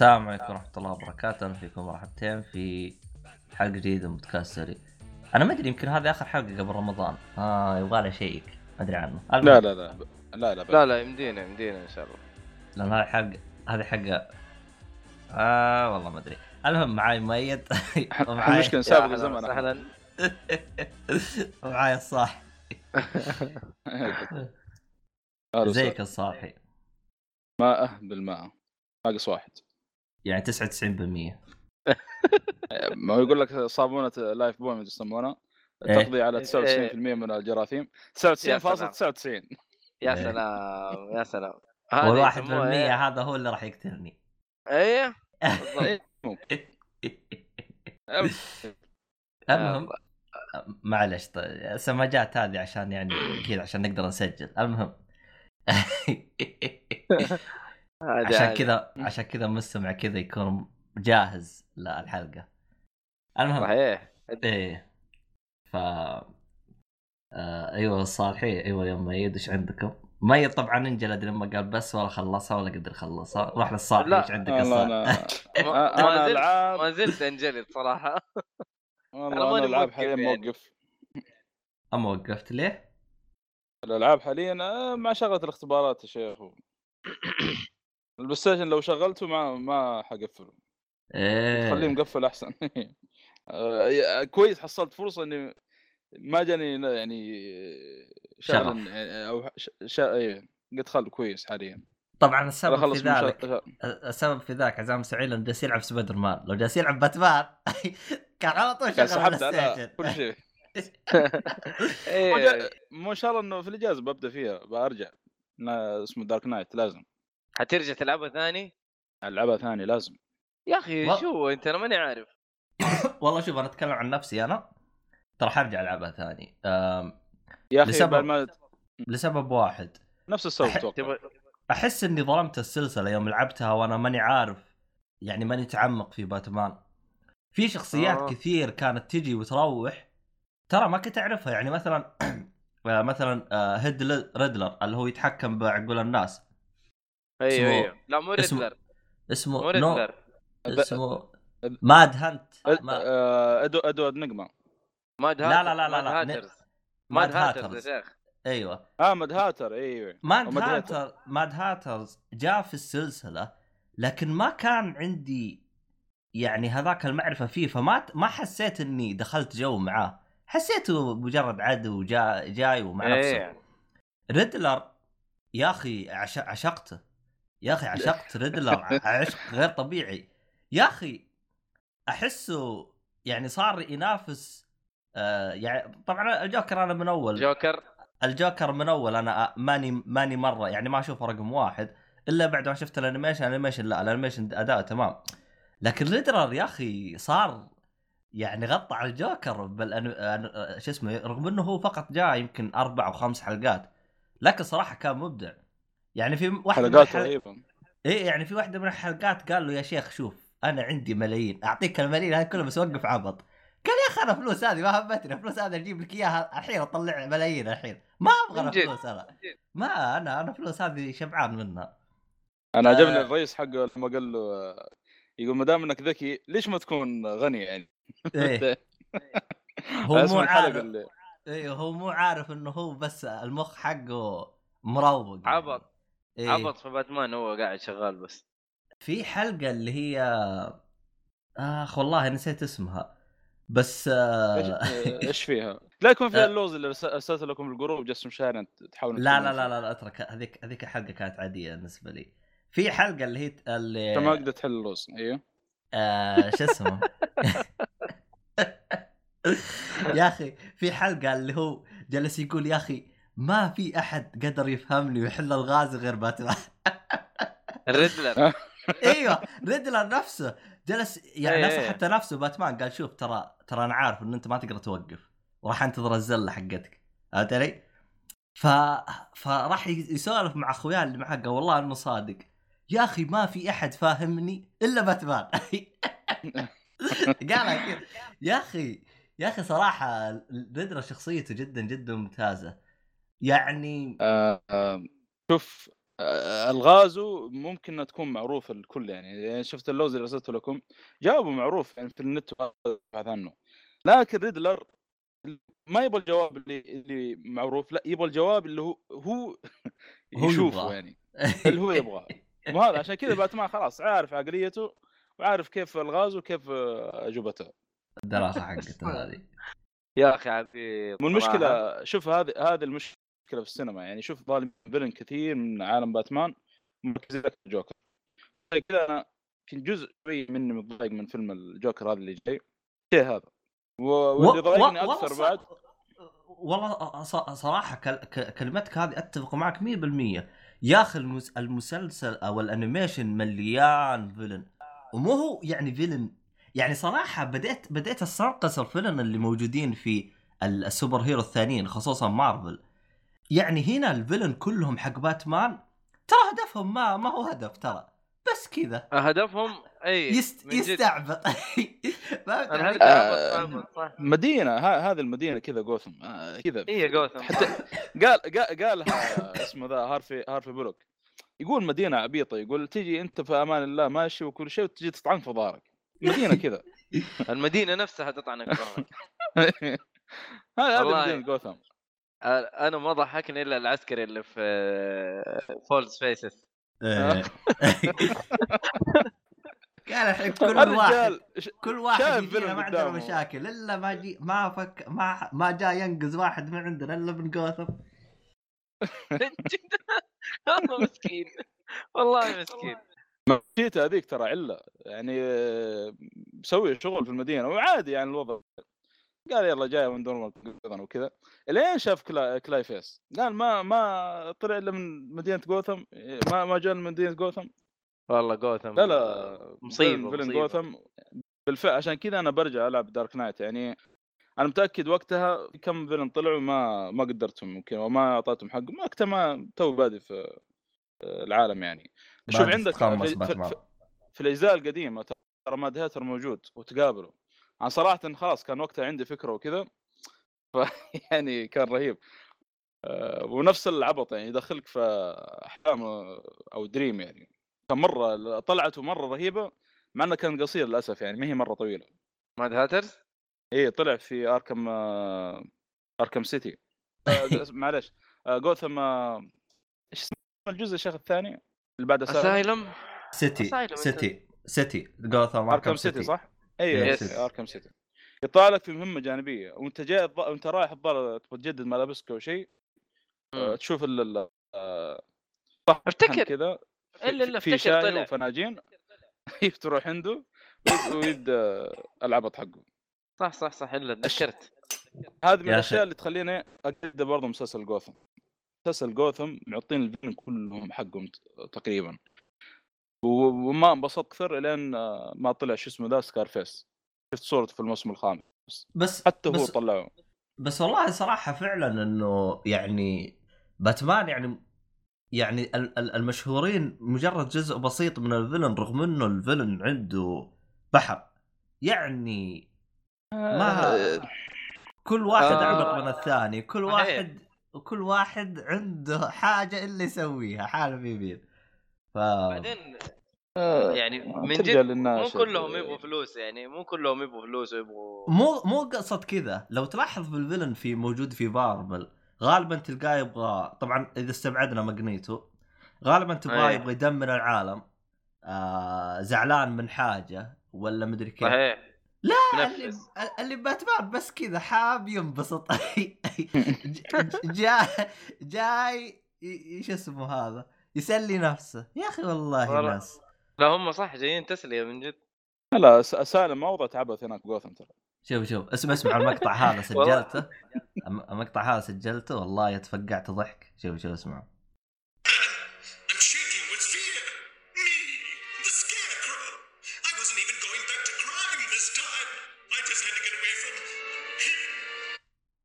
السلام عليكم ورحمة الله وبركاته، أهلا فيكم مرحبتين في حلقة جديدة من بودكاست سري. أنا ما أدري يمكن هذه آخر حلقة قبل رمضان، آه يبغى لي شيك، ما أدري عنه. لا لا لا لا لا لا لا يمدينا يمدينا إن شاء الله. لأن هذه حلقة هذه حلقة. آه والله ما أدري. المهم معاي مؤيد ومعاي المشكلة يا نسابق أهلا ومعاي الصاح زيك. الصاحي. ماء بالماء. ناقص واحد. يعني 99% ما هو يقول لك صابونة لايف بوي من يسمونها إيه. تقضي على 99% من الجراثيم 99.99 يا إيه. سلام يا سلام والواحد يسموها بالمية إيه؟ هذا هو اللي راح يقتلني. إيه إيه. المهم معلش طيب السماجات هذه عشان يعني كذا عشان نقدر نسجل المهم عشان. كذا عشان كذا المستمع كذا يكون جاهز للحلقة المهم صحيح إيه ف آه أيوه صالحي أيوه يا ميد إيش عندكم؟ ميد طبعا انجلد لما قال بس ولا خلصها ولا قدر يخلصها روح للصالحي لا. إيش عندك الصالح؟ أنا ما- أنا ما زلت ألعاب ما زلت أنجلد صراحة أنا والله أنا ألعاب حاليا يعني. موقف أما وقفت ليه؟ الألعاب حاليا آه، مع شغلة الاختبارات يا شيخ ال PlayStation لو شغلته ما ما حقفله. خليه إيه مقفل أحسن. آه، كويس حصلت فرصة إني ما جاني يعني. شغل أو ش... ش... إيه قد خل كويس حاليا. طبعا السبب في ذلك. السبب في ذاك عزام سعيد انه جالس يلعب سبايدر مان لو جالس يلعب باتمان كان على طول شغل على كل شيء. إيه وجا- مو ان شاء الله إنه في الإجازة ببدأ فيها برجع اسمه Dark Knight لازم. حترجع تلعبها ثاني؟ ألعبها ثاني لازم. يا أخي و- شو أنت؟ أنا ماني عارف. والله شوف أنا أتكلم عن نفسي أنا. ترى حرجع ألعبها ثاني. أم، يا أخي لسبب- ما لسبب واحد. نفس السبب أح- أحس إني ظلمت السلسلة يوم لعبتها وأنا ماني عارف يعني ماني متعمق في باتمان. في شخصيات آه. كثير كانت تجي وتروح ترى ما كنت أعرفها. يعني مثلا آه، مثلا آه، the Riddler اللي هو يتحكم بعقول الناس. أيوه أيوه. لا مو Riddler. اسمه مو Riddler. اسمه Mad Hunt. آه، ادو Edward Nygma Mad لا، Hatter لا، لا، ماد لا. Hatters Mad Mad Hatters يا شيخ. أيوه. آه Mad Hatter أيوه. Mad Hatter Mad Hatters جاء في السلسلة لكن ما كان عندي يعني هذاك المعرفة فيه فما ما حسيت إني دخلت جو معاه. حسيته مجرد عدو جا جاي ومع نفسه إيه. Riddler يا أخي عش... عشقته. يا أخي عشقت Riddler عشق غير طبيعي. يا أخي أحسه يعني صار ينافس آه يعني طبعا الجوكر أنا من أول. جوكر. الجوكر من أول أنا ماني ماني مرة يعني ما أشوفه رقم واحد إلا بعد ما شفت ال animation ال animation لا ال animation اداءه تمام. لكن Riddler يا أخي صار يعني غطى على الجوكر بال أن- شو اسمه رغم إنه هو فقط جاء يمكن أربع أو خمس حلقات لكن صراحة كان مبدع. يعني في واحدة من حلقات. رهيبة إيه يعني في واحدة من الحلقات قال له يا شيخ شوف أنا عندي ملايين أعطيك الملايين هذه كلها بس وقف عبط قال يا أخي أنا فلوس هذه ما همتني فلوس هذه أجيب لك إياها الحين أطلع ملايين الحين ما أبغى أنا. فلوس أنا ما أنا أنا فلوس هذه شبعان منها أنا عجبني آه. الرئيس حقه لما قال له آه، يقول ما دام إنك ذكي ليش ما تكون غني يعني إيه هو مو عارف اللي إيه هو مو عارف إنه هو بس المخ حقه مروق يعني. عبط. إيه. عبط في باتمان هو قاعد شغال بس في حلقة اللي هي آخ والله نسيت اسمها بس. إيش آه، إيش فيها؟ لا يكون فيها آه. اللغز اللي ارسلت لكم ال group جسم شارع تحاولون لا لا لا. لا, لا اترك هذيك هذيك الحلقة كانت عادية بالنسبة لي في حلقة اللي هي اللي انت ما قدرت تحل اللغز أيوه آه شو اسمه يا أخي في حلقة اللي هو جلس يقول يا أخي ما في أحد قدر يفهمني ويحل الغاز غير Batman ال Riddler إيوه Riddler نفسه جلس يعني إيه. نفسه حتى نفسه باتمان قال شوف ترى ترى أنا عارف إن أنت ما تقدر توقف وراح أنتظر الزلة حقتك. فهمت علي؟ ف... فراح يسولف مع اخوياه اللي معاه قال والله إنه صادق. يا أخي ما في أحد فاهمني إلا باتمان. قالها كذا يا أخي يا أخي صراحة Riddler شخصيته جدا جدا ممتازة. يعني آه، آه، شوف آه، الغازو ممكن تكون معروفه للكل يعني. شفت اللغز اللي ارسلته لكم؟ جاوبه معروف يعني في النت وابحث عنه. لكن Riddler ما يبغى الجواب اللي اللي معروف لا يبغى الجواب اللي هو هو يشوفه. يعني اللي هو يبغاه. وهذا عشان كذا باتمان خلاص عارف عقليته وعارف كيف الغاز وكيف أجوبته. الدراسة حقته هذه. يا أخي صراحة. والمشكلة شوف هذه هذه المشكلة في السينما. يعني شوف ظالم فيلن كثير من عالم باتمان مركزين لك الجوكر زي كذا أنا كنت جزء شوي مني متضايق من فيلم الجوكر هذا اللي جاي. شيء هذا. واللي ضايقني أكثر بعد والله صراحة كلمتك هذه أتفق معك 100% يا أخي المس- المسلسل أو ال animation مليان villain. ومو هو يعني villain. يعني صراحة بديت بديت أستنقص ال villain اللي موجودين في ال- ال superhero الثانيين خصوصا مارفل. يعني هنا ال villain كلهم حق باتمان ترى هدفهم ما ما هو هدف ترى بس كذا. هدفهم إي يست. يستعبط. آه، مدينة ها هذه المدينة كذا جوثم آه، كذا. هي جوثم. حتى قال قال قالها اسمه the Harvey Harvey Bullock يقول مدينة عبيطة يقول تجي أنت في أمان الله ماشي وكل شيء وتجي تطعنك في ظهرك مدينة كذا. المدينة نفسها تطعنك ظهرك. هذا هذه والله. مدينة جوثم. أنا ما ضحكني إلا العسكري اللي في False Faces إيه. قال الحين كل واحد كل واحد يجينا ما عندنا. مشاكل إلا ما جي ما فك ما ما جاء ينقذ واحد من عندنا إلا من جوثم والله مسكين. والله مسكين. مشيته هذيك ترى عله. يعني آه، مسوي شغل في المدينة وعادي يعني الوضع. قال يلا جاي من دور جوثم وكذا. إلين شاف كلا Clayface. قال ما ما طلع إلا من مدينة جوثم. ما ما جاء من مدينة جوثم. والله جوثم لا لا مصيبة، villain مصيبة. جوثم. بالفعل عشان كذا أنا برجع ألعب Dark Knight يعني أنا متأكد وقتها في كم villain طلعوا ما ما قدرتهم يمكن وما أعطيتهم حقهم وقتها ما تو بادي في العالم يعني. شوف عندك في, في. في, في الأجزاء القديمة ترى Mad Hatter موجود وتقابلوا أنا صراحة خلاص كان وقتها عندي فكرة وكذا ف يعني كان رهيب. آه، ونفس العبط يعني يدخلك في أحلام أو dream يعني. كان مرة طلعته مرة رهيبة مع انها كان قصير للأسف يعني ما هي مرة طويلة. Mad Hatter إيه طلع في Arkham آه، Arkham City آه، معلش آه، جوثم آه، إيش اسمه الجزء الشيخ الثاني؟ اللي بعد Asylum City City City جوثم Arkham City صح؟ اي Yes. Arkham City. يطلع لك في مهمة جانبية. وأنت جاي الض- وانت رايح الظاهر تبغى تجدد ملابسك أو شيء آه، تشوف ال ال- آه، صح أفتكر. كذا إلا- إلا في أفتكر شاي طلع. وفناجين. تروح عنده. ويد- ويد آه، العبط حقه. صح صح صح. إلا تذكرت هذه من يا الأشياء. اللي تخليني أقدر برضه مسلسل جوثم. مسلسل جوثم معطين الفيلم كلهم حقهم تقريبا. وما انبسطت أكثر لين آه، ما طلع شو اسمه ذا Scarface شفت صورته في الموسم الخامس بس حتى هو بس طلعه بس والله صراحة فعلا إنه يعني باتمان يعني يعني ال- ال- المشهورين مجرد جزء بسيط من الفيلن رغم إنه الفيلن عنده بحر يعني ما آه، كل واحد آه. اعمق من الثاني كل. واحد كل واحد عنده حاجة إللي يسويها حاله في بيد ف بعدين آه، يعني من جد مو كلهم يبغوا فلوس يعني مو كلهم يبغوا فلوس ويبغوا مو مو قصد كذا. لو تلاحظ في الفيلن في موجود في مارفل غالبا تلقاه يبغى طبعا إذا استبعدنا ماجنيتو غالبا تبغاه أيه. يبغى يدمر العالم آه زعلان من حاجة ولا مدري كيف. صحيح. لا اللي, اللي باتمان بس كذا حاب ينبسط. جاي جاي ي- شو اسمه هذا؟ يسلي نفسه. يا أخي والله ناس لا هم صح جايين تسلية من جد. لا سالم ما وضعت عبث هناك جوثم ترى شوف شوف اسمع اسمع المقطع هذا سجلته. المقطع هذا سجلته؟ والله يتفقعت ضحك. شوف شوف اسمع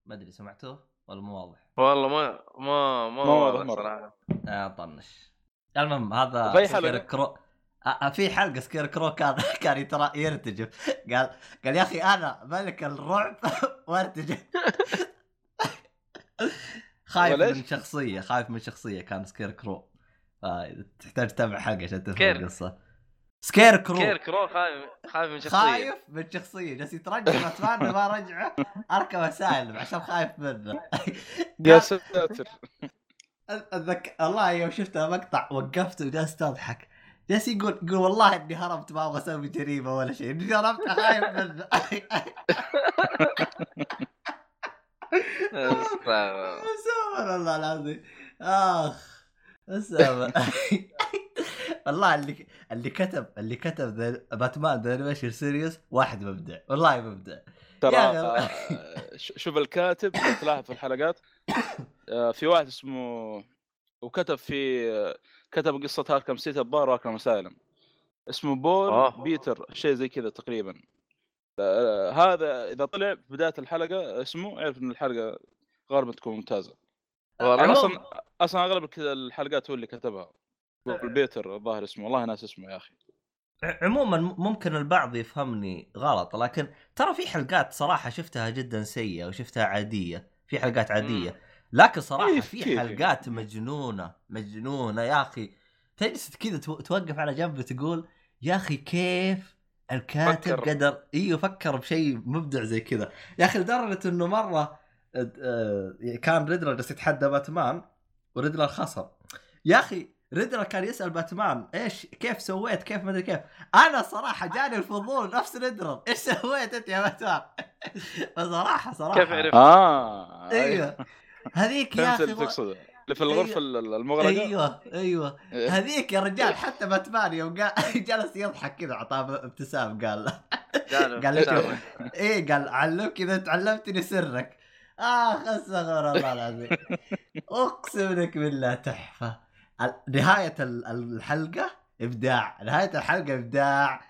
ما أدري سمعتوه؟ ولا مو واضح؟ والله ما ما ما ما واضح مرة. صراحة آه طنش المهم هذا في حلقة؟ كرو آه آه، في حلقة Scarecrow كان كان يترا يرتجف قال قال يا أخي أنا ملك الرعب وارتجف خايف؟ من شخصية خايف من شخصية كان Scarecrow آه تحتاج تتابع حلقة عشان تفهم. القصة Scarecrow Scarecrow خايف خايف من شخصية. خايف من شخصية. جالس يترجى باتمان ما رجعه Arkham Asylum عشان خايف منه. يا ساتر. اتذكر والله يوم شفت مقطع وقفت وجلست أضحك. جالس يقول يقول والله إني هربت ما أبغى أسوي جريمة ولا شيء. إني هربت خايف منه. استغفر. سبحان الله العظيم. آخ سبحان والله اللي اللي كتب اللي كتب The Batman The Animation Series واحد مبدع والله مبدع. ترى آه، شوف الكاتب تلاحظ في الحلقات. آه، في واحد اسمه وكتب في كتب قصة Arkham City الظاهر و Arkham Asylum. اسمه بول آه. بيتر شيء زي كذا تقريبا. آه، هذا إذا طلع في بداية الحلقة اسمه اعرف إن الحلقة غالبا تكون ممتازة. والله أصلا أصلا أغلب الحلقات هو اللي كتبها. بيتر الظاهر اسمه والله ناس اسمه يا أخي. عموما ممكن البعض يفهمني غلط لكن ترى في حلقات صراحة شفتها جدا سيئة وشفتها عادية في حلقات عادية لكن صراحة في كيف؟ حلقات مجنونة مجنونة يا أخي. تجلس كذا تو- توقف على جنب وتقول يا أخي كيف الكاتب فكر. قدر إيوه فكر بشيء مبدع زي كذا. يا أخي لدرجة إنه مرة آه، كان Riddler جالس يتحدى باتمان و Riddler خسر. يا أخي Riddler كان يسأل باتمان إيش كيف سويت؟ كيف ما أدري كيف؟ أنا صراحة جاني الفضول نفس Riddler إيش سويت أنت يا باتمان؟ بصراحه صراحة. كيف عرفت؟ آه. أيوه. هذيك يا أخي اللي في الغرفة أيوة. المغلقه أيوه أيوه. إيه. هذيك يا رجال حتى باتمان يوم قال جلس يضحك كذا أعطاه ابتسام قال قال لك. إيه قال علمك إذا تعلمتني سرك. اخ استغفر الله العظيم. أقسم لك بالله تحفة. نهاية ال- الحلقة إبداع. نهاية الحلقة إبداع.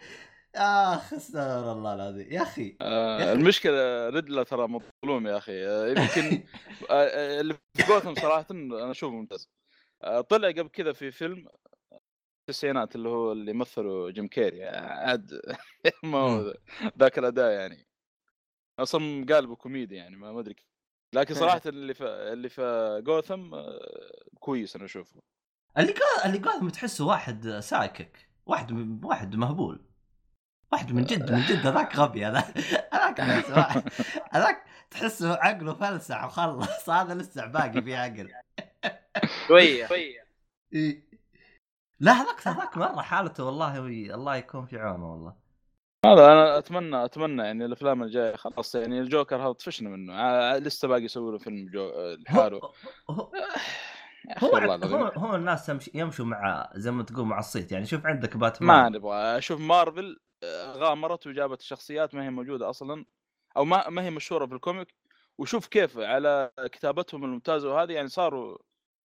آخ استغفر الله العظيم. يا أخي آه المشكلة Riddler ترى مظلوم يا أخي. آه، يمكن آه، آه، اللي في جوثم صراحة أنا أشوفه ممتاز. طلع قبل كذا في فيلم التسعينات اللي هو اللي مثله جيم كيري. عاد ما هو ذاك الأداء يعني. أصلا قالبه كوميدي يعني ما أدري. لكن صراحة اللي في اللي في جوثم كويس أنا أشوفه. اللي قال اللي قال تحسه واحد سايكك واحد م- واحد مهبول. واحد من جد من جد هذاك غبي هذا هذاك هذاك تحسه عقله فلسع وخلص هذا لسه باقي فيه عقل. شوية. إيه. لا هذاك هذاك مرة حالته والله الله يكون في عونه والله. هذا أنا أتمنى أتمنى يعني الأفلام الجاية خلاص يعني الجوكر هذا طفشنا منه لسه باقي يسوي له فيلم جو لحاله هو هو, هو, الناس يمشوا مع زي ما تقول مع الصيت. يعني شوف عندك ما باتمان نبغى. أشوف مارفل آه، غامرت وجابت الشخصيات ما هي موجودة أصلا أو ما ما هي مشهورة في ال comic. وشوف كيف على كتابتهم الممتازة وهذه يعني صاروا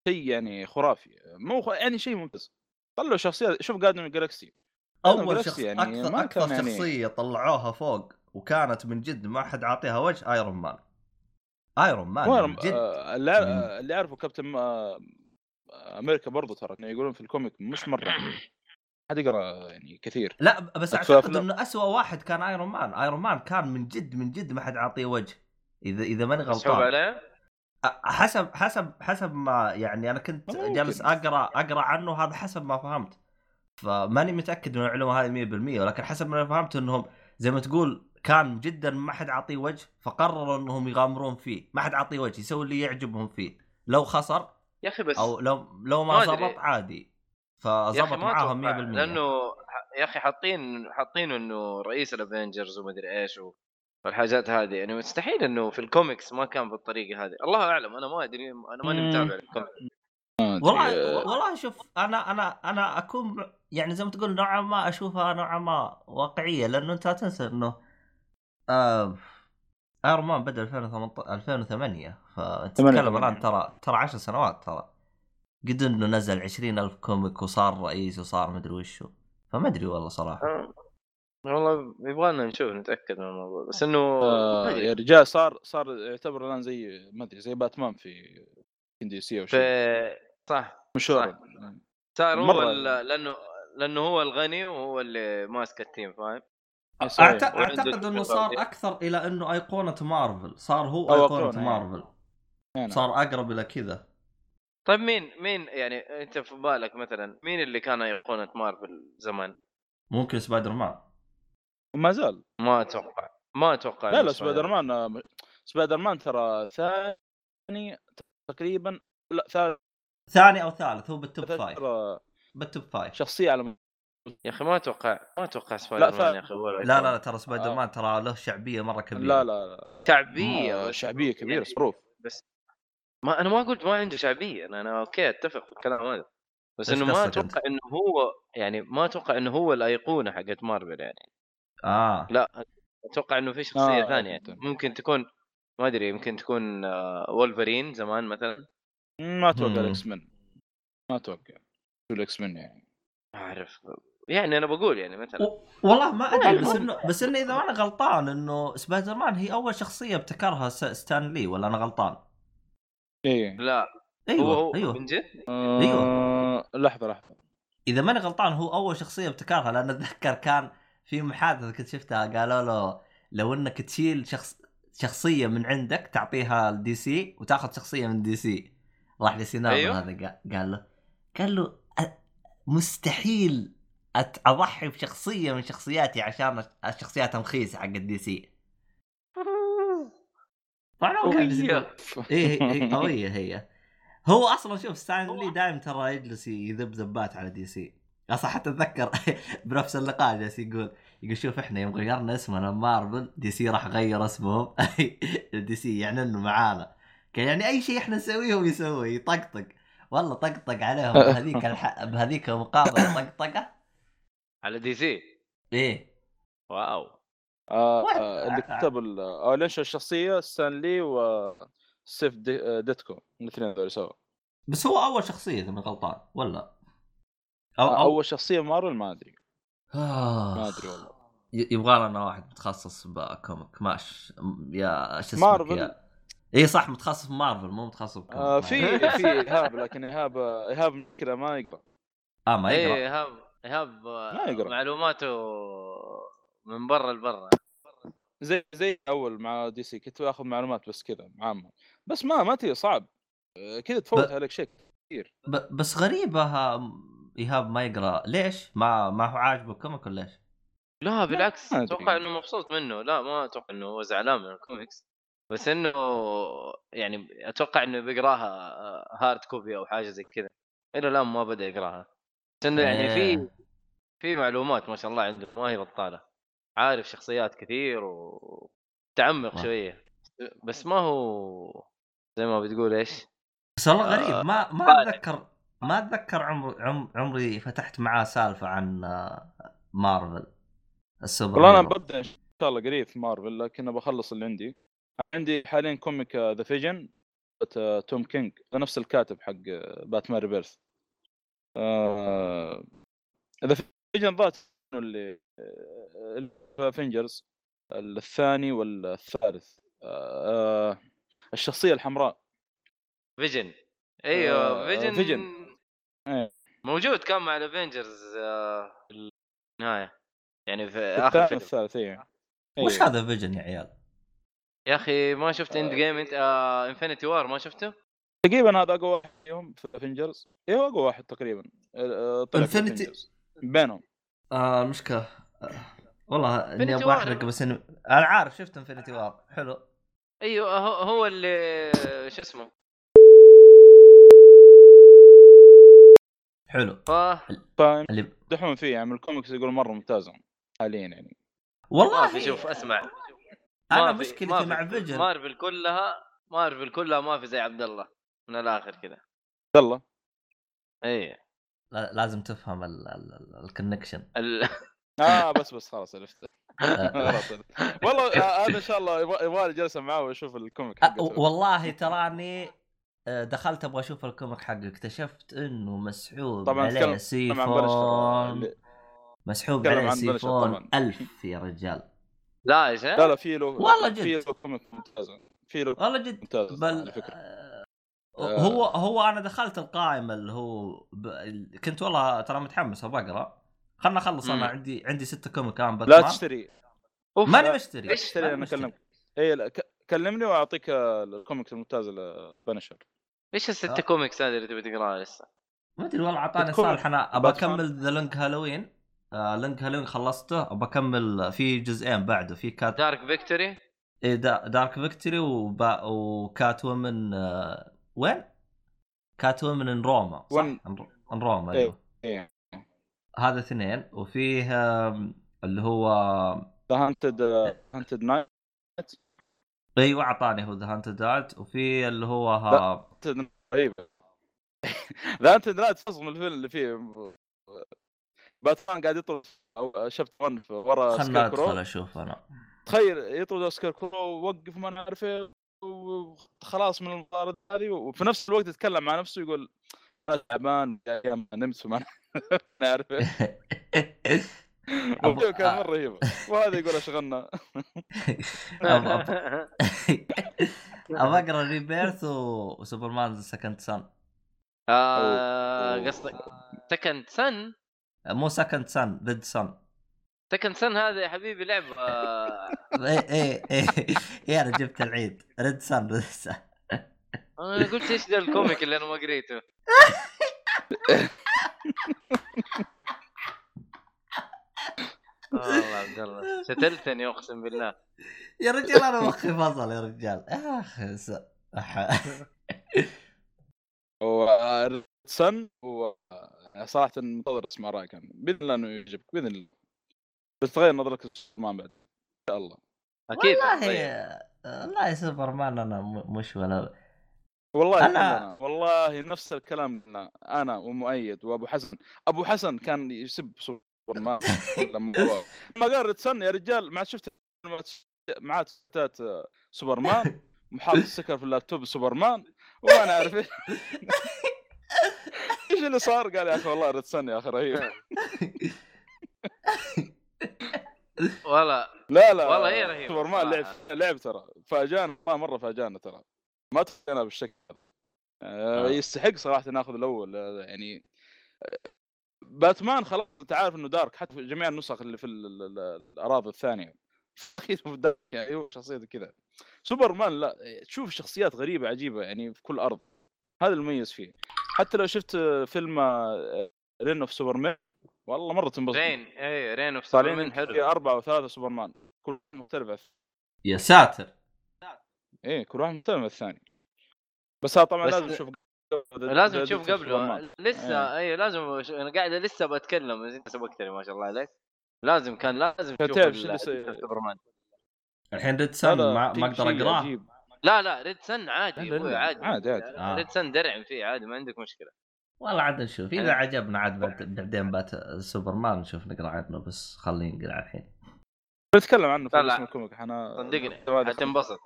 شيء يعني خرافي. مو خ... يعني شيء ممتاز. طلعوا شخصيات. شوف Guardians Galaxy أول شخص يعني أكثر ما أكثر يعني- شخصية طلعوها فوق وكانت من جد ما حد عاطيها وجه Iron Man Iron Man جد. آه، اللي يعرفوا كابتن آه، America برضو ترى كانوا يقولون في ال comic مش مرة حد يقرأ يعني كثير. لا بس أعتقد. إنه اسوء واحد كان Iron Man Iron Man كان من جد من جد ما حد عاطيه وجه إذا إذا ماني غلطان. عليه؟ حسب حسب حسب ما يعني أنا كنت ممكن. جالس أقرأ أقرأ عنه هذا حسب ما فهمت. فماني متأكد من المعلومه هذه 100% ولكن حسب ما فهمت إنهم زي ما تقول كان جدا ما حد عاطيه وجه فقرروا إنهم يغامرون فيه. ما حد عاطيه وجه يسوي اللي يعجبهم فيه. لو خسر يا أخي بس أو لو لو ما. زبط عادي. فزبط معاهم 100% أتوقع لأنه يا أخي حاطين حاطين إنه رئيس الافنجرز ومدري إيش و... والحاجات هذه. يعني مستحيل إنه في الكوميكس ما كان بالطريقة هذه. الله أعلم. أنا ما أدري أنا ماني. متابع الكوميكس والله والله شوف أنا أنا أنا أكون يعني زي ما تقول نوعا ما أشوفها نوعا ما واقعية لأنه أنت لا تنسى إنه آه Iron Man بدأ 2018 2008 فانت ثمانية تتكلم ثمانية. الآن ترى ترى 10 سنوات ترى قد إنه نزل 20 ألف comic وصار رئيس وصار مدري وشو فما أدري والله صراحة آه. والله يبغالنا نشوف نتأكد من الموضوع بس إنه آه. يا رجال صار صار يعتبر الآن زي ما أدري زي باتمان في DC أو شيء في صح مشهور. صار هو لأنه لأنه هو الغني وهو اللي ماسك ال team فاهم؟ صحيح. أعتقد إنه صار. أكثر إلى إنه أيقونة مارفل. صار هو أيقونة أيقونة، مارفل. يعني. صار أقرب إلى كذا. طيب مين مين يعني أنت في بالك مثلا مين اللي كان أيقونة مارفل زمان؟ ممكن سبايدر مان وما زال. ما أتوقع ما أتوقع لا لا سبايدر مان آه، سبايدر مان ترى ثاني تقريبا لا ثالث. ثاني أو ثالث هو بال top five بال top five شخصية على يا أخي ما أتوقع ما أتوقع سبايدر مان يا أخي لا. لا لا ترى سبايدر آه. مان ترى له شعبية مرة كبيرة. لا لا. لا شعبية آه، شعبية كبيرة يعني صروف بس ما أنا ما قلت ما عنده شعبية أنا, أنا okay أتفق في الكلام هذا. بس إنه ما؟ أتوقع إنه هو يعني ما أتوقع إنه هو الأيقونة حقت مارفل يعني. آه. لا أتوقع إنه في شخصية آه، ثانية. يعني. ممكن تكون ما أدري يمكن تكون آه، وولفرين زمان مثلا. ما أتوقع. ال X-Men ما أتوقع. ال X-Men يعني؟ ما أعرف. يعني أنا بقول يعني مثلا. و- والله ما أدري بس. إنه بس إنه إذا أنا غلطان إنه سبايدر مان هي أول شخصية ابتكرها س- ستان لي ولا أنا غلطان؟ إيه. لا. أيوه هو أيوه. من جد؟ آه لحظة لحظة. إذا ماني غلطان هو أول شخصية ابتكرها لأن أتذكر كان في محادثة كنت شفتها قالوا له لو إنك تشيل شخص شخصية من عندك تعطيها ال DC وتاخذ شخصية من DC. راح لسيناريو أيوه. هذا قا- قال له قال له "أ- مستحيل أضحي بشخصية من شخصياتي عشان الشخصيات الرخيصه حق ال DC قوية. إيه هي قوية هي. هو أصلا شوف ستان لي دائما ترى يجلس يذب ذبات على DC أصلا حتى أتذكر بنفس اللقاء جالس يقول يقول شوف إحنا يوم غيرنا اسمنا مارفل DC راح غير اسمهم. DC يعني انه معانا. كان يعني أي شيء إحنا نسويه هو يسويه يطقطق. والله طقطق عليهم. بهذيك الح... بهذيك المقابلة طقطقة. على DC. إيه. واو. آه آه اللي كتب ال- آه اللي الشخصية ستان لي وستيف دي آه، ديتكو الاثنين هذول سوا. بس هو أول شخصية إذا ماني غلطان ولا؟ أو آه أو. أول شخصية مارفل؟ ما أدري. آه. ما أدري والله. يبغى لنا واحد متخصص بكوميك ماش يا شو اسمك؟ مارفل. يا. اي صح متخصص في مارفل مو متخصص بكوميك آه في في إيهاب لكن إيهاب إيهاب كذا ما يقرا آه ما يقرا إيه إيهاب. إيهاب. معلوماته من برا لبرا. زي زي اول مع DC كنت آخذ معلومات بس كذا عامه بس ما ما تي صعب. آه، كذا تفوت ب- عليك شيء كثير. ب- بس غريبة ها- إيهاب ما يقرأ. ليش؟ ما ما هو عاجبه ال comic ولا إيش؟ لا بالعكس. أتوقع إنه مبسوط منه. لا ما أتوقع إنه هو زعلان من الكوميكس. بس إنه يعني أتوقع إنه بيقراها hard copy أو حاجة زي كذا. إلى الآن ما بدأ يقراها. انه يعني في. في معلومات ما شاء الله عنده ما هي بطالة عارف شخصيات كثير وتعمق آه. شوية بس ما هو زي ما بتقول إيش بس والله آه، غريب ما ما. أتذكر ما أتذكر عمر عم عمري فتحت معاه سالفة عن آه، مارفل السوبر والله أنا. ببدأ إن شاء الله قريب في مارفل لكن بخلص اللي عندي عندي حاليا comic The Vision توم كينج نفس الكاتب حق باتمان Rebirth The Vision ذات اللي Avengers الثاني والثالث آه، الشخصية الحمراء Vision أيوه آه، Vision Vision. إيه. موجود كان مع ال Avengers في النهاية يعني في آخر فيلم والثالث إيه وش إيه. هذا Vision يا عيال؟ يا أخي ما شفت Endgame أنت آه انفنتي وار ما شفته؟ تقريبا هذا أقوى واحد فيهم في Avengers أيوه أقوى واحد تقريبا. آه، طلع في Infinity- Avengers. بينهم. آه المشكلة آه، والله إني أبغى. أحرق بس أنا عارف شفت Infinity War حلو. أيوه هو, هو اللي شو اسمه؟ حلو. ف فيمدحون اللي فيه يعني الكوميكس يقول مرة ممتازة حاليا يعني. ما والله في شوف اسمع. أنا ما مشكلتي ما مع Vision مارفل كلها مارفل كلها ما في زي عبد الله. من الآخر كذا يلا. اي لا- لازم تفهم ال- ال- ال- ال connection ال... آه بس بس خلاص عرفت. آه،. والله آه، هذا إن شاء الله يبغى لي جلسة معاه واشوف ال comic آه، حقته. والله تراني دخلت أبغى أشوف ال comic حقه. اكتشفت إنه مسحوب طبعاً عليه سيفون. مسحوب عليه سيفون طبعاً. أفا يا رجال. لا يا شيخ. لا لا في له والله جد. في له comic ممتازه في له والله جد. ممتاز بل على فكرة. هو هو أنا دخلت القائمة اللي هو ب... كنت والله ترى متحمس بقرا خلنا اخلص أنا. عندي عندي ستة comic الان لا تشتري أوف ماني. مشتري ماني أنا. أكلمك اي كلمني وأعطيك آه، الكوميكس الممتازه لبنشر إيش الستة آه. كوميكس هذه اللي تبي تقراها لسه؟ ما أدري والله أعطاني صالح أنا ابى. أكمل The Long Halloween آه Long Halloween خلصته ابى أكمل في جزئين بعده في Cat Dark Victory إيه دا Dark Victory. و Catwoman آه... When؟ Cat in Rome صح؟ When- in Rome إيه. أيوه. إيه. هذا اثنين وفيه اللي هو ذا هانتد هانتد نايت أيوه أعطاني هو ذا هانتد دارت وفي اللي هو ها... ذا هانتد نايت تصمم الفيلم اللي فيه باتمان قاعد يطرد أو شفت ون ورا خلنا ادخل أشوف أنا. تخيل يطرد سكير كرو وقف ما نعرف إيه وخلاص من المطارد هذه وفي نفس الوقت يتكلم مع نفسه يقول أنا تعبان ما نمت فما نعرف كان مرة رهيب وهذا يقول أشغلنا. ابى أقرأ Rebirth وسوبرمان Second Son آه،. قصدك Second Son مو Second Son Red Son Second Son هذا يا حبيبي لعبة. إيه إيه إيه. إيه، أنا جبت العيد. Red Son Red Son. أنا قلت إيش ذا ال comic اللي أنا ما قريته؟ والله عبد الله. شتلتني أقسم بالله. يا رجال أنا مخي فصل يا رجال. اخ أح- Son و صراحة اسمع رايك عنه بإذن الله إنه يعجبك بإذن الله. بس تغير نظرك للسوبرمان بعد إن شاء الله. أكيد. والله طيب. والله سوبرمان أنا م- مش ولا والله أنا- كلنا والله نفس الكلام أنا ومؤيد وأبو حسن. أبو حسن كان يسب سوبرمان لما ما قال Red Son يا رجال ما شفت معاه تستات سوبرمان؟ محاط السكر في اللابتوب سوبرمان؟ وما أنا عارف إيش إيش اللي صار؟ قال يا أخي والله Red Son يا أخي رهيب. والله لا لا والله هي رهيبة. سوبرمان لعب صراحة. لعب ترى. فاجأنا مرة فاجأنا ترى. ما تفاجئنا بالشكل. هذا. آه، آه. يستحق صراحة ناخذ الأول آه، يعني آه، باتمان خلاص أنت عارف إنه دارك حتى في جميع النسخ اللي في ال- ال- ال- الأراضي الثانية. في دارك يعني هو شخصيته كذا. سوبرمان لا تشوف شخصيات غريبة عجيبة يعني في كل أرض. هذا المميز فيه. حتى لو شفت آه، فيلم Reign of Superman والله مرة تنبسط. Reign اي Reign of Superman في حلو اربعه وثلاثه سوبرمان كل واحد مختلف يا ساتر. إيه كل واحد مختلف عن الثاني بس هذا طبعا بس لازم تشوف لازم تشوف قبله. لسه اي لازم ش- أنا قاعد لسه بتكلم أنت سبقت لي ما شاء الله عليك. لازم كان لازم تشوف. سوبرمان. الحين Red لا، ما, في ما أقدر أقراه. لا لا Red Son عادي عادي. عادي، عادي. آه. Red Son درعم فيه عادي ما عندك مشكلة. والله عاد نشوف. إذا عجبنا عاد بعد- بعدين بات سوبرمان نشوف نقرأ عنه بس خلينا نقرأ الحين. بنتكلم عنه في لا، ال comic إحنا صدقني. حتنبسط.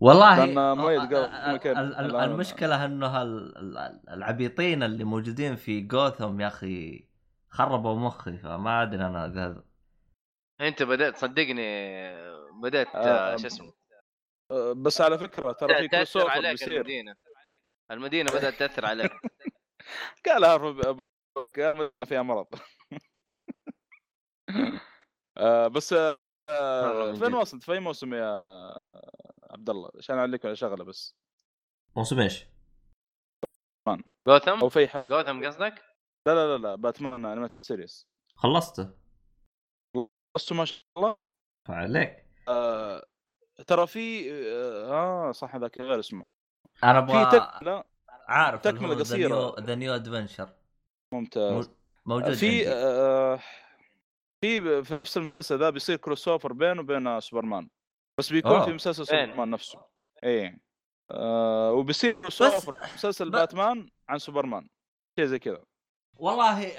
والله كوميكين. ال- ال- لا، لا. المشكلة إنه ال- ال- العبيطين اللي موجودين في جوثم يا أخي خربوا مخي فما أدري أنا ذا- أنت بدأت صدقني بدأت شو اسمه؟ بس على فكرة ترى في crossover بيصير. المدينة بدأت تأثر عليك قالها كان فيها مرض. آه، بس آه، من فين. وصلت في اي موسم يا آه، عبد الله؟ عشان أعلق على شغلة بس. موسم إيش؟ جوثم؟ أو في حاجة جوثم قصدك؟ لا لا لا لا Batman Animated Series خلصته. بس ما شاء الله. فعليك. آه، ترى في آه صح هذاك غير اسمه. أنا في أبغى تكمله عارف تكملة قصيرة. The New Adventure ممتاز. موجود في. آه في ب- في نفس المسلسل ذا بيصير crossover بينه وبين سوبرمان. بس بيكون أوه. في مسلسل فين؟ سوبرمان نفسه. إيه. آه وبيصير cross بس- over مسلسل ب- باتمان عن سوبرمان. شيء زي كذا. والله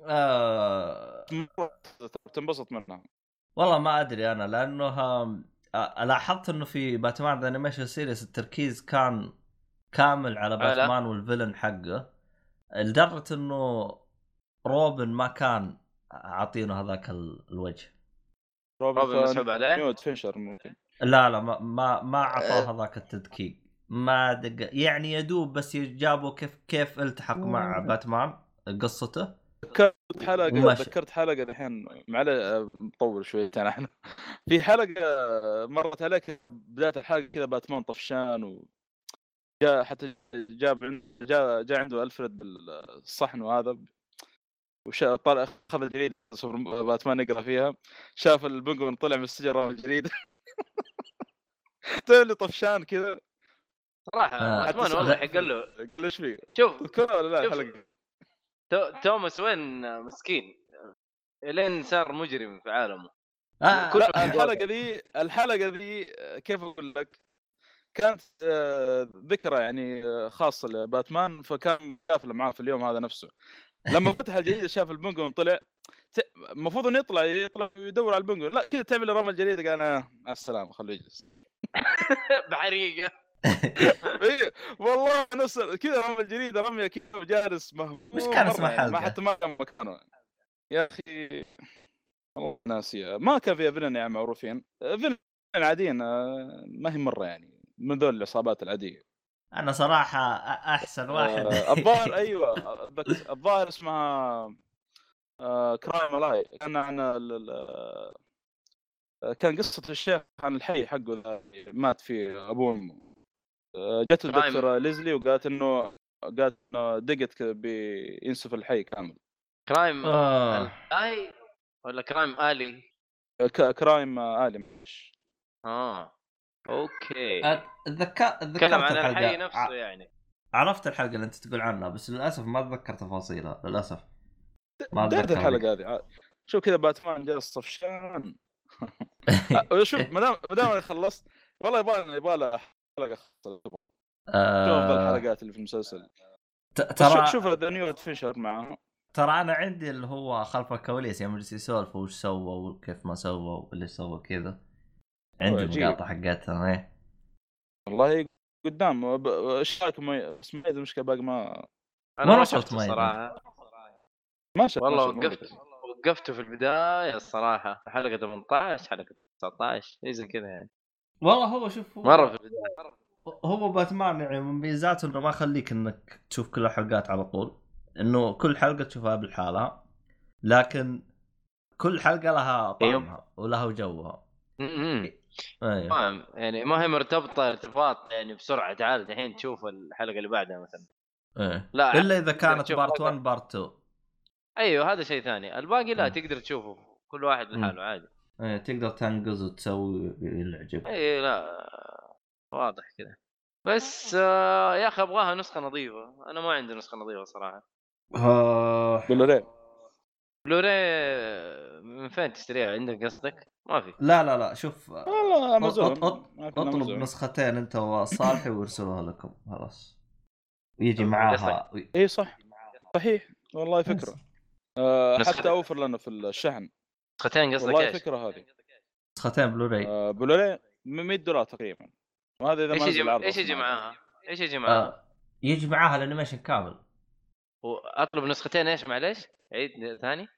آه... تنبسط منها. والله ما أدري أنا لأنه آه، لاحظت إنه في Batman The Animation Series التركيز كان كامل على؟ باتمان وال villain حقه لدرجة إنه روبن ما كان عاطينه هذاك ال- الوجه. روبن مسحوب عليه New Adventure ممكن. لا لا ما ما, ما عطوه هذاك التدقيق. ما دق يعني يدوب بس جابوا كيف كيف التحق مع باتمان قصته. ذكرت حلقه وماشي. ذكرت حلقة الحين معلش مطول شويتين إحنا في حلقة مرت عليك بداية الحلقة كذا باتمان طفشان و جاء حتى جاب عند- جاء جاء عنده ألفريد بالصحن وهذا وشا طلع أخذ الجريده باتمان يقرأ فيها شاف البنجوين طلع من السجن رمى الجريدة تعرف اللي طفشان كذا صراحة آه. باتمان والله حق له قال إيش فيه؟ شوف تذكرها ولا لا. الحلقة؟ تو- توماس وين مسكين؟ لين صار مجرم في عالمه. آه كل- الحلقة ذي الحلقة ذي كيف أقول لك؟ كانت آه، ذكرى يعني آه، خاصة لباتمان فكان قافله معاه في اليوم هذا نفسه. لما فتح الجريدة شاف البنجون طلع المفروض إنه يطلع يطلع يدور على البنجون لا كذا تعمل رمى الجريده قال آه مع السلامة خليه يجلس. بحريقة. والله نفس كذا رمى الجريدة رميه كذا جالس مهموم وش كان مرة اسم يعني، ما الحلقة؟ حتى ما كان مكانه. يا أخي والله ناسيه ما كان فيها villain يعني معروفين. villain عاديين آه، ما هي مرة يعني من ذول العصابات العادية. أنا صراحة أحسن واحد. آه، الظاهر أيوه الظاهر اسمها آه، Crime Alley كان عن آه، كان قصة الشيخ عن الحي حقه ذا مات فيه أبوه وأمه. آه، جت. الدكتورة ليزلي وقالت انه قالت إنه دقت بينسف الحي كامل. Crime آه. آي ولا Crime Alley ك- Crime آه، Alley معلش. آه. أوكي. اتذكر تكلم تذكرت عن الحي الحلقة نفسه يعني. عرفت الحلقة اللي أنت تقول عنها بس للأسف ما أتذكر تفاصيلها للأسف. ما أتذكر الحلقة هذه. شوف كذا باتمان جالس طفشان آه، شوف ما دام ما دام أنا خلصت والله يبغى يبغى له حلقه. شوف آه الحلقات اللي في المسلسل. ترى شوف ذا نيو فيشر معاه ترى أنا عندي اللي هو خلف الكواليس يوم يجلس يسولف وش سوى وكيف ما سوى واللي سوى كذا. عندي عجيب. مقاطع حقتها إيه. والله قدام. إيش رأيكم؟ اسمه إذا المشكلة باقي ما أنا ما معي صراحة. ما شفت والله شفت. وقفت وقفته في البداية الصراحه حلقة 18 حلقة 19 شيء زي كذا يعني. والله هو شوف هو مرة في البدايه هو باتمان يعني من ميزاته إنه ما يخليك إنك تشوف كل الحلقات على طول. إنه كل حلقة تشوفها بالحالها لكن كل حلقة لها طعمها ولها وجوها م- م. أيوه. يعني ما هي مرتبطة ارتباط يعني بسرعة. تعال الحين تشوف الحلقة اللي بعدها مثلا. إيه. لا إلا إذا كانت part حلقة. 1 part 2 أيوه هذا شيء ثاني. الباقي لا مم. تقدر تشوفه. كل واحد لحاله عادي. إيه تقدر تنقز وتسوي اللي يعجبك. اي لا واضح كذا. بس آه. يا أخي أبغاها نسخة نظيفة. أنا ما عندي نسخة نظيفة صراحة. آه Blu-ray Blu-ray من فين تشتريها؟ عندك قصدك؟ ما في. لا لا لا شوف والله امازون أطلب. نسختين أنت وصالحي ويرسلوها لكم خلاص. يجي معاها. اي إيه، صح. صحيح. والله فكرة. آه. حتى أوفر لنا في الشحن. نسختين قصدك والله إيش؟ فكره هذه نسختين بلوراي آه بلوري 100 دولار تقريبا وهذا إذا إيش ما يجي نزل عرض إيش يجي. معاها؟ إيش يجي معاها؟ آه يجي معاها ال animation كامل واطلب نسختين إيش معليش؟ عيد ثاني؟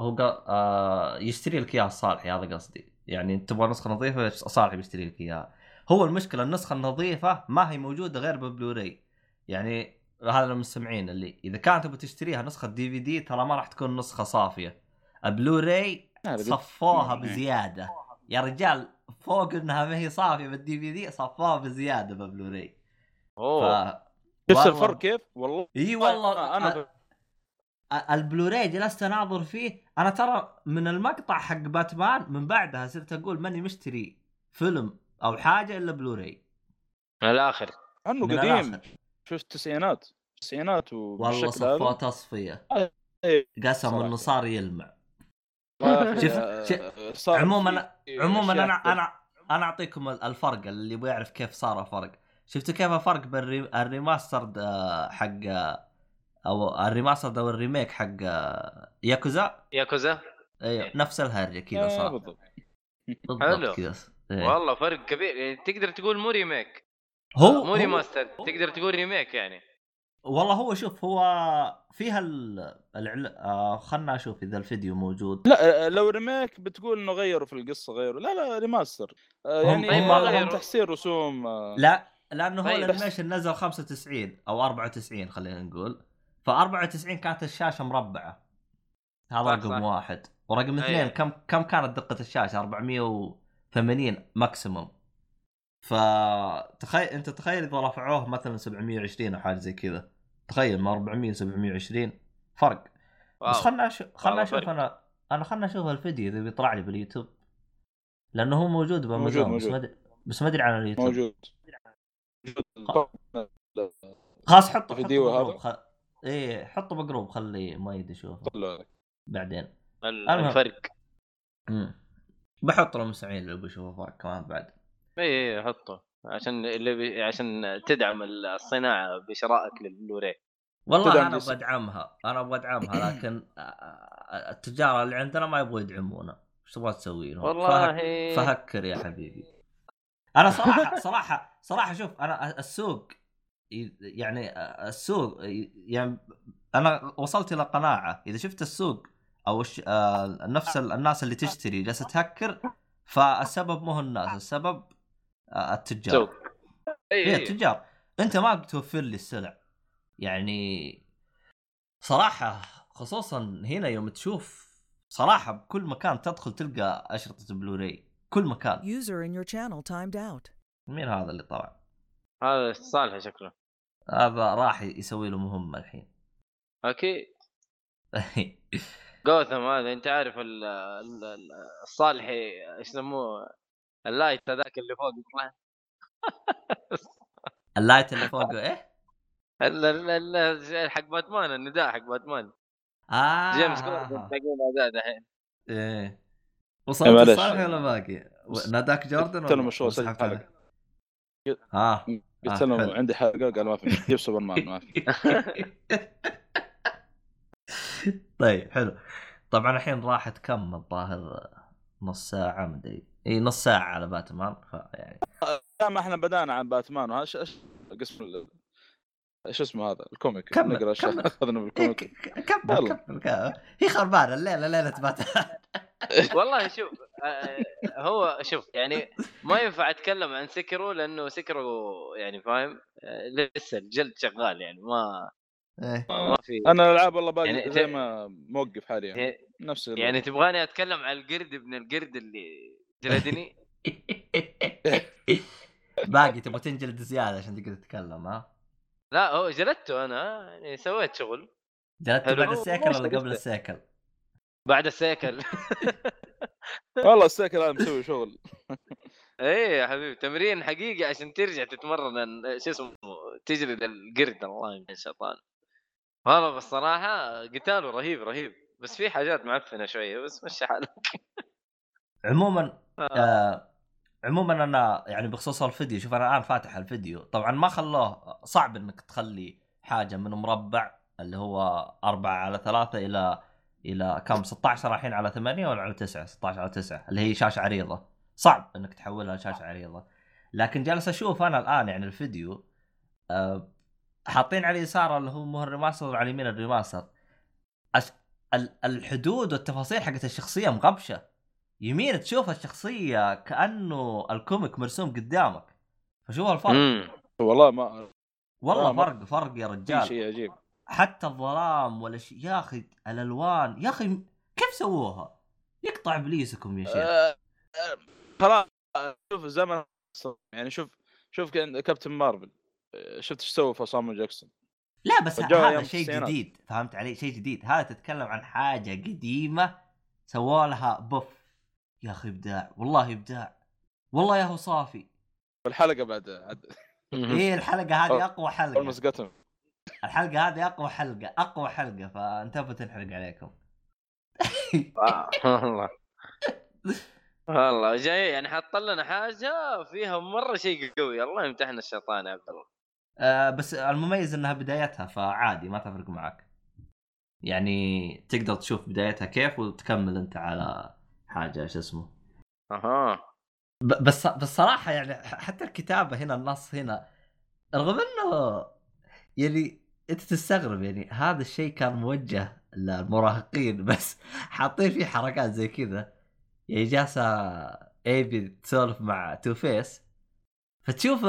هو قا... آه يشتري لك اياها صالحي هذا قصدي يعني إنت تبغى نسخة نظيفة صالحي بيشتري لك اياها هو المشكلة النسخة النظيفة ما هي موجودة غير ببلوراي يعني هذا المستمعين اللي إذا كانت تبغى تشتريها نسخة DVD ترى ما راح تكون نسخة صافية بلوراي هذا صفوها مم. بزيادة. يا رجال فوق إنها ما هي صافية بال DVD صفوها بزيادة ببلوراي. ف... اوه شفت والله- الفرق كيف؟ والله إي والله أنا أ- أ- البلوراي جلست أناظر فيه. أنا ترى من المقطع حق باتمان من بعدها صرت أقول ماني مشتري فيلم أو حاجة إلا بلوراي. من الآخر. عنه من قديم. الآخر. شفت التسعينات التسعينات والله صفوه تصفية. إيه، قسم. إنه صار يلمع. شوف- آه، صار عموما في عموما أنا. أنا أنا أعطيكم ال- الفرق اللي يبغى يعرف كيف صار الفرق. شفتوا كيف الفرق بين ال remastered آه، حق آه، أو ال remastered أو ال remake حق آه، ياكوزا؟ ياكوزا؟ أيوه نفس الهرجة كذا آه، صار. بالضبط. حلو. بالضبط كذا إيه. والله فرق كبير يعني تقدر تقول مو remake. هو مو remaster تقدر تقول remake يعني. والله هو شوف هو فيها ال... العل... آه خلنا أشوف إذا الفيديو موجود لا آه، لو remake بتقول إنه غيروا في القصة غيروا لا لا remaster آه، هم- يعني طيب، هم- هم غيروا. تحسين رسوم آه، لا لأنه هو طيب. ال animation نزل 95 أو 94 خلينا نقول ف 94 كانت الشاشة مربعة هذا رقم صح. واحد ورقم أيوة. اثنين كم كم كانت دقة الشاشة 480 maximum فتخيل انت تخيل إذا رفعوه مثلا 720 أو حاجة زي كذا تخيل من 400 ل 720 فرق wow. بس خلنا أش... خلنا أشوف. أنا أنا خلنا أشوف الفيديو إذا بيطلع لي باليوتيوب لأنه هو موجود بأمازون بس. ما أدري بس ما أدري عن اليوتيوب موجود خلاص حطه فيديو هذا؟ ب group خ... إيه حطه ب group خلي مايد يشوفه طلع. بعدين. الفرق امم بحط له مسعين اللي بيشوفه فرق كمان بعد إي إي حطه. عشان اللي بي... عشان تدعم الصناعة بشرائك للبلوراي والله أنا. أبغى أدعمها. أنا أبغى أدعمها لكن آه، آه، التجار اللي عندنا ما يبغوا يدعمونا. إيش تبغى تسوي لهم؟ والله فهك... فهكر يا حبيبي. أنا صراحة صراحة صراحة شوف أنا السوق يعني السوق يعني أنا وصلت إلى قناعة. إذا شفت السوق أو الش... آه، نفس ال- الناس اللي تشتري جالسة تهكر فالسبب مو الناس السبب التجار. سوق اي هي اي التجار. أنت ما بتوفر لي السلع. يعني صراحة خصوصا هنا يوم تشوف صراحة بكل مكان تدخل تلقى أشرطة بلوراي كل مكان. User in your channel timed out. مين هذا اللي طلع؟ هذا صالح شكله. هذا راح يسوي له مهمة الحين. أكيد جوثم هذا أنت عارف ال- ال- ال- الصالحي إيش يسموه؟ ال light هذاك اللي فوق ال light اللي فوقه إيه ال- ال- ال- حق باتمان النداء حق باتمان آه جيمس جوردن. تلاقيه نداء دحين إيه إيه، وصلت معلش. الصالح ولا باقي؟ ناداك جوردن قلت له ولا مشروع سجل سحبت حلقة. عليه؟ آه قلت آه، له حلو. عندي حلقة قال ما في جيب سوبرمان ما في طيب حلو طبعا الحين راحت كم الظاهر نص ساعة مدري إي نص ساعة على باتمان ف يعني لا ما إحنا بدأنا عن باتمان وهذا إيش قسم ال- إيش اسمه هذا ال comic كمل، نقرأ اشياء. أخذنا بال comic كمل. كمل كمل. هي خربانة الليلة ليلة باتمان والله شوف آه، هو شوف يعني ما ينفع أتكلم عن سكرو لأنه سكرو يعني فاهم آه، لسه الجلد شغال يعني ما إيه. ما في أنا الألعاب والله باقي يعني زي ما موقف حاليا يعني- نفس يعني تبغاني أتكلم عن القرد ابن القرد اللي جلدني؟ باقي تبغى تنجلد زيادة عشان تقدر تتكلم ها؟ لا هو جلدته أنا يعني سويت شغل. جلدت حلو. بعد السيكل ولا قبل السيكل؟ بعد السيكل. والله السيكل هذا مسوي شغل. إيه يا حبيبي تمرين حقيقي عشان ترجع تتمرن شو اسمه تجلد القرد الله يمكن الشيطان. والله بالصراحه قتاله رهيب رهيب. بس في حاجات معفنة شوية بس مشي حالك. عموما آه. عموما أنا يعني بخصوص الفيديو شوف أنا الآن فاتح الفيديو طبعا ما خلوه صعب إنك تخلي حاجة من مربع اللي هو 4 على 3 إلى إلى كم؟ 16 الحين على 8 ولا على 9 16 على 9 اللي هي شاشة عريضة. صعب إنك تحولها لشاشة عريضة. لكن جالس أشوف أنا الآن يعني الفيديو آه حاطين على اليسار اللي هو مو ال remaster وعلى اليمين ال remaster. الحدود والتفاصيل حقت الشخصية مغبشة. يمين تشوف الشخصية كأنه الكوميك مرسوم قدامك. فشوف الفرق. امم والله ما والله ما- فرق فرق يا رجال. شيء عجيب. حتى الظلام ولا شيء يا أخي الألوان يا أخي كيف سووها؟ يقطع إبليسكم يا شيخ. آه، خلاص آه، شوف الزمن يعني شوف شوف كابتن مارفل. آه، شفت إيش سوى في صامو جاكسون لا بس هذا شيء. جديد. فهمت علي؟ شيء جديد. هذا تتكلم عن حاجة قديمة سووا لها بف يا أخي إبداع والله إبداع والله يا هو صافي. الحلقة بعد عد- إيه الحلقة هذه أقوى حلقة. الحلقة هذه أقوى حلقة أقوى حلقة فانتبهوا تنحرق عليكم. والله. والله جاي يعني حط لنا حاجة فيها مرة شيء قوي. الله يمتحنا الشيطان يا عبد الله. آه بس المميز إنها بدايتها فعادي ما تفرق معك. يعني تقدر تشوف بدايتها كيف وتكمل أنت على حاجة شو اسمه. أها. بس بس صراحة يعني حتى الكتابة هنا النص هنا رغم إنه يعني أنت تستغرب يعني هذا الشيء كان موجه للمراهقين بس حاطين فيه حركات زي كذا. يعني جالسه Ivy تسولف مع Two-Face فتشوف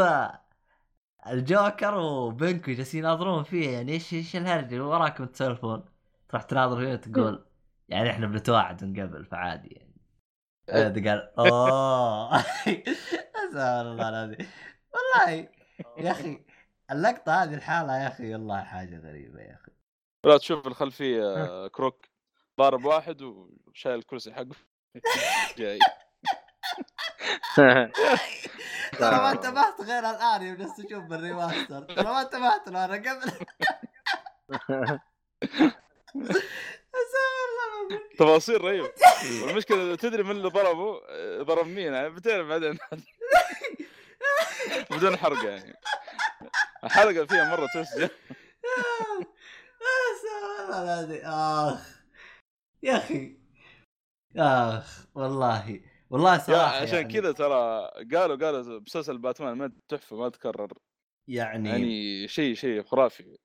الجوكر وبنكو جالسين يناظرون فيه يعني إيش إيش الهرجة؟ وراكم تسولفون تروح تناظر فيه وتقول يعني إحنا بنتواعد من قبل فعادي يعني. قال اوه سبحان الله العظيم. والله يا أخي اللقطة هذه الحالة يا أخي والله حاجة غريبة يا أخي. لا تشوف الخلفية آه، كروك. ضارب واحد وشايل الكرسي حقه. جاي. ترى ما انتبهت غير الآن يوم جلست أشوف بالريماستر. ترى ما انتبهت له أنا قبل. تفاصيل رهيب والمشكلة تدري من اللي ضربه آه، ضرب مين؟ يعني بتعرف بعدين. بدون حرق يعني. الحلقة فيها مرة أستغفر الله العظيم. آخ. يا أخي. آخ والله. والله يا صراحة عشان يعني. كذا ترى قالوا قالوا مسلسل باتمان ما تحفة ما تكرر. يعني, يعني شيء شيء خرافي.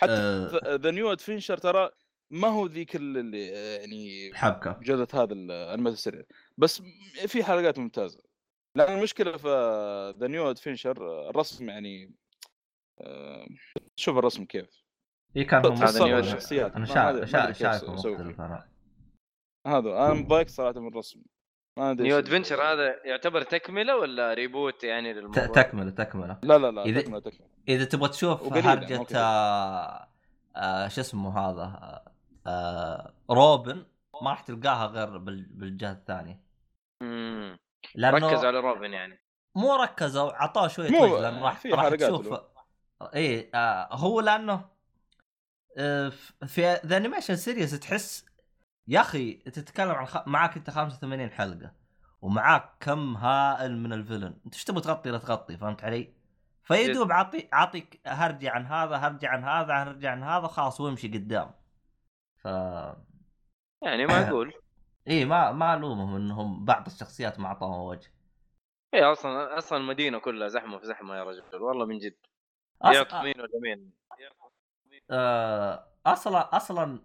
حتى آه. The New Adventures ترى ما هو ذيك اللي يعني حبكه جودة The Animated Series. بس في حلقات ممتازة. لأن المشكلة في The New Adventures الرسم يعني آه، شوف الرسم كيف. اي كان new الشخصيات. أنا شايف شايف شايفه هذا أنا مضايق صراحة من الرسم. ما أدري New Adventures هذا يعتبر تكملة ولا reboot يعني للموضوع؟ تكملة تكملة. لا لا لا إذا- تكملة تكملة. إذا تبغى تشوف كثير. آه آه شو اسمه هذا آه روبن ما راح تلقاها غير بال- بالجهة الثانية مم. لأنه ركز على روبن يعني مو ركزوا عطاه شوية مو- لأنه راح في راح حلقات تشوف له. اي آه هو لأنه آه في The Animated Series تحس يا أخي تتكلم عن خ... معاك أنت 85 حلقة ومعاك كم هائل من ال villain أنت إيش تبغى تغطي لا تغطي فهمت علي؟ فيدوب عطي اعطيك هرجع عن هذا هرجع عن هذا هرجع عن هذا خلاص وامشي قدام ف يعني معقول اي ما ما ألومهم إنهم بعض الشخصيات ما اعطوها وجه. اي أصلا أصلا المدينة كلها زحمة في زحمة يا رجل والله من جد. يعطوا مين ولا مين آه، أصلا أصلا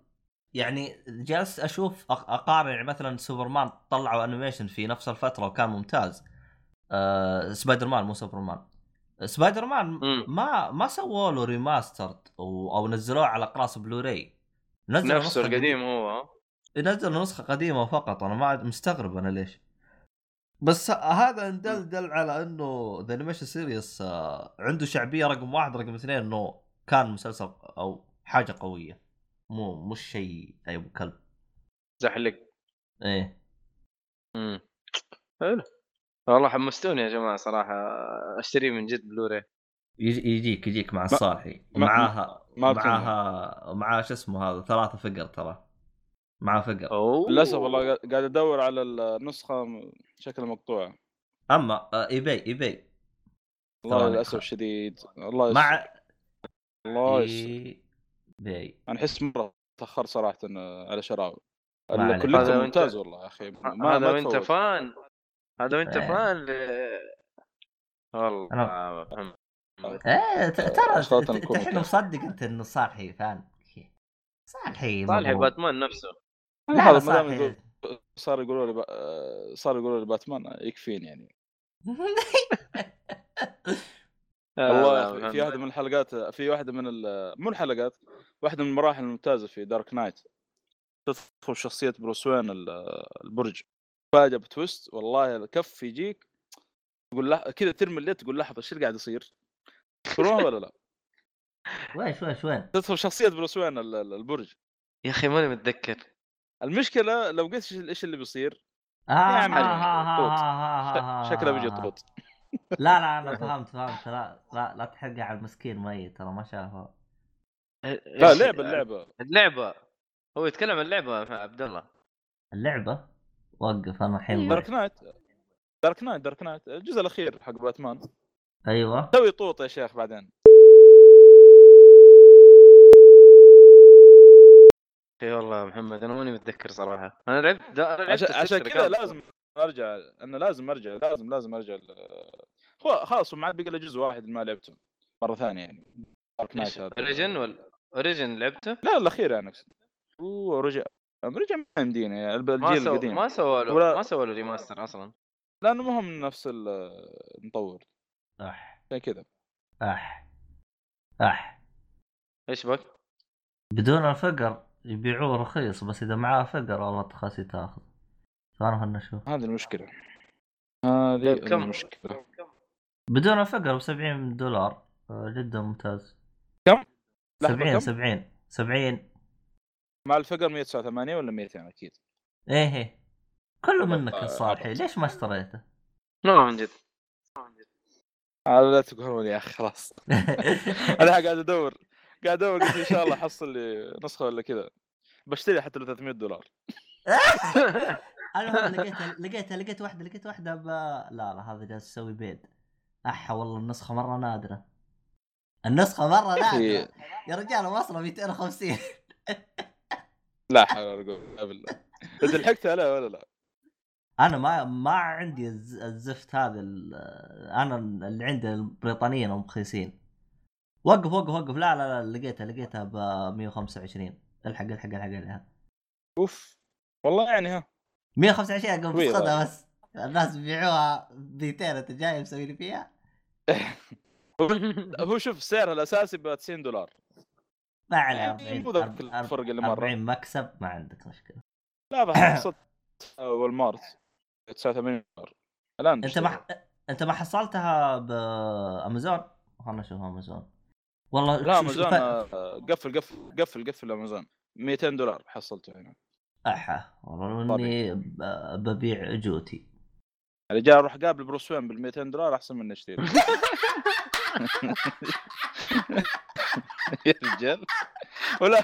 يعني جالس أشوف اقارن يعني مثلا سوبرمان طلعوا animation في نفس الفترة وكان ممتاز. آه سبايدر مان مو سوبرمان. سبايدر مان. ما ما سووا له remastered أو, أو نزلوه على اقراص بلوراي نزلوا نفسه القديم هو؟ قديم- نزلوا نسخة قديمة فقط أنا ما عاد مستغرب أنا ليش. بس هذا يدل دل على إنه The Animated Series عنده شعبية رقم واحد رقم اثنين إنه كان مسلسل أو حاجة قوية. مو مش شيء زي ابو كلب زحلق. إيه. امم حلو. والله حمستوني يا جماعة صراحة أشتريه من جد بلوراي. يجي يجيك يجيك مع الصالحي. معاها معاها معاه شو اسمه هذا؟ ثلاثة figure ترى. معاه figure. للأسف والله قاعد- قاعد أدور على النسخة م- شكلها مقطوعه أما آه، eBay eBay والله. للأسف الشديد الله يستر مع الله يستر eBay أنا أحس مرة تاخرت صراحة على شراءه ما عليك. ال collector هذا وأنت- ممتاز والله يا أخي. ما هذا وأنت. fan. هذا وأنت إيه. fan ل... والله. إيه ت- ترى أشخاص ت- نكون الحين كذا. مصدق أنت إنه صالحي fan صالحي صالح مبروك. باتمان نفسه. لا هذا لا ما دام صالحي يقول صار يقولوا لي با- صار يقولوا لي باتمان يكفين يعني. والله في واحدة من الحلقات في واحدة من ال- مو الحلقات واحدة من المراحل الممتازة في Dark Knight تدخل شخصية بروس وين ال- البرج. فاجأ ب twist والله الكف يجيك تقول كذا ترمي الليل تقول لحظة إيش اللي قاعد يصير؟ تروح ولا لا؟ ويش ويش وين؟ تدخل شخصية بروس وين ال- ال- البرج. يا أخي ماني متذكر. المشكلة لو قلت إيش- إيش اللي بيصير؟ آه آه علي. آه طوط. آه آه آه شكله بيجي. طوط. لا لا أنا فهمت فهمت. لا لا لا تحرق على المسكين ميت ترى ما شافه لا لعبة اللعبه اللعبة. هو يتكلم عن اللعبة يا عبد الله. اللعبة؟ وقف أنا الحين دارك نايت دارك نايت دارك نايت الجزء الأخير حق باتمان أيوه. سوي طوط يا شيخ بعدين. إي والله يا محمد أنا ماني متذكر صراحة. أنا لعبت دا... أنا لعبت عشان, عشان كذا. لازم أرجع أنا لازم أرجع لازم لازم أرجع هو خلاص ما عاد بقى له جزء واحد ما لعبته. مرة ثانية يعني. Dark Knight هذا. Origins ولا Origins لعبته؟ لا الأخير يعني. اقصد أوه رجع رجع ما يمدينا يعني الجيل القديم. ما سوى له ولا- ما سوى له remaster أصلا. لأنه ما هم نفس ال- المطور أح. زي كذا أح. أح. إيش بك؟ بدون ال figure يبيعوه رخيص بس إذا معاه figure والله تخاسي تاخذ فأنا خلنا نشوف. هذه المشكلة. هذه طيب، كم؟ المشكلة. بدون الفقر ب 70 دولار. آه، جدا ممتاز. كم؟ لحظة، 70 كم؟ 70 70 مع الفقر 189 ولا 200 أكيد. إيه إيه. كله منك الصالحي. عبط. ليش ما اشتريته؟ لا من جد. لا تقولون يا أخي خلاص. أنا قاعد أدور قاعد أدور قلت إن شاء الله احصل لي نسخة ولا كذا. بشتري حتى لو 300 دولار. أنا لقيتها لقيتها لقيت واحدة لقيت واحدة ب لا لا هذا جالس يسوي بيض أحا والله النسخة مرة نادرة. النسخة مرة. نادرة. يا رجال واصله 250 لا حول ولا قوة إلا بالله. انت لحقت عليه ولا لا؟ أنا ما ما عندي الز- الزفت هذا ال- أنا اللي عندي البريطانيين المخيسين وقف وقف وقف. لا لا لا لقيتها لقيتها ب 125 الحق الحق الحق الحق أوف. والله يعني ها. 125 قبل. تفقدها بس. الناس بيبيعوها ب 200 انت جاي مسوي لي فيها؟ هو شوف سعرها الأساسي ب 90 دولار. ما عليه يعني 40 مو ذاك أرب- الفرق اللي مرة. 40 مكسب؟ ما عندك مشكلة. لا بس أول مارس. 89 دولار. الآن أنت. ما أنت ما حصلتها بامازون خلنا نشوف امازون والله لا امازون آه، قفل قفل قفل قفل امازون 200 دولار حصلته هنا. أحا والله إني ببيع جوتي. الرجال أروح قابل بروس وين بال 200 دولار أحسن من اشتري يا رجال. ولا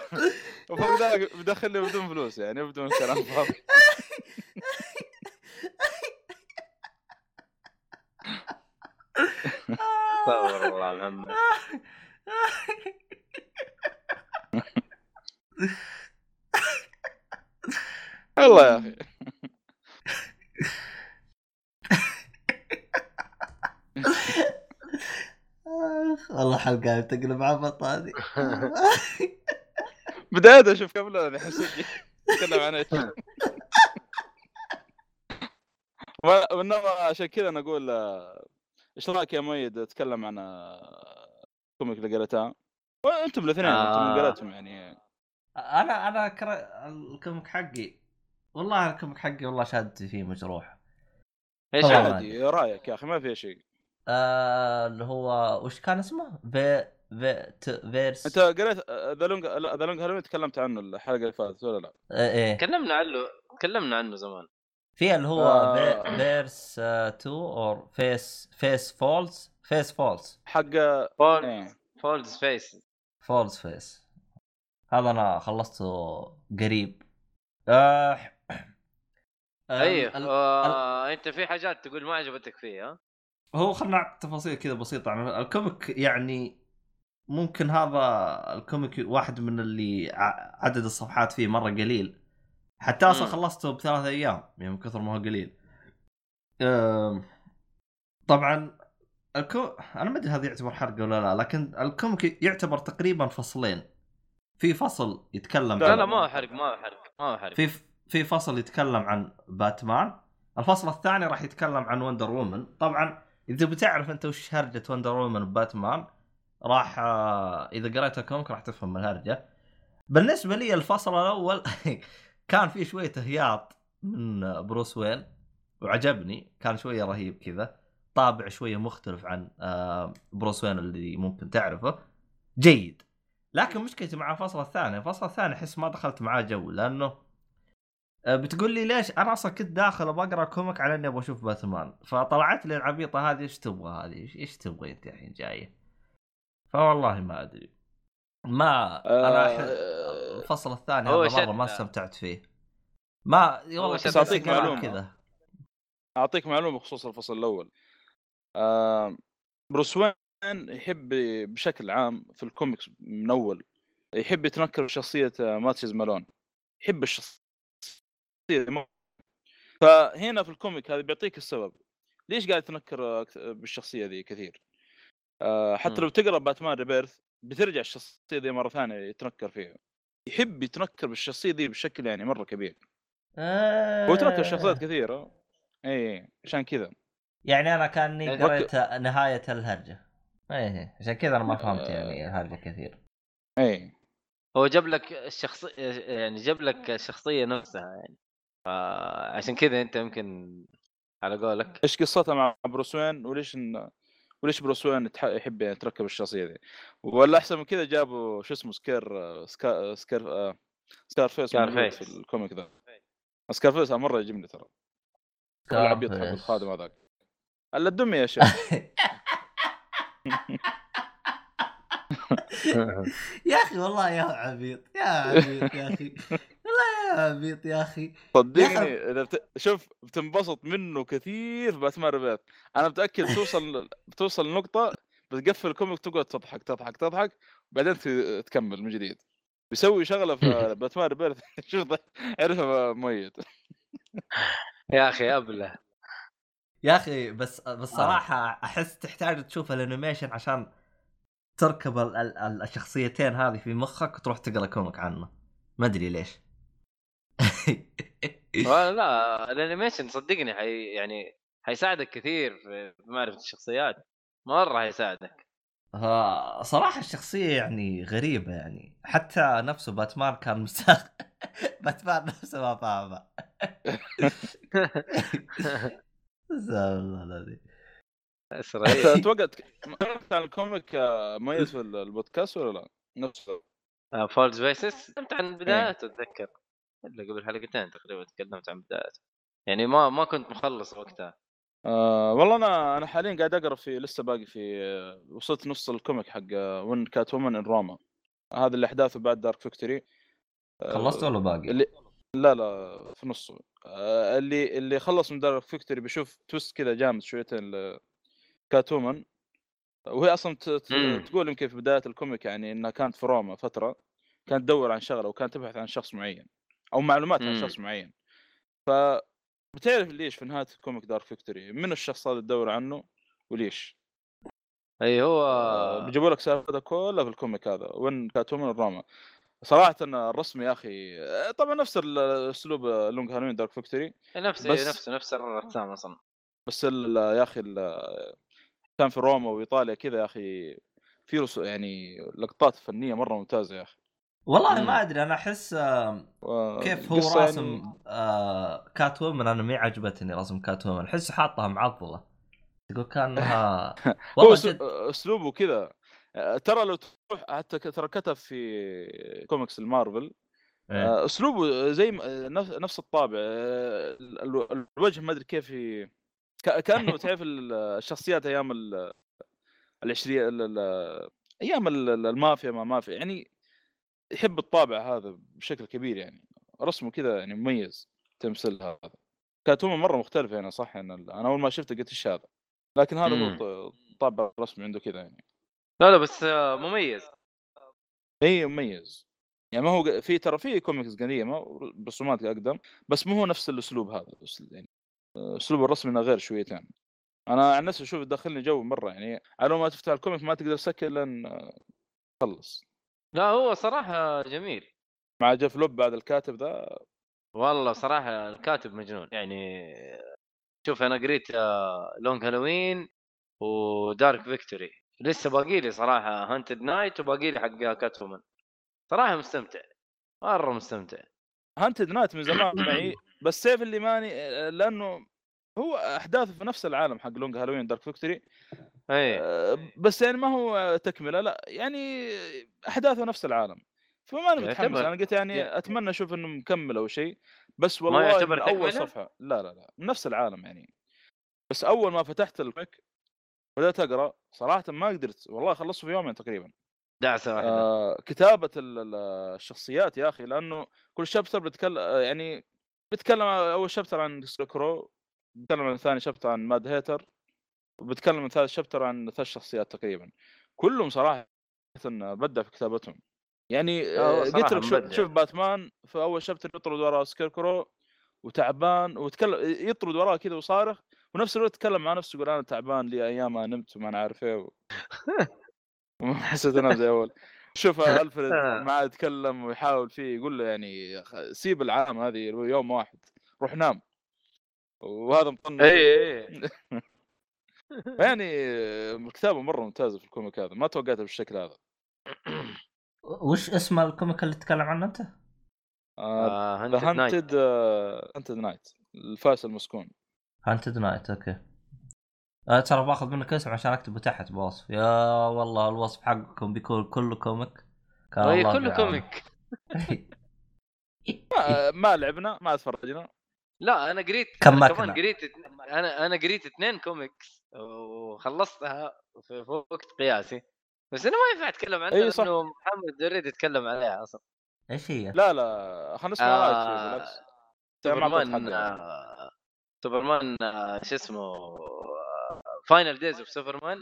وفوق ذلك بدخلني بدون فلوس يعني بدون كلام فاضي. استغفر الله العظيم. والله يا أخي. والله حلقة تقلب عبط هذه بداية أشوف قبل الحين صدق تكلم عن إيش؟ وإنما عشان كذا أنا أقول إيش رأيك يا مؤيد تتكلم عن آه، كوميك اللي قريتها وأنتم الاثنين أنتم آه. اللي قريتهم يعني أنا أنا كر... الكوميك حقي والله الكوميك حقي والله شهادتي فيه مجروح إيش؟ عادي رأيك يا أخي ما في شيء آه اللي هو وش كان اسمه؟ في في ت... فيرس أنت قريت ذا لونج ذا لونج تكلمت عنه الحلقة اللي فاتت ولا لا؟ آه إيه تكلمنا عنه تكلمنا عنه زمان في اللي هو آه. في... فيرس 2 أور فيس فيس فولز فيس فولز حق فول إيه. فولدز فيس. فولز فيس. هذا أنا خلصته قريب. آه... أيوه ال- آه، أنت في حاجات تقول ما عجبتك فيه ها؟ هو خلنا نعطي تفاصيل كذا بسيطة عن الكوميك يعني ممكن هذا ال comic واحد من اللي عدد الصفحات فيه مرة قليل. حتى أصلا. خلصته بثلاث أيام يعني من كثر ما هو قليل. طبعا الكو... أنا ما أدري هذا يعتبر حرق ولا لا لكن ال comic يعتبر تقريبا فصلين. في فصل يتكلم لا عن- لا ما هو حرق ما هو حرق ما هو حرق. في في فصل يتكلم عن باتمان الفصل الثاني راح يتكلم عن Wonder Woman. طبعا إذا بتعرف أنت وش هرجة وندر وومن بباتمان راح آه، إذا قريت ال comic راح تفهم الهرجة. بالنسبة لي الفصل الأول كان فيه شوية هياط من بروس وين وعجبني. كان شوية رهيب كذا. طابع شوية مختلف عن آه، بروس وين اللي ممكن تعرفه. جيد. لكن مشكلتي مع الفصل الثاني الفصل الثاني أحس ما دخلت معاه جو لأنه آه، بتقول لي ليش أنا أصلا كنت داخل بقرا comic على إني أبغى أشوف باتمان. فطلعت لي العبيطة هذه إيش تبغى هذه؟ ايش- تبغى أنت الحين جاية؟ فوالله ما أدري. ما أنا أح... الفصل الثاني هذا مرة ما استمتعت فيه. ما والله أقرأ معلومة. كذا. أعطيك معلومة بخصوص الفصل الأول. آه، بروس وين يحب بشكل عام في الكوميكس من أول يحب يتنكر شخصية آه، Matches Malone. يحب الشخصية فهنا في ال comic هذا بيعطيك السبب. ليش قاعد يتنكر آه، بالشخصية ذي كثير؟ آه، حتى. لو تقرأ Batman Rebirth بترجع الشخصية ذي مرة ثانية يتنكر فيها. يحب يتنكر بالشخصية ذي بشكل يعني مرة كبير. آه... هو يتنكر شخصيات كثيرة اي عشان كذا. يعني أنا كاني قريت نهاية الهرجة. إيه عشان كذا أنا ما فهمت آه. يعني الهرجة كثير. اي هو جاب لك الشخص يعني جاب لك الشخصية نفسها يعني. فعشان كذا أنت يمكن على قولك. إيش قصتها مع بروس وين؟ وليش إن... وليش بروس وين يحب يعني يتركب الشخصية ذي. ولا أحسن من كذا جابوا شو اسمه سكير آه، سكا... سكير آه، Scarface Scarface. في ال comic ذا. Scarface مرة يعجبني ترى. يلعب يضحك. الخادم هذاك. الا الدمي يا شيخ. يا أخي والله يا عبيط يا عبيط يا أخي. عبيط يا أخي. صدقني إذا بت... شوف بتنبسط منه كثير Batman Rebirth أنا متأكد توصل بتوصل لنقطة بتقفل ال comic تقعد تضحك تضحك تضحك بعدين تكمل من جديد. بيسوي شغلة في Batman Rebirth شوف عرفها ميت. يا أخي أبلة. يا أخي بس بس صراحة أحس تحتاج تشوف ال animation عشان تركب ال- ال- ال- الشخصيتين هذه في مخك وتروح تقرأ comic عنه. ما أدري ليش. لا ال animation صدقني حي يعني حيساعدك كثير في معرفة الشخصيات مرة حيساعدك. ها- صراحة الشخصية يعني غريبة يعني. حتى نفسه باتمان كان مستغ باتمان نفسه ما فاهمه استغفر الله العظيم. أتوقع تكلمت عن ال comic آه، مميز في البودكاست ولا لا؟ نفسه. False Faces تكلمت عن بداياته أتذكر. الا قبل حلقتين تقريبا تكلمت عن بداياته يعني ما ما كنت مخلص وقتها. آه والله أنا أنا حاليا قاعد أقرأ في لسه باقي في آه، وصلت نص ال comic حق When Catwoman in روما هذا اللي أحداثه بعد Dark Victory خلصت ولا باقي؟ اللي لا لا في نصه. آه، اللي اللي خلص من Dark Victory بيشوف twist كذا جامد شويتين Catwoman وهي أصلا ت- ت- مم. تقول يمكن في بداية ال comic يعني إنها كانت في روما فترة كانت تدور عن شغلة وكانت تبحث عن شخص معين. أو معلومات عن مم. شخص معين. ف بتعرف ليش في نهاية ال comic Dark Victory من الشخص هذا تدور عنه وليش؟ إي هو آه، بيجيبوا لك سالفتها كلها في ال comic هذا When Catwoman روما صراحة الرسم يا أخي آه، طبعا نفس الاسلوب آه، Long Halloween Dark Victory نفس بس- نفس نفس الرسام أصلا. بس ال- يا أخي ال- كان في روما وإيطاليا كذا يا أخي في يعني لقطات فنية مرة ممتازة يا أخي. والله. ما أدري أنا أحس آه، كيف هو قصة راسم يعني آه Catwoman أنا ما عجبتني رسم Catwoman أحس حاطها معضلة. تقول كأنها هو جد. أسلوبه كذا آه، ترى لو تروح حتى ترى كتب في كوميكس المارفل إيه. أسلوبه زي نفس الطابع. ال- ال- الوجه ما أدري كيف كأنه تعرف ال- الشخصيات أيام ال- العشريه ال- ال- أيام ال- ال- المافيا ما مافيا. يعني يحب الطابع هذا بشكل كبير يعني. رسمه كذا يعني مميز تمثيل هذا. كاتوما مرة مختلفه هنا صح يعني أنا أول ما شفته قلت إيش هذا؟ لكن هذا هو مم. ط- طابع الرسم عنده كذا يعني. لا لا بس مميز. إي مميز. يعني ما هو في ترى في كوميكس قديمة برسومات أقدم بس مو هو نفس الأسلوب هذا بس يعني أسلوب الرسم إنه غير شويتين. أنا عن نفسي أشوف يدخلني جو مرة يعني على ما تفتح ال comic ما تقدر تسكر لين آه، تخلص لا هو صراحة جميل. مع جيف لوب بعد الكاتب ذا والله صراحة الكاتب مجنون. يعني شوف أنا قريت Long Halloween و Dark Victory لسه باقي لي صراحة Haunted Knight وباقي لي حق Catwoman صراحة مستمتع مرة مستمتع. Haunted Knight من زمان معي بس سيف اللي ماني آه، لأنه هو أحداثه في نفس العالم حق Long Halloween Dark Victory اي آه، بس يعني ما هو تكملة لا يعني أحداثه نفس العالم. فما أنا متحمس يعتبر- أنا قلت يعني يع- أتمنى أشوف إنه مكمل أو شيء بس ما والله يعتبر من أول؟ صفحة لا لا لا نفس العالم يعني. بس أول ما فتحت ال comic بدأت أقرأ صراحة ما قدرت والله خلصته في يومين تقريبا. دعسه واحدة آه كتابة ال- ال- الشخصيات يا أخي لأنه كل chapter بيتكلم يعني بيتكلم أول chapter عن Scarecrow بيتكلم عن ثاني chapter عن Mad Hatter وبيتكلم عن ثالث chapter عن ثلاث شخصيات تقريبا. كلهم صراحة بدع في كتابتهم. يعني آه، آه، قلت لك شوف, باتمان في أول chapter يطرد وراه Scarecrow وتعبان وتكلم يطرد وراه كذا وصارخ ونفس الوقت يتكلم مع نفسه يقول أنا تعبان لي أيام ما نمت وما أنا عارف إيه و... حسيت إنه زي أول. شوف ألفريد. معاه يتكلم ويحاول فيه يقول له يعني سيب العالم هذه يوم واحد روح نام. وهذا مطنش اي اي يعني الكتابه مرة ممتازة في ال comic هذا ما توقعتها بالشكل هذا. وش اسم ال comic اللي تتكلم عنه أنت؟ The Haunted Knight Haunted Knight الفارس المسكون. Haunted Knight okay. أه ترى باخذ منك اسم عشان أكتبه تحت بوصف يا والله الوصف حقكم بيكون كله comic. كان كله عونه. comic. ما, ما لعبنا ما تفرجنا لا أنا قريت كم أنا؟ كمان قريت أنا أنا قريت اثنين كوميكس وخلصتها في في وقت قياسي بس أنا ما ينفع أتكلم عنها صح. لأنه محمد already اتكلم عليها أصلا. إيش هي؟ لا لا خلينا نسمع رأيك سوبرمان. آه، سوبرمان آه، شو اسمه Final Days of Superman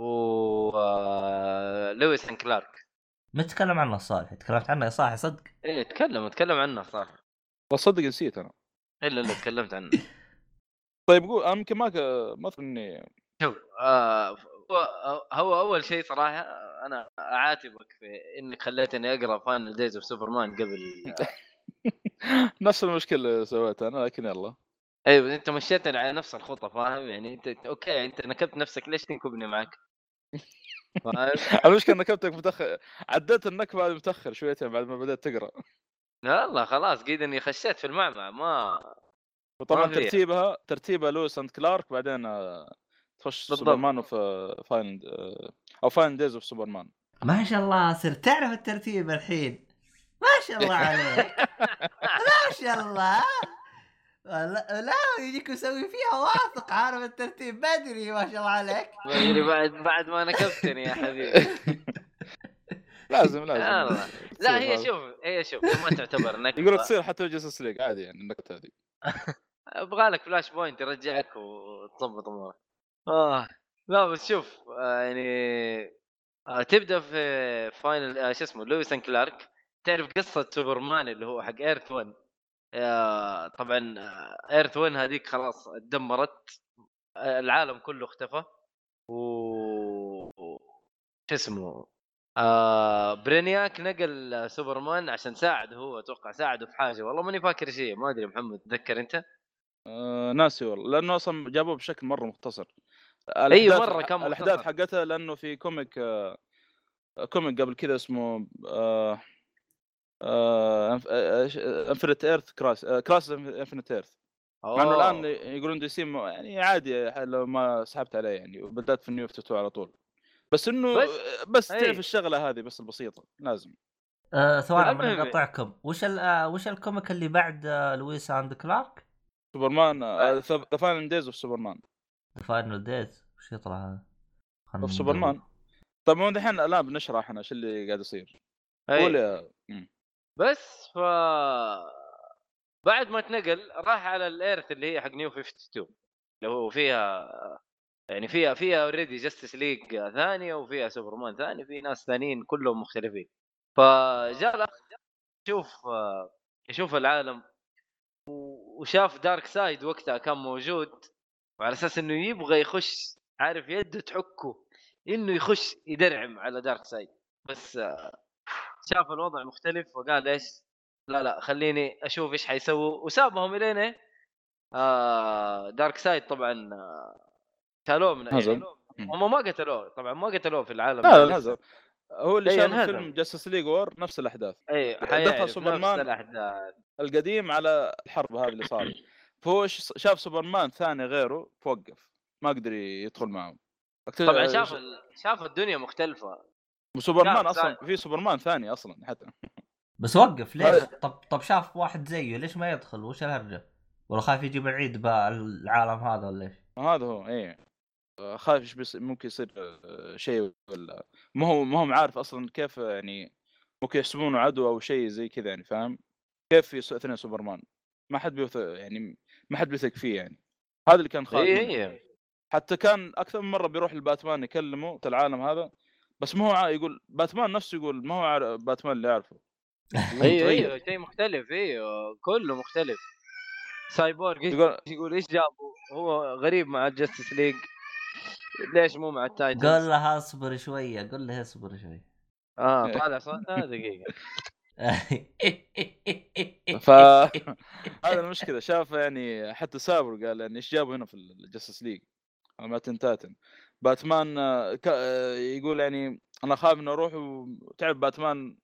و آه، Lois and Clark ما تتكلم عنه صالح تكلمت عنه يا صالح صدق؟ إيه تكلم اتكلم عنه صراحة بس صدق نسيت أنا. إلا إلا تكلمت عنه. طيب قول أنا يمكن ما اذكر إني شوف آه هو هو أول شيء صراحة أنا أعاتبك في إنك خليتني أقرأ Final Days of Superman قبل نفس المشكلة اللي سويتها أنا لكن يلا. أيوه أنت مشيتني على نفس الخطة فاهم؟ يعني أنت okay أنت نكبت نفسك ليش تنكبني معك؟ المشكلة نكبتك متأخر عدلت النكبة بعد متأخر شويتين بعد ما بدأت تقرأ. لا لا خلاص قيد إني خشيت في المعمعة ما وطبعا. ترتيبها ترتيبها Lois and Clark بعدين آه، تخش. سوبرمان وفي Final أو Final Days of Superman. ما شاء الله صرت تعرف الترتيب الحين. ما شاء الله عليك. ما شاء الله. لا, لا يجيك يسوي فيها واثق عارف الترتيب. بدري ما شاء الله عليك. بدري بعد بعد ما نكبتني يا حبيبي. لازم لازم. يلا. لا هي. شوف هي شوف ما تعتبر نكبة يقولوا تصير حتى Justice League عادي يعني النكته هذه. أبغى لك Flashpoint يرجعك وتظبط أمورك. آه لا بس شوف آه يعني آه تبدأ في Final آه شو اسمه Lois and Clark. تعرف قصة سوبرمان اللي هو حق Earth 1 آه طبعا Earth 1 هذيك خلاص اتدمرت آه العالم كله اختفى. و- شو اسمه آه برينياك نقل سوبرمان عشان ساعده هو أتوقع ساعده في حاجة والله ماني فاكر شيء ما أدري محمد تذكر أنت؟ آه ناسي والله لأنه أصلا جابوه بشكل مرة مختصر أيوة، الأحداث- مرة كان الأحداث مختصر. حقتها لأنه في comic آه comic قبل كذا اسمه آه آه Infinite Earth Crisis آه Crisis Infinite Earth مع إنه. الآن يقولون DC يعني عادي لو ما سحبت عليه يعني وبدات في ال New 52 على طول بس إنه بس- بس, أي. تعرف الشغلة هذه بس البسيطة لازم آه ثواني المهم. من اقطعكم وش ال- آه وش ال comic اللي بعد آه Lois and Clark؟ سوبرمان The Final Days of Superman. Final Days وش يطلع؟ هذا؟ of Superman. طيب ما الحين الان بنشرح إحنا إيش اللي قاعد يصير. قول. بس ف بعد ما تنقل راح على ال Earth اللي هي حق New 52 اللي هو فيها يعني فيها فيها already Justice League ثانية وفيها سوبرمان ثاني في ناس ثانيين كلهم مختلفين. فجاء الأخ يشوف يشوف العالم وشاف Darkseid وقتها كان موجود وعلى أساس إنه يبغى يخش عارف يده تحكه إنه يخش يدرعم على Darkseid بس آه، شاف الوضع مختلف وقال إيش لا لا خليني أشوف إيش حيسووا وسابهم الين إيه؟ آه Darkseid طبعا آه، شالوه من نزل. يعني هم ما قتلوه طبعا ما قتلوه في العالم لا لا. نزل هو اللي إي، شاف. فيلم Justice League War نفس الأحداث اي دخل حيعرف نفس سوبرمان. الأحداث القديم على الحرب هذه اللي صارت فهو شاف سوبرمان ثاني غيره فوقف ما قدر يدخل معهم أكتر- طبعا شاف شاف الدنيا مختلفة سوبرمان أصلا في سوبرمان ثاني أصلا حتى بس وقف ليش؟ طب طب شاف واحد زيه ليش ما يدخل؟ وش الهرجة؟ ولا خايف يجيب العيد بالعالم هذا ولا إيش؟ هذا هو إيه خايف إيش بيصير ممكن يصير آه، شيء ولا ما هو ما هو عارف أصلا كيف يعني ممكن يحسبونه عدو أو شيء زي كذا يعني فاهم كيف يس- اثنين سوبرمان؟ ما حد بيثق يعني ما حد بيثق فيه يعني. هذا اللي كان خايف اي. اي حتى كان أكثر من مرة بيروح لباتمان يكلمه في العالم هذا بس ما هو يقول باتمان نفسه يقول ما هو عارف باتمان اللي يعرفه. اي متغير. اي شيء مختلف اي كله مختلف. سايبورغ يقول يقول إيش جابه؟ هو غريب مع ال Justice League ليش مو مع ال Titans؟ قول له اصبر شوية قول له اصبر شوي. آه طالع صوتها دقيقة. ف هذا المشكلة. شاف يعني حتى سابر قال يعني إيش جابوا هنا في ال Justice League؟ ما تنتاتن. باتمان يقول يعني أنا خايف إنه أروح وتعرف باتمان.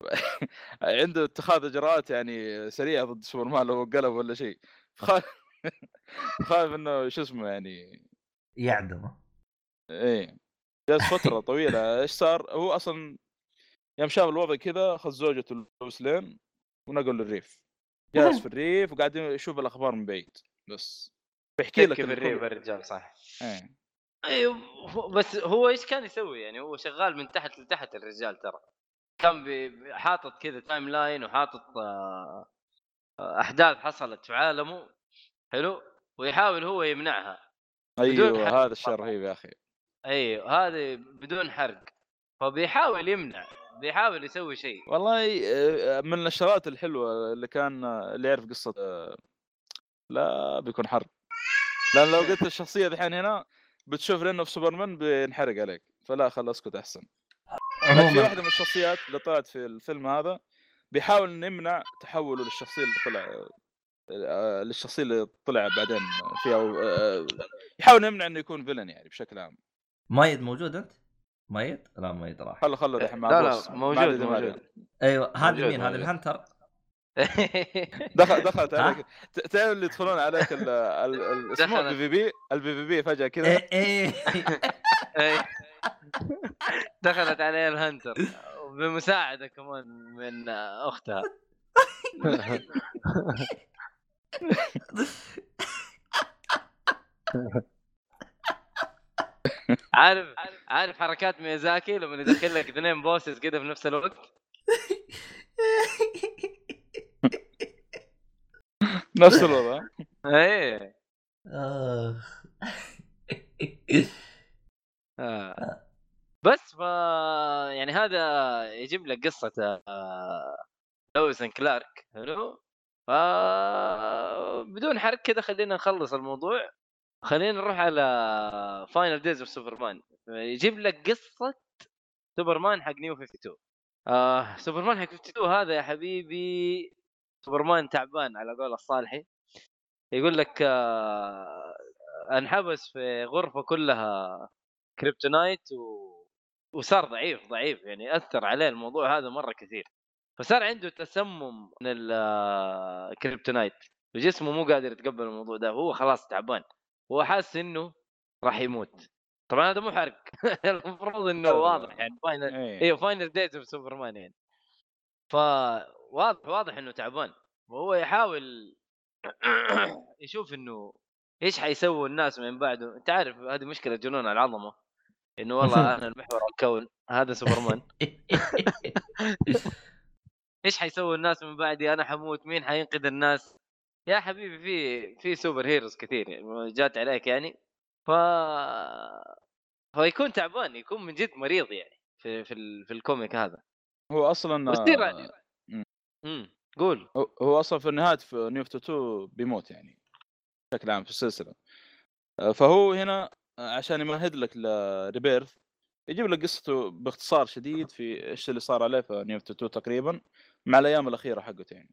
عنده اتخاذ إجراءات يعني سريعة ضد سوبرمان لو قلب ولا شيء. خايف خايف إنه شو اسمه يعني. يعدمه. إيه. جلس فترة طويلة. إيش صار؟ هو أصلا يوم شاف الوضع كذا اخذ زوجته لويس لين ونقل للريف. جالس في الريف وقاعد يشوف الأخبار من بعيد بس. بيحكي لك كيف إن الريف كل- الرجال صح إيه. أيوه بس هو إيش كان يسوي يعني؟ هو شغال من تحت لتحت الرجال ترى. كان حاطط كذا timeline وحاطط آه، أحداث حصلت في عالمه حلو؟ ويحاول هو يمنعها أيوه هذا الشيء. رهيب يا أخي. أيوه هذه بدون حرق. فبيحاول يمنع بيحاول يسوي شيء. والله آه، من النشرات الحلوة اللي كان آه، اللي يعرف قصة آه، لا بيكون حرق لأن لو قلت الشخصية الحين هنا بتشوف لأنه في سوبرمان بينحرق عليك. فلا خل أسكت أحسن. في واحدة من الشخصيات اللي طلعت في الفيلم هذا بيحاول إنه يمنع تحوله للشخصية اللي طلع للشخصية اللي طلع بعدين فيها يحاول يمنع إنه يكون فيلن يعني بشكل عام. مايد موجود أنت؟ مايد؟ لا مايد راح خلوا خلوا الحين مع لا. لا موجود. موجود أيوه هذه موجود، مين؟ هذه موجود. الهنتر دخل دخلت؟ عليك ت- تعرف اللي يدخلون عليك ال- ال- ال- اسمه. ال PvP ال PvP فجأة كذا إيه إيه إيه. دخلت عليه ال hunter بمساعدة كمان من أختها عارف عارف حركات ميازاكي لما يدخل لك اثنين bosses كذا في نفس الوقت؟ نفس الوضع. إيه. آخ. آه. بس ف يعني هذا يجيب لك قصة آه، لويس كلارك حلو؟ ف بدون حرق كذا خلينا نخلص الموضوع. خلينا نروح على Final Days of Superman يجيب لك قصة سوبرمان حق New 52 آه سوبرمان حق 52 هذا يا حبيبي سوبرمان تعبان على قول الصالحي. يقول لك آه انحبس في غرفة كلها kryptonite و... وصار ضعيف ضعيف يعني أثر عليه الموضوع هذا مرة كثير. فصار عنده تسمم من ال kryptonite وجسمه مو قادر يتقبل الموضوع ده. هو خلاص تعبان. هو حاسس إنه راح يموت. طبعا هذا مو حرق. المفروض إنه واضح. يعني final أيوه Final Days of Superman يعني. فواضح واضح إنه تعبان. وهو يحاول يشوف إنه إيش حيسووا الناس من بعده. أنت عارف هذه مشكلة جنون العظمة. إنه والله أنا المحور الكون هذا سوبرمان إيش حيسووا الناس من بعدي؟ أنا حموت. مين حينقذ الناس؟ يا حبيبي في في superheroes كثير يعني جات عليك يعني. ف فيكون تعبان يكون من جد مريض يعني في في, ال... في ال comic هذا. هو أصلا بس يصير يعني مم. امم قول. هو- أصلا في النهاية في New 2 بيموت يعني بشكل عام في السلسلة. آه، فهو هنا آه، عشان يمهد لك ل Rebirth يجيب لك قصته باختصار شديد في إيش اللي صار عليه في New 2 تقريبا مع الأيام الأخيرة حقته يعني.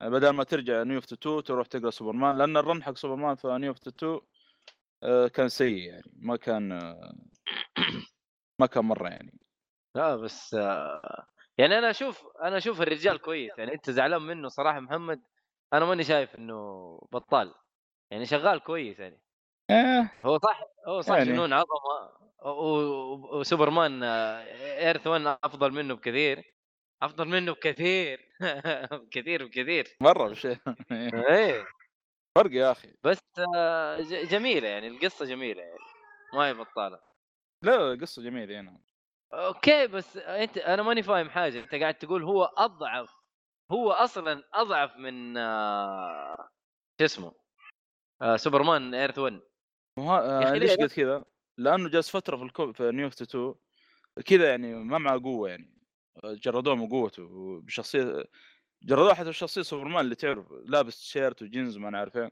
بدل ما ترجع New 2 تروح تقرأ سوبرمان لأن ال run حق سوبرمان في New 2 آه، كان سيء يعني ما كان آه، ما كان مرة يعني. لا بس آه، يعني أنا أشوف أنا أشوف الرجال كويس يعني أنت زعلان منه صراحة محمد أنا ماني شايف إنه بطال يعني شغال كويس يعني. إيه. هو صح هو صح يعني. جنون عظمة وسوبرمان آه، ايرث 1 أفضل منه بكثير. أفضل منه بكثير. كثير بكثير. مرة بشيء. إيه. فرق يا أخي. بس آه، جميلة يعني القصة جميلة يعني. ما هي بطالة. لا لا قصه جميلة هنا أوكي بس أنت أنا ماني فاهم حاجة. أنت قاعد تقول هو أضعف هو أصلا أضعف من آه، شو اسمه آه، سوبرمان إيرث 1 وها... يا آه أخي ليش؟ قلت كذا؟ لأنه جالس فترة في الكو... في نيو 2 كذا يعني ما معه قوة يعني. جردوه من قوته بشخصيه جردوه حتى بشخصيه سوبرمان اللي تعرف لابس تيشيرت وجينز وما نعرف إيه.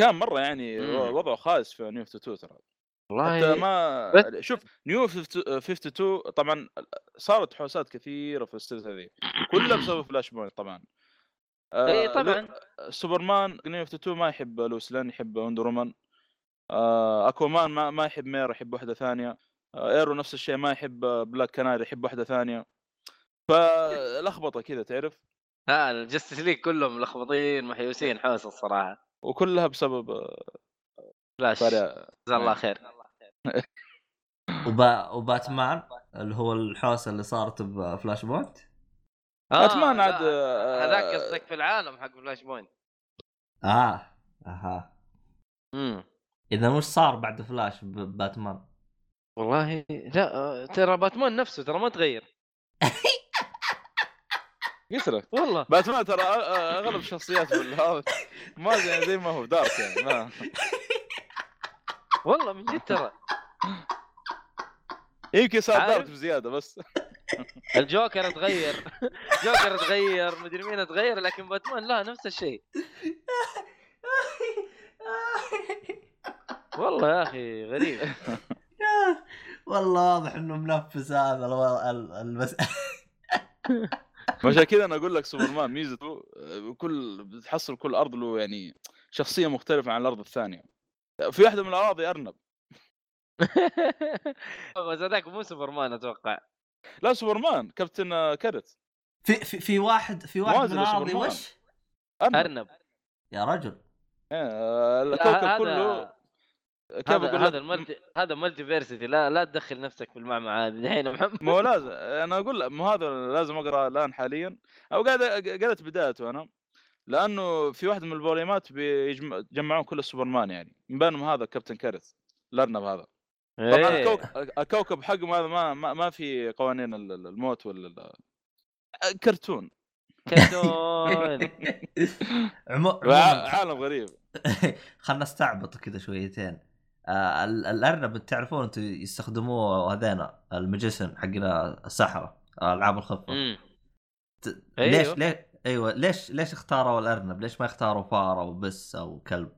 كان مرة يعني مم. وضعه خايس في New 2 ترى. والله ما شوف New 52 طبعا صارت حوسات كثيرة في السلسلة هذه كلها بسبب Flashpoint طبعا. آه، اي طبعا. لو- سوبرمان New 52 ما يحب لويس لأن يحب Wonder Woman. آه، أكوامان ما, ما يحب ميرا يحب واحدة ثانية. آه، آرو نفس الشيء ما يحب آه، Black Canary يحب واحدة ثانية. فلخبطة كذا تعرف؟ لا ال Justice League كلهم ملخبطين محيوسين حوسه الصراحة. وكلها بسبب آه، فلاش. جزاه الله خير. وبا... وباتمان اللي هو الحوسه اللي صارت ب Flashpoint؟ باتمان لا، عاد آه، هذاك قصدك في العالم حق Flashpoint. آه أها. امم إذا وش صار بعد فلاش بباتمان؟ والله لا آه، ترى باتمان نفسه ترى ما تغير. قلت لك والله باتمان ترى أ- أ- أغلب الشخصيات بالهذا ما زي زي ما هو دارك يعني ما. والله من جد ترى. يمكن صار؟ دارك بزيادة بس. الجوكر تغير جوكر تغير مدري مين تغير لكن باتمان لا نفس الشيء. والله يا أخي غريب. والله واضح إنه منفس هذا ألو... ال... المس... عشان كذا أنا أقول لك سوبرمان ميزته آه، كل بتحصل كل أرض له يعني شخصية مختلفة عن الأرض الثانية. في واحدة من الأراضي أرنب. بس هذاك مو سوبرمان أتوقع. لا سوبرمان كابتن آه، Carrot في في في واحد في واحد من الأراضي. وش؟ أرنب. أرنب. يا رجل. آه، لا، الكوكب كله كيف هذا أقول هذا ال multi هذا Multiversity لا لا تدخل نفسك في المعمعة هذه الحين محمد. ما هو لازم أنا أقول لك مو هذا لازم اقرا الآن حاليا. أو قاعد قرأت بدايته أنا. لأنه في واحدة من الفوليومات بيجمعون كل السوبرمان يعني. من بينهم هذا Captain Carrot الأرنب هذا. طبعا إيه. الكوكب, الكوكب حقهم هذا ما ما, ما في قوانين ال- ال- الموت ولا كرتون. كرتون. عالم غريب. خلنا نستعبط كذا شويتين. آه ال- الأرنب تعرفون أنتم يستخدموه هذينا المجسن حقنا السحره ألعاب الخفة. ت- أيوه. ليش ليش أيوه ليش ليش اختاروا الأرنب؟ ليش ما اختاروا فار أو بس أو كلب؟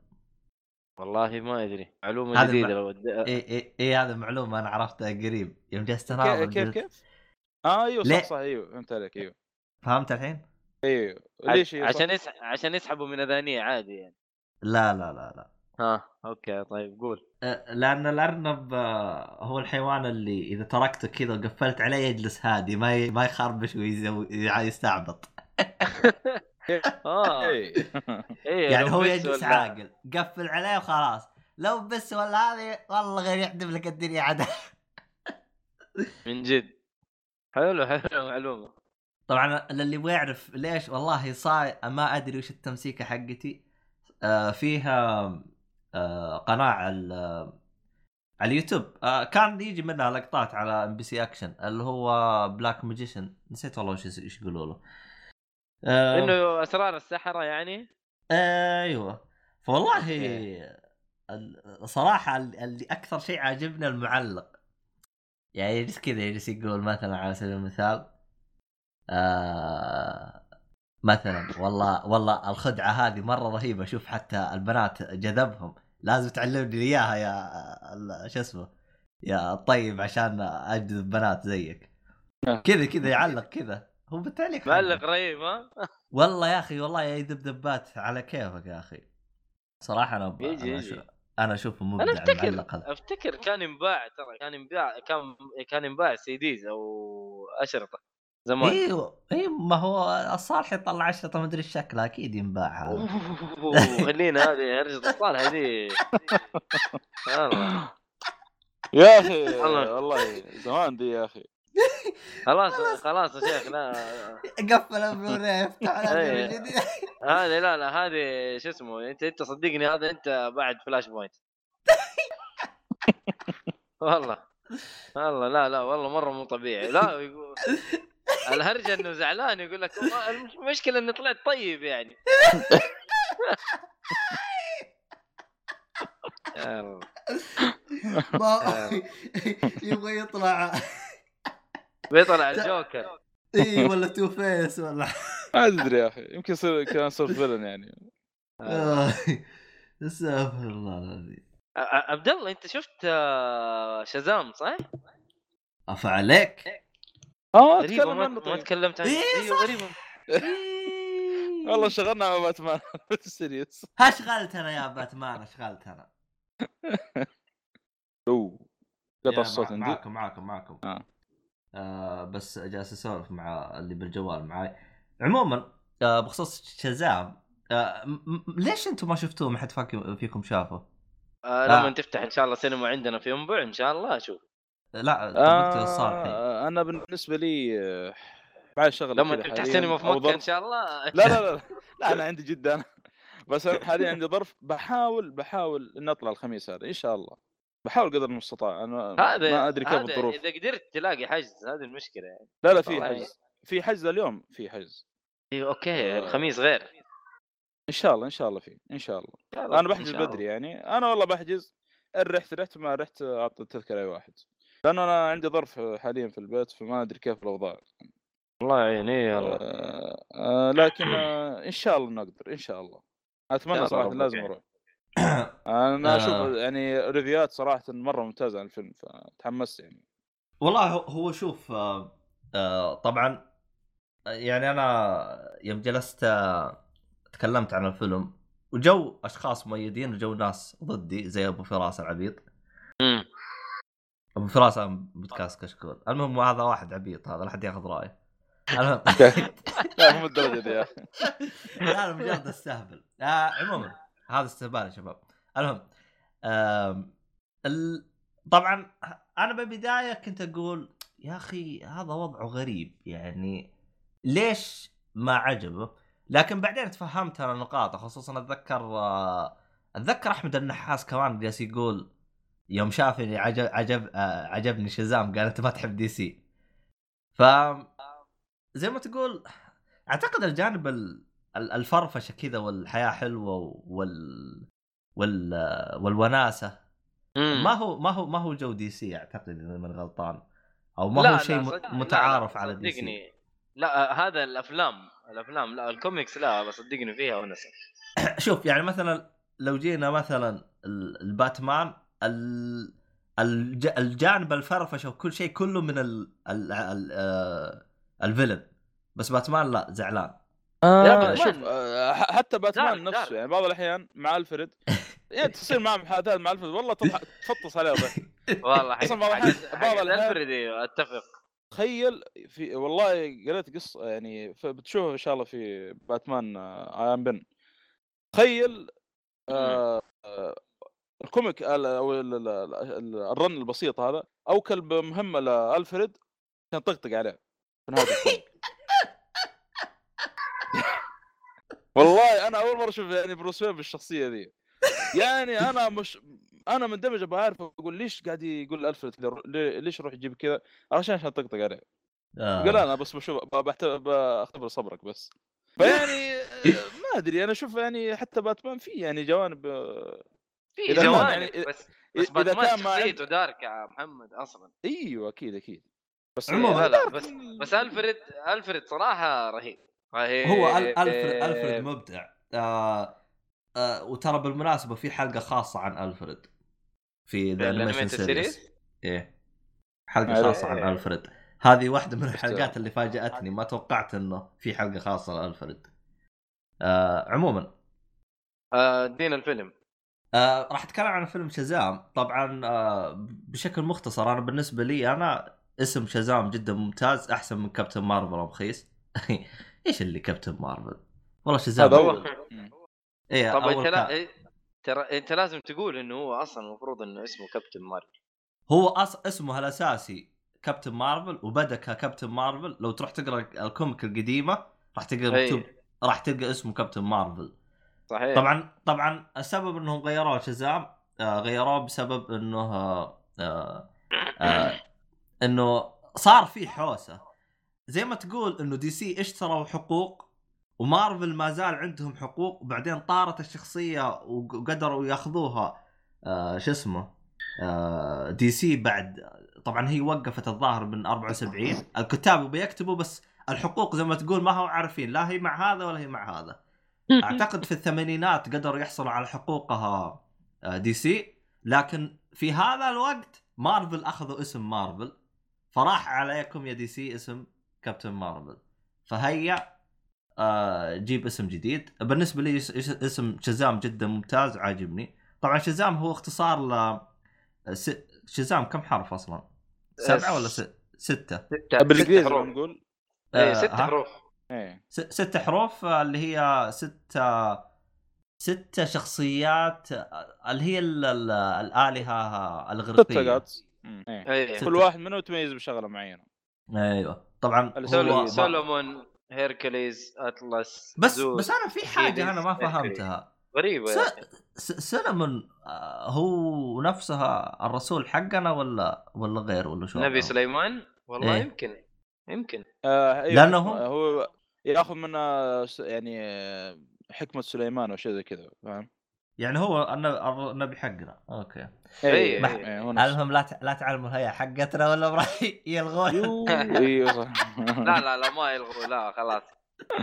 والله ما أدري معلومة هذا جديدة الم- لو اي اي إي هذه معلومة أنا عرفتها قريب يوم جلست كيف اناظر كيف كيف؟ آه أيوه؟ صح صح أيوه فهمت عليك أيوه فهمت الحين؟ أيوه ليش. عشان يس... عشان يسحبوا من أذانية عادي يعني لا لا لا لا ها okay طيب قول. آه، لأن الأرنب آه، هو الحيوان اللي إذا تركته كذا وقفلت عليه يجلس هادي ما. ما يخربش ويستعبط آه. إيه. إيه يعني هو يجلس عاقل قفل عليه وخلاص. لو بس ولا هذه والله غير يحدف لك الدنيا عدل من جد. حلو حلو معلومة. طبعا اللي يبغى يعرف ليش والله صاير ما أدري وش التمسيكة حقتي. آه فيها آه قناة على على اليوتيوب. آه كان يجي منها لقطات على MBC Action اللي هو black magician نسيت والله وش إيش يقولوا له. آه إنه أسرار السحرة يعني؟ أيوه. فوالله صراحة ال- اللي أكثر شيء عاجبني المعلق. يعني يجلس كذا يجلس يقول مثلا على سبيل المثال آه مثلا. والله والله الخدعة هذه مرة رهيبة. شوف حتى البنات جذبهم. لازم تعلمني إياها يا شو اسمه يا طيب عشان أجذب بنات زيك. كذا كذا يعلق كذا. هو بالتعليق حقه. معلق رهيب ها؟ والله يا أخي والله يا ذبذبات على كيفك يا أخي. صراحة أنا ب... يجي أنا. شو... أنا أشوفه أنا مبدع أفتكر المعلق هذا. أفتكر كان ينباع ترى كان ينباع كان كان ينباع سيديز أو أشرطة. زمان. أيوه اي ما هو الصالح يطلع اشرطه مدري الشكل أكيد ينباع هذا أوه، خلينا هذه هرجة الصالح هذه. والله يا أخي والله. زمان دي يا أخي. خلاص خلاص. يا شيخ لا. قفل البلوراي افتح إيه. هذه لا لا هذه شو اسمه أنت أنت صدقني هذا أنت بعد Flashpoint. والله. والله لا لا والله مرة مو طبيعي. لا يقول الهرجة إنه زعلان يقول لك "ما- المشكلة إني طلعت طيب يعني. ما يبغى يطلع. بيطلع الجوكر. إي ولا Two Face ولا. ما أدري يا أخي يمكن يصير كان صار villain يعني. آه. استغفر الله العظيم. عبد الله أنت شفت آه، شازام صح؟ افا عليك آه غريبه اتكلم ما, ما طيب. تكلمت عنه. إيه، أيوه صح. غريبه والله شغلنا مع باتمان series اشغلتنا يا باتمان اشغلتنا اوه يا قطع الصوت عندي. معاكم معاكم معاكم آه. آه بس جالس أسولف مع اللي بالجوال معاي عموما آه بخصوص شازام آه م- م- ليش أنتم ما شفتوه؟ ما حد فاك- فيكم شافه؟ آه لما آه. تفتح إن شاء الله سينما عندنا في ينبع إن شاء الله أشوف. لا آه أنا بالنسبة لي آه، معي شغلة لما سينما في مكه. إن شاء الله. لا لا لا لا أنا عندي جدا. أنا. بس حاليا عندي ظرف بحاول بحاول اني أطلع الخميس هذا إن شاء الله. بحاول قدر المستطاع. أنا هذا ما أدري كيف هذا الظروف. إذا قدرت تلاقي حجز هذه المشكلة يعني. لا لا في حجز. في حجز اليوم في حجز. أيوه okay آه. الخميس غير. إن شاء الله إن شاء الله في إن شاء الله. إن شاء الله، أنا بحجز. بدري يعني. أنا والله بحجز إن رحت رحت ما رحت اعطي التذكره اي واحد لأنه أنا عندي ظرف حاليا في البيت فما أدري كيف الأوضاع الله يعين اي والله آه آه لكن آه إن شاء الله نقدر إن شاء الله أتمنى صراحة لازم يعني. أروح أنا أشوف آه. يعني ريفيوات صراحة مرة ممتازة عن الفيلم فتحمست يعني والله هو- شوف آه طبعا يعني أنا يوم جلست تكلمت عن الفيلم وجو أشخاص مؤيدين وجو ناس ضدي زي أبو فراس العبيط. أبو فراس بودكاست كشكول. المهم هذا واحد عبيط هذا لا حد ياخذ رأيه. المهم. لا مو الدرجة دي يا أخي. لا أنا مجرد استهبل. آه عموما هذا استهبال يا شباب. المهم. طبعا أنا بالبداية كنت أقول يا أخي هذا وضعه غريب. يعني ليش ما عجبه؟ لكن بعدين تفهمت أنا نقاطه خصوصا أتذكر آه، أتذكر أحمد النحاس كمان جالس يقول يوم شافني عجب عجب آه، عجبني شزام قال انت ما تحب دي سي. ف زي ما تقول أعتقد الجانب ال- ال- الفرفشة كذا والحياة حلوة وال وال والوناسة. مم. ما هو ما هو ما هو جو DC أعتقد إذا من غلطان. أو ما هو شيء صدق- لا، متعارف على DC. لا هذا الأفلام الأفلام لا الكوميكس لا بس صدقني فيها ونسه شوف يعني مثلا لو جينا مثلا ال- الباتمان الجانب الفرفشة وكل شيء كله من ال ال ال آه، الفيلن. بس باتمان لا زعلان. آه. شوف آه حتى باتمان دارك، نفسه دارك. يعني بعض الأحيان مع ألفريد يعني تصير معه محادثات مع ألفريد والله تضحك تفطس عليه ضحك والله حق بعض الفريد أيوه، أتفق. تخيل في والله قريت قصة يعني بتشوفها إن شاء الله في باتمان اي ام بن. تخيل آه آه ال comic ال- أو ال- ال- ال- ال run البسيط هذا اوكل بمهمه لألفريد كان طقطق عليه في نهاية ال comic. والله أنا أول مرة أشوف يعني بروس واين بالشخصية ذي. يعني أنا مش أنا مندمج أبغى أعرف أقول ليش قاعد يقول ألفريد كذا ليش يروح يجيب كذا؟ عشان عشان طقطق عليه. آه. قال أنا بس بشوف بختبر صبرك بس. فيعني ما أدري أنا أشوف يعني حتى باتمان فيه يعني جوانب آه، في جوانب يعني- بس بس كان ما شخصيته dark يا محمد أصلا. أيوه أكيد أكيد. بس عموماً. لا لا بس من- بس الفريد ألفريد صراحة رهيب. رهيب. هو أل- الفريد. ألفريد مبدع. آه آه وترى بالمناسبة في حلقة خاصة عن ألفريد. في ذا animation series؟ إيه. حلقة. خاصة عن ألفريد. هذه واحدة من الحلقات اللي فاجأتني. ما توقعت إنه في حلقة خاصة لألفريد. آه عموما. آه، دين الفيلم. آه راح أتكلم عن فيلم شازام. طبعا آه بشكل مختصر أنا بالنسبة لي أنا اسم شازام جدا ممتاز أحسن من كابتن مارفل خيس إيش اللي كابتن مارفل؟ والله شازام هذا. إيه طب أنت. لا إيه، ترى أنت لازم تقول إنه هو أصلا المفروض إنه اسمه كابتن مارفل. هو أص... اسمه الأساسي Captain Marvel وبدأ ك Captain Marvel. لو تروح تقرأ ال comic القديمة راح تلقى أي. مكتوب راح تلقى اسمه Captain Marvel. صحيح. طبعا طبعا السبب إنهم غيروه شزام آه غيروه بسبب إنه آه آه إنه صار في حوسة. زي ما تقول إنه DC اشتروا حقوق ومارفل ما زال عندهم حقوق وبعدين طارت الشخصية وقدروا ياخذوها شو اسمه DC بعد طبعا هي وقفت الظاهر من 74 الكتاب بيكتبوا بس الحقوق زي ما تقول ما هم عارفين لا هي مع هذا ولا هي مع هذا. أعتقد في الثمانينات قدروا يحصلوا على حقوقها آه، DC. لكن في هذا الوقت مارفل أخذوا اسم مارفل فراح عليكم يا DC اسم Captain Marvel. فهيا آه جيب اسم جديد. بالنسبة لي اس- اس- اسم شزام جدا ممتاز عاجبني. طبعا شزام هو اختصار ل س- شزام كم حرف أصلا؟ سبعة ولا س... ستة؟ ستة. بالانجليزي نقول اي آه، ست ها؟ حروف. إيه س... ست حروف اللي هي ستة ستة شخصيات اللي هي ال... ال... الآلهة ستة الإغريقية قاعد إيه اي ستة. كل واحد منهم يتميز بشغلة معينة أيوه طبعا. Solomon Hercules Atlas بس زوس. بس أنا في حاجة أنا ما. فهمتها غريبة س... سلمون آه، هو نفسها الرسول حقنا ولا ولا غير ولا شو نبي؟ سليمان والله إيه. يمكن يمكن آه أيوة. هم- هو ياخذ من س- يعني حكمة سليمان أو شيء زي كذا فاهم؟ يعني هو النبي, حقنا okay إيه إيه، إيه، إيه. المهم لا ت... لا تعلموا الهيئة حقتنا ولا راح يلغون يو، إيوه صح لا لا لا ما يلغوا لا خلاص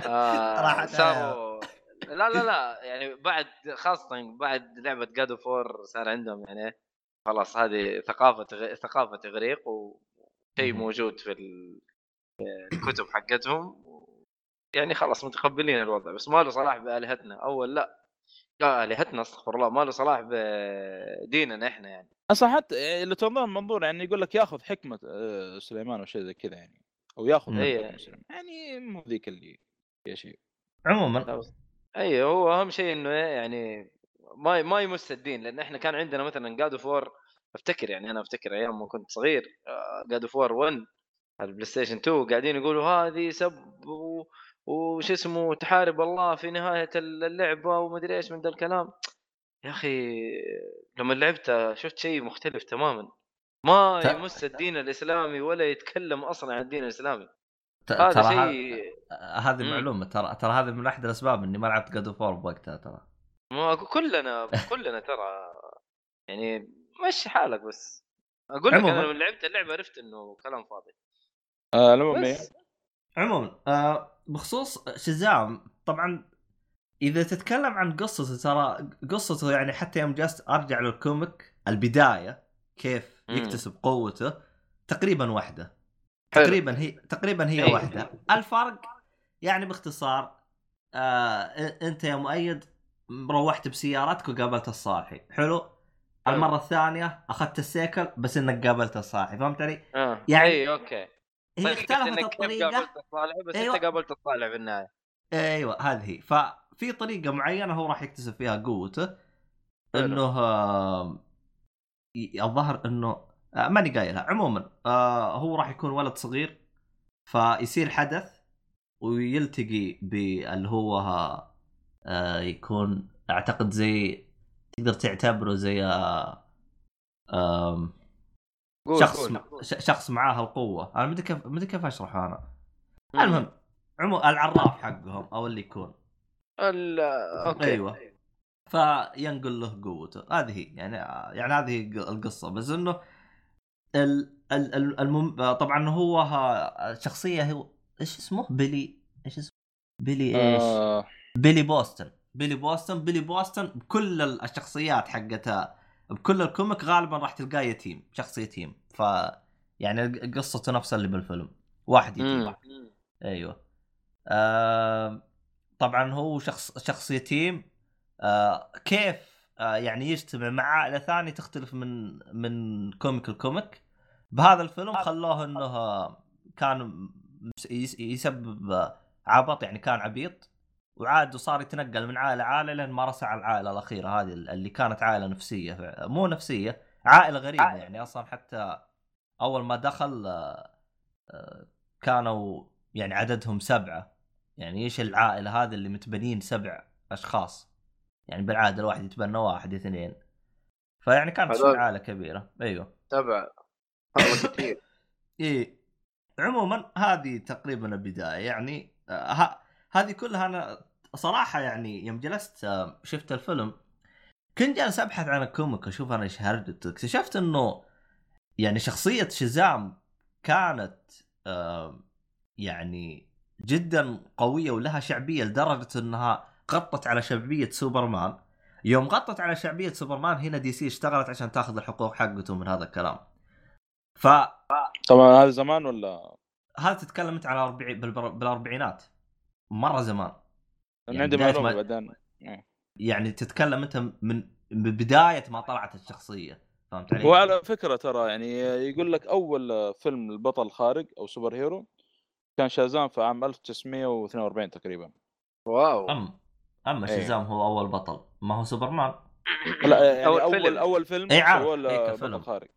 آه راحت صاروا لا لا لا يعني بعد خاصة بعد لعبة جاد فور صار عندهم يعني خلاص هذه ثقافة غ... ثقافة إغريق وشيء. موجود في الكتب حقتهم يعني خلاص متقبلين الوضع بس ما له صلاح بآلهتنا أول لا لا آلهتنا استغفر الله ما له صلاح بديننا إحنا يعني أصلا حتى اللي تنظر منظور يعني يقول لك ياخذ حكمة آه، سليمان أو شيء زي كذا يعني أو ياخذ. من إيه. سليمان. يعني مو ذيك اللي فيها شيء عموما اي هو أهم شيء إنه يعني ما ما يمس الدين لأن إحنا كان عندنا مثلا God of War أفتكر يعني أنا أفتكر أيام ما كنت صغير God of War 1 على ال PlayStation 2 قاعدين يقولوا هذه سب. وش اسمه تحارب الله في نهاية اللعبة ومدري إيش من ذا الكلام يا أخي لما لعبتها شفت شيء مختلف تماما ما يمس الدين الإسلامي ولا يتكلم أصلا عن الدين الإسلامي. هذا ترى شيء هذه. معلومه ترى ترى هذه من أحد الأسباب إني ما لعبت God of War بوقتها ترى ما كلنا كلنا ترى يعني مشي حالك بس أقول لك عموماً. أنا لما لعبت اللعبة عرفت إنه كلام فاضي آه. بس عموما آه بخصوص شزام طبعا إذا تتكلم عن قصته ترى قصته يعني حتى يوم جلست أرجع لل comic البداية كيف. يكتسب قوته تقريبا واحدة. تقريبا هي تقريبا هي إيه. واحدة الفرق يعني باختصار آه أنت يا مؤيد روحت بسيارتك وقابلت الصاحي حلو المرة الثانية أخذت السيكل بس إنك قابلت الصاحي فهمت علي؟ آه يعني اي أوكي هي اختلفت الطريقة قابلت الصالح بس أيوة. أنت قابلت الصالح في النهايه أيوه هذه هي ففي طريقة معينة هو راح يكتسب فيها قوته. إنه آه، الظاهر إنه آه، ماني قايلها عموما آه، هو راح يكون ولد صغير فيصير حدث ويلتقي باللي هو يكون أعتقد زي تقدر تعتبره زي قول شخص قول. شخص معاه القوة. أنا مدري كيف مدري كيف اشرحها أنا. المهم عمو العراف حقهم أو اللي يكون. ال... أوكي. أيوه. فينقل له قوته. هذه هي. يعني يعني هذه القصة. بس إنه ال ال ال المم... طبعا هو ها- شخصية هو إيش اسمه؟ Billy. إيش اسمه؟ Billy إيش؟ آه. Billy Batson. Billy Batson Billy Batson بكل الشخصيات حقتها بكل ال comic غالبا راح تلقاه يتيم شخص يتيم. ف يعني قصته نفسها اللي بالفيلم. واحد يتيم. مم. أيوه. آه طبعا هو شخص شخص يتيم. آه كيف آه يعني يجتمع مع عائلة ثانية تختلف من من comic ل comic. بهذا الفيلم خلوه إنه كان يسبب عبط يعني كان عبيط. وعاد وصار يتنقل من عائلة لعائله لين ما رسى على العائلة الأخيرة هذه اللي كانت عائلة نفسية مو نفسية عائلة غريبة يعني. أصلا حتى أول ما دخل آه، آه، كانوا يعني عددهم سبعة. يعني إيش العائلة هذه اللي متبنين سبع أشخاص؟ يعني بالعادة الواحد يتبنى واحد اثنين. فيعني كانت عائلة كبيرة. أيوه. والله كثير. إيه. عموما هذه تقريبا البداية يعني آه ه- هذه كلها أنا صراحة يعني يوم جلست آه، شفت الفيلم كنت جالس أبحث عن ال comic أشوف أنا إيش هرجته اكتشفت إنه يعني شخصية شزام كانت آه يعني جدا قوية ولها شعبية لدرجة إنها غطت على شعبية سوبرمان. يوم غطت على شعبية سوبرمان هنا DC اشتغلت عشان تاخذ الحقوق حقته من هذا الكلام. فهذا طبعا هذا زمان ولا؟ تتكلم انت على بالأربعينات. مرة زمان. أنا يعني عندي معلومة ما- بعدين. يعني تتكلم أنت من من بداية ما طلعت الشخصية فهمت علي؟ هو على فكرة ترى يعني يقول لك أول فيلم البطل خارق أو super hero كان شازام في عام 1942 تقريبا. واو. أم اما إيه. شازام هو أول بطل. ما هو سوبرمان؟ لا يعني أول أول فيلم. أول فيلم إي عارف، سووه له إي كفيلم. بطل خارق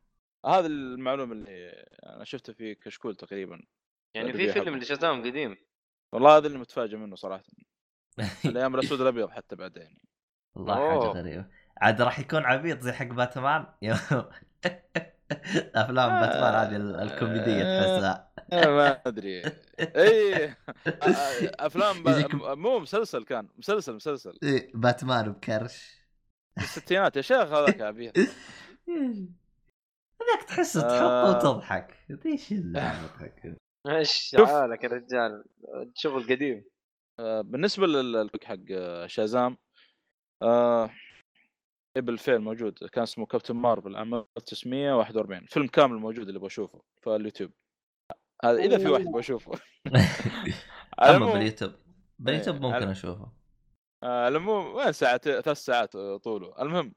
هذا المعلومة اللي أنا شفته في كشكول تقريبا. يعني في فيلم. لشازام قديم. والله هذا اللي متفاجئ منه صراحة. الأيام الأسود الابيض حتى بعدين. والله أوه. حاجة غريبة. عاد راح يكون عبيط زي حق باتمان؟ أفلام باتمان هذه ال- الكوميدية تحسها. آه، ما أدري. اي أفلام ب... يجيك- مو مسلسل كان مسلسل مسلسل. إيه، باتمان بكرش. الستينات. يا شيخ هذاك عبيط. هذاك تحس تحطه آه. وتضحك. إيش العبط حقك إيش. حالك يا رجال شغل قديم. آه، بالنسبة للبك حق آه، شازام آه بالفعل موجود. كان اسمه كابتن مارفل عام 1941 فيلم كامل موجود اللي بشوفه في اليوتيوب. هذا إذا في واحد بشوفه. أما باليوتيوب باليوتيوب إيه، ممكن أشوفه. آه، على العموم وين ساعة ثلاث ساعات طوله. المهم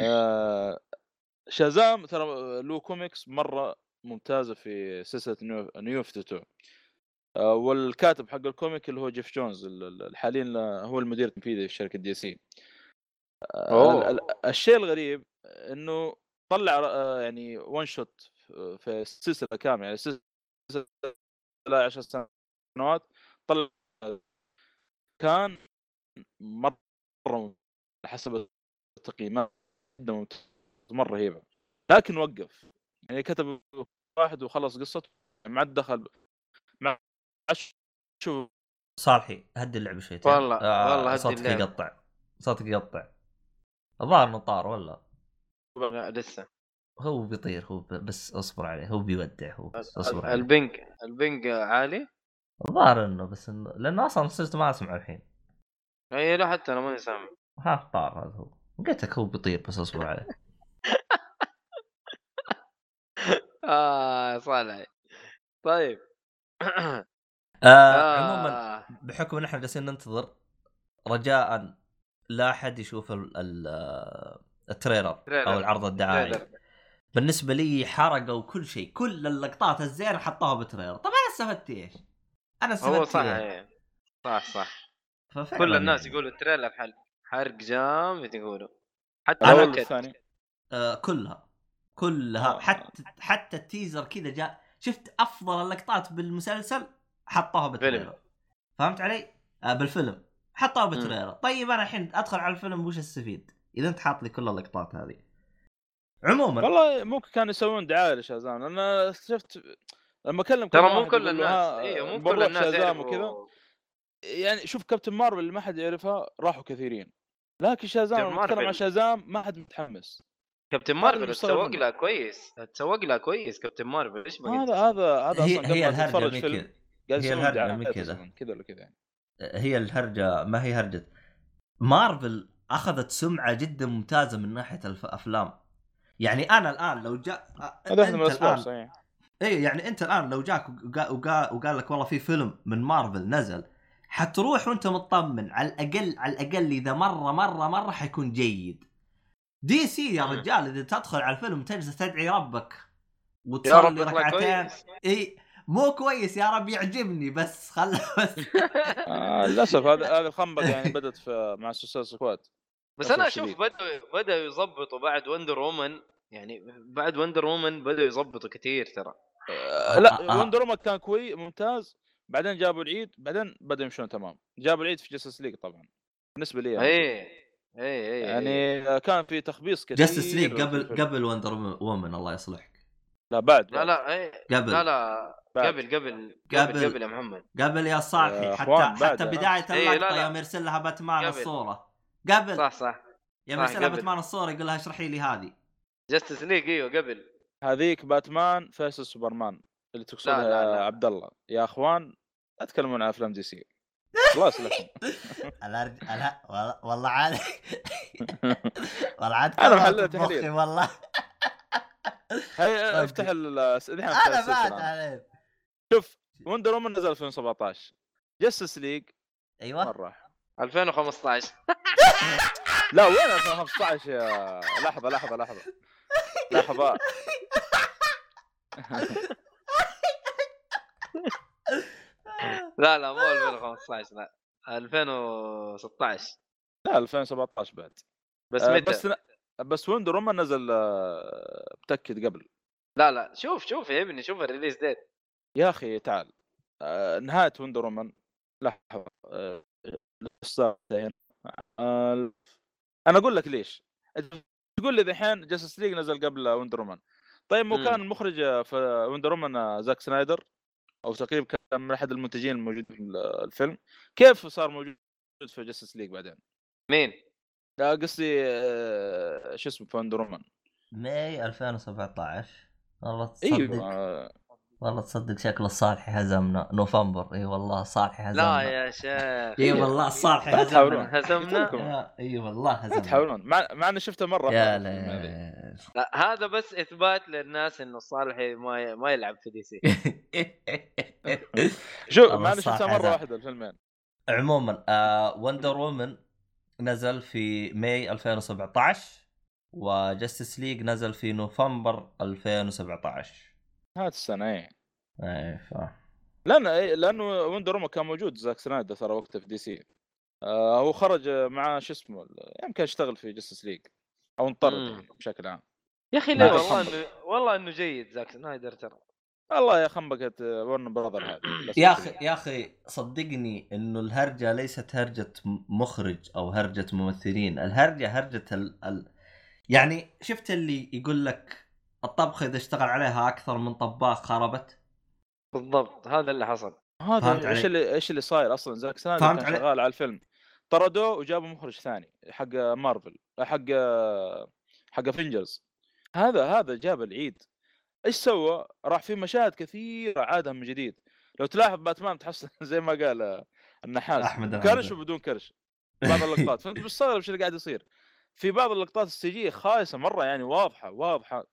آه، شازام ترى له كوميكس مرة ممتازة في سلسلة New New 52 آه، والكاتب حق ال comic اللي هو جيف جونز ل- هو المدير التنفيذي في شركه DC. ال- الشيء الغريب إنه طلع آه، يعني one shot في السلسله كاملة يعني السلسله 10 سنوات طلع كان مرة حسب التقييمات مرة رهيبة. لكن وقف. يعني كتب واحد وخلص قصته ما عاد دخل ما عاد شوف صالحي هدي اللعبة شويتين. والله- آه والله هدي صوتك. يقطع. صوتك يقطع. الظاهر إنه طار ولا؟ لا لسه. هو بيطير هو بس اصبر عليه. هو بيودع هو اصبر عليه. ال ping ال ping عالي؟ الظاهر إنه بس إنه لأنه أصلا صرت ما اسمع الحين. اي لا حتى أنا ماني سامع. ها طار هذا هو. قلت لك هو بيطير بس اصبر عليه. آه صالح طيب آه عموما آه. بحكم إن إحنا جالسين ننتظر رجاء لا أحد يشوف ال ال ال trailer trailer. أو العرض الدعائي. بالنسبة لي حرقوا كل شيء كل اللقطات الزينة حطوها ب trailer طب أنا استفدت إيش؟ أنا استفدت هو صح إيه؟ صح صح كل الناس يعني. يقولوا ال trailer حل حرق جامد يقولوا حتى الأول نكت. والثاني آه كلها كلها آه. حتى حتى ال teaser كذا جاء. شفت أفضل اللقطات بالمسلسل؟ حطوها بال trailer فهمت علي؟ آه بالفيلم. حطوها بال trailer طيب أنا الحين أدخل على الفيلم وش استفيد؟ إذا أنت حاط لي كل اللقطات هذه. عموما والله ممكن كانوا يسوون دعاية لشازام أنا اكتشفت لما أكلم ترى مو كل الناس أيوه مو كل بنروح الناس شازام وكذا. يعني شوف كابتن مارفل اللي ما حد يعرفها راحوا كثيرين. لكن شازام لما نتكلم عن. شازام ما حد متحمس. كابتن مارفل تسوق. لها كويس تسوق لها كويس كابتن مارفل إيش؟ هذا هذا هذا هي أصلا هي الهرجة فيلم. هي من كذا. كذا ولا كذا يعني. هي الهرجة ما هي هرجة. مارفل أخذت سمعة جدا ممتازة من ناحية الافلام يعني أنا الآن لو جاء هذا واحد من أنت الأسباب الآن- صحيح. اي يعني أنت الآن لو جاك وقا- وقا- وقال لك والله في فيلم من مارفل نزل حتروح وأنت مطمن على الاقل على الأقل إذا مره مره مرة حيكون جيد. DC يا. رجال إذا تدخل على الفيلم تجلس تدعي ربك وتصلي ركعتين. إي مو كويس يا رب يعجبني بس بس. آه للأسف هذا هذه الخنبقه يعني بدأت في مع Suicide Squad بس أنا أشوف. بدأوا بدأوا يظبطوا بعد Wonder Woman يعني بعد Wonder Woman بدأوا يظبطوا كثير ترى. آه لا. Wonder Woman كان كويس ممتاز. بعدين جابوا العيد بعدين بدأوا يمشون تمام. جابوا العيد في Justice League طبعا. بالنسبة لي يعني, اي اي اي يعني آه، كان في تخبيص كثير Justice League قبل. قبل Wonder Woman الله يصلحك لا بعد لا. لا اي قبل لا لا. قبل قبل قبل. قبل قبل يا محمد قبل يا صالحي يا حتى حتى يا بداية إيه، لا، اللقطة لا. يوم يرسل لها باتمان قبل. الصورة قبل صح صح يوم يرسل لها. باتمان الصورة يقول لها اشرحي لي هذه Justice League إيوه قبل هذيك Batman vs Superman اللي تقصدها. عبد الله يا إخوان لا تتكلمون عن أفلام DC يصلحهم الأرج... لا والله- عاد والله عاد كبرت محلل تحليل. والله. هي طيب. افتح ال أنا بعد. عليه شوف Wonder Woman نزل 2017 Justice League. أيوه. مرة. راح 2015 لا وين 2015 يا لحظة لحظة لحظة. لحظة. لا لا مو 2015 لا. 2016 لا 2017 بعد. بس آه، متى؟ بس بس Wonder Woman نزل آه، متأكد قبل. لا لا شوف شوف يا ابني شوف ال release date. يا أخي تعال. آه، نهاية Wonder Woman لحظة. أنا أقول لك ليش. تقول لي الحين Justice League نزل قبل Wonder Woman طيب مو. كان المخرج في Wonder آه، زاك سنايدر؟ أو تقريبا كان من أحد المنتجين الموجودين في الفيلم. كيف صار موجود في Justice League بعدين؟ مين؟ لا قصدي آه، شو اسمه Woman May 2017 والله تصدق إيوه. والله تصدق شكل الصالحي هزمنا نوفمبر. إي والله الصالحي هزمنا. لا يا شيخ. إي والله الصالحي لا تحاولون. هزمنا. هزمنا إي والله لا هزمنا. تحاولون. مع إني شفته مرة يا. لا هذا بس إثبات للناس إنه صالحي ما. ما يلعب في DC. شوف مع إني الصراحة مرة. واحدة الفيلمين. عموما آه Wonder Woman نزل في May 2017 و Justice League نزل في نوفمبر 2017 هذه السنة إيه. إيه ف لأن لأنه Wonder Woman كان موجود زاك سنايدر ترى وقتها في DC. آه هو خرج مع شو اسمه يمكن يشتغل في Justice League أو انطرد. يعني بشكل عام. يا أخي لا، ليه؟ والله إنه والله إنه جيد زاك سنايدر ترى. والله يا خنبقة Warner Brothers هذه بس يا أخي يا أخي صدقني إنه الهرجة ليست هرجة مخرج أو هرجة ممثلين. الهرجة هرجة ال... ال... يعني شفت اللي يقول لك الطبخه إذا اشتغل عليها أكثر من طباخ خربت. بالضبط هذا اللي حصل. هذا؟ إيش اللي إيش اللي صاير أصلا؟ زاك سنايدر كان عليه؟ شغال على الفيلم. طردوه وجابوا مخرج ثاني حق مارفل حق حق Avengers هذا هذا جاب العيد. إيش سوى؟ راح في مشاهد كثيرة عادها من جديد. لو تلاحظ باتمان تحصل زي ما قال آه، النحاس. أحمد كرش. وبدون كرش. بعض اللقطات. فانت مستغرب إيش اللي قاعد يصير. في بعض اللقطات ال CG خايسة مرة يعني واضحه واضحة.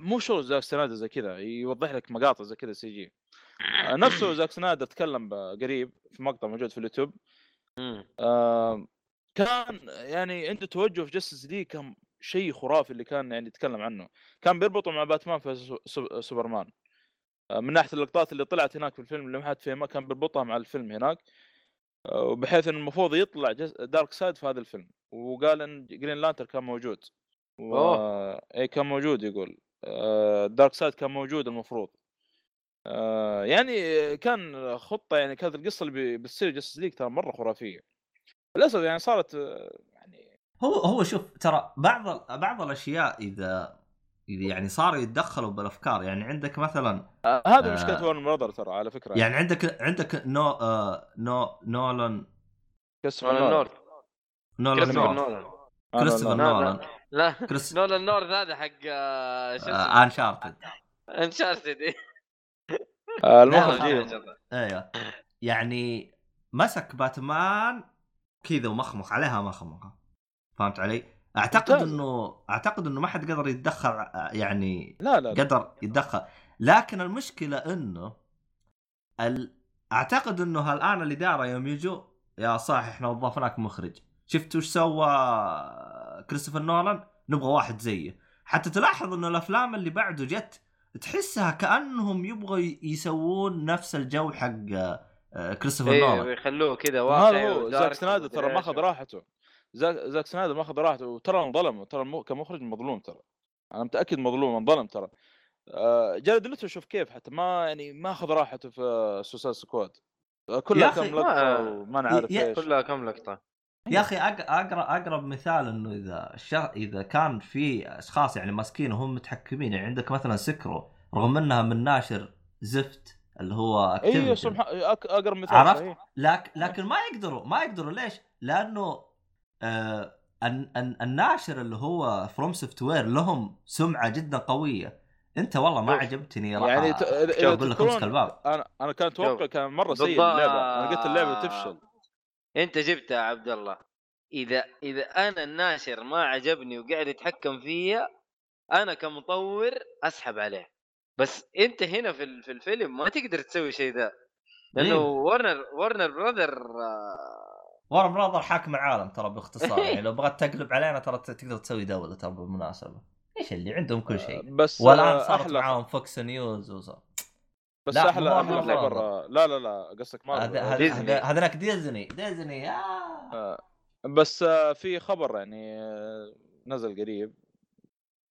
مو شغل زاك سنايدر زي كذا يوضح لك مقاطع زي كذا CG. آه، نفسه زاك سنايدر تكلم قريب في مقطع موجود في اليوتيوب. آه، كان يعني عنده توجه في Justice League كان شيء خرافي اللي كان يعني يتكلم عنه. كان بيربطه مع باتمان في سو- سو- سوبرمان. آه، من ناحية اللقطات اللي طلعت هناك في الفيلم اللي ما حد فيها كان بيربطها مع الفيلم هناك. آه، وبحيث انه المفروض يطلع. دارك سايد في هذا الفيلم. وقال إن جرين لانتر كان موجود. و... اي كان موجود يقول. دارك سايد كان موجود المفروض. آه، يعني كان خطة يعني كانت القصة اللي بتصير Justice League ترى مرة خرافية. للأسف يعني صارت آه، يعني هو هو شوف ترى بعض بعض الأشياء إذا إذا يعني صاروا يتدخلوا بالأفكار يعني عندك مثلا آه، هذه آه. مشكلة Warner Brothers ترى على فكرة يعني. عندك عندك نو آه نو نولان كريستوفر نولان. نولان. كريستوفر نولان آه، كريستوفر نولان. لا، نولان نورث هذا حق آه، شو اسمه آه انشارتد انشارتد آه، المخرج إيه. أيوه يعني مسك باتمان كذا ومخمخ عليها مخمخة فهمت علي؟ أعتقد. انه أعتقد إنه ما حد قدر يتدخل يعني لا لا لا. قدر يتدخل لكن المشكلة إنه ال... أعتقد إنه الان الاداره يوم يجوا يا صح إحنا وظفناك مخرج شفت وش سوى كريستوفر نولان؟ نبغى واحد زيه. حتى تلاحظ إنه الأفلام اللي بعده جت تحسها كأنهم يبغوا يسوون نفس الجو حق آه، كريستوفر إيه نولان. ويخلوه كذا واقعي هذا هو زاك سنايدر ترى إيش. ماخذ راحته. زاك زاك سنايدر ماخذ راحته وترى انظلم ترى مو- كمخرج مظلوم ترى. أنا متأكد مظلوم انظلم ترى. آه، جارد ليتو شوف كيف حتى ما يعني ما أخذ راحته في Suicide Squad. يا كلها كم لقطة ما- وما نعرف إيش. كلها كم لقطة. يا أخي أق- اقرب أقرب مثال إنه إذا الشر... إذا كان في أشخاص يعني ماسكين وهم متحكمين يعني عندك مثلا Sekiro رغم إنها من ناشر زفت اللي هو أيوه Activision. سبحان أك- أقرب مثال عرفت؟ صحيح. لكن لكن ما يقدروا ما يقدروا ليش؟ لأنه آه الن- الن- الناشر اللي هو FromSoftware لهم سمعة جدا قوية أنت والله ما. عجبتني يعني ت- أقول لك أمسك الباب أنا أنا كان أتوقع. كان مرة سيء. اللعبة أنا قلت اللعبة تفشل أنت جبتها يا عبد الله. إذا إذا أنا الناشر ما عجبني وقاعد يتحكم فيا أنا كمطور أسحب عليه. بس أنت هنا في ال- في الفيلم ما تقدر تسوي شيء ذا. لأنه. ورنر ورنر براذر آه، ورا براذر حاكم العالم ترى باختصار. يعني لو بغيت تقلب علينا ترى ت- تقدر تسوي دولة ترى بالمناسبة. إيش اللي؟ عندهم كل شيء. بس والآن آه، صارت معاهم Fox News وصار. بس لا، أحلى أحلى. لا لا لا قصدك ما هذا- هذاك ديزني. ديزني. آه. بس آه، في خبر يعني آه، نزل قريب.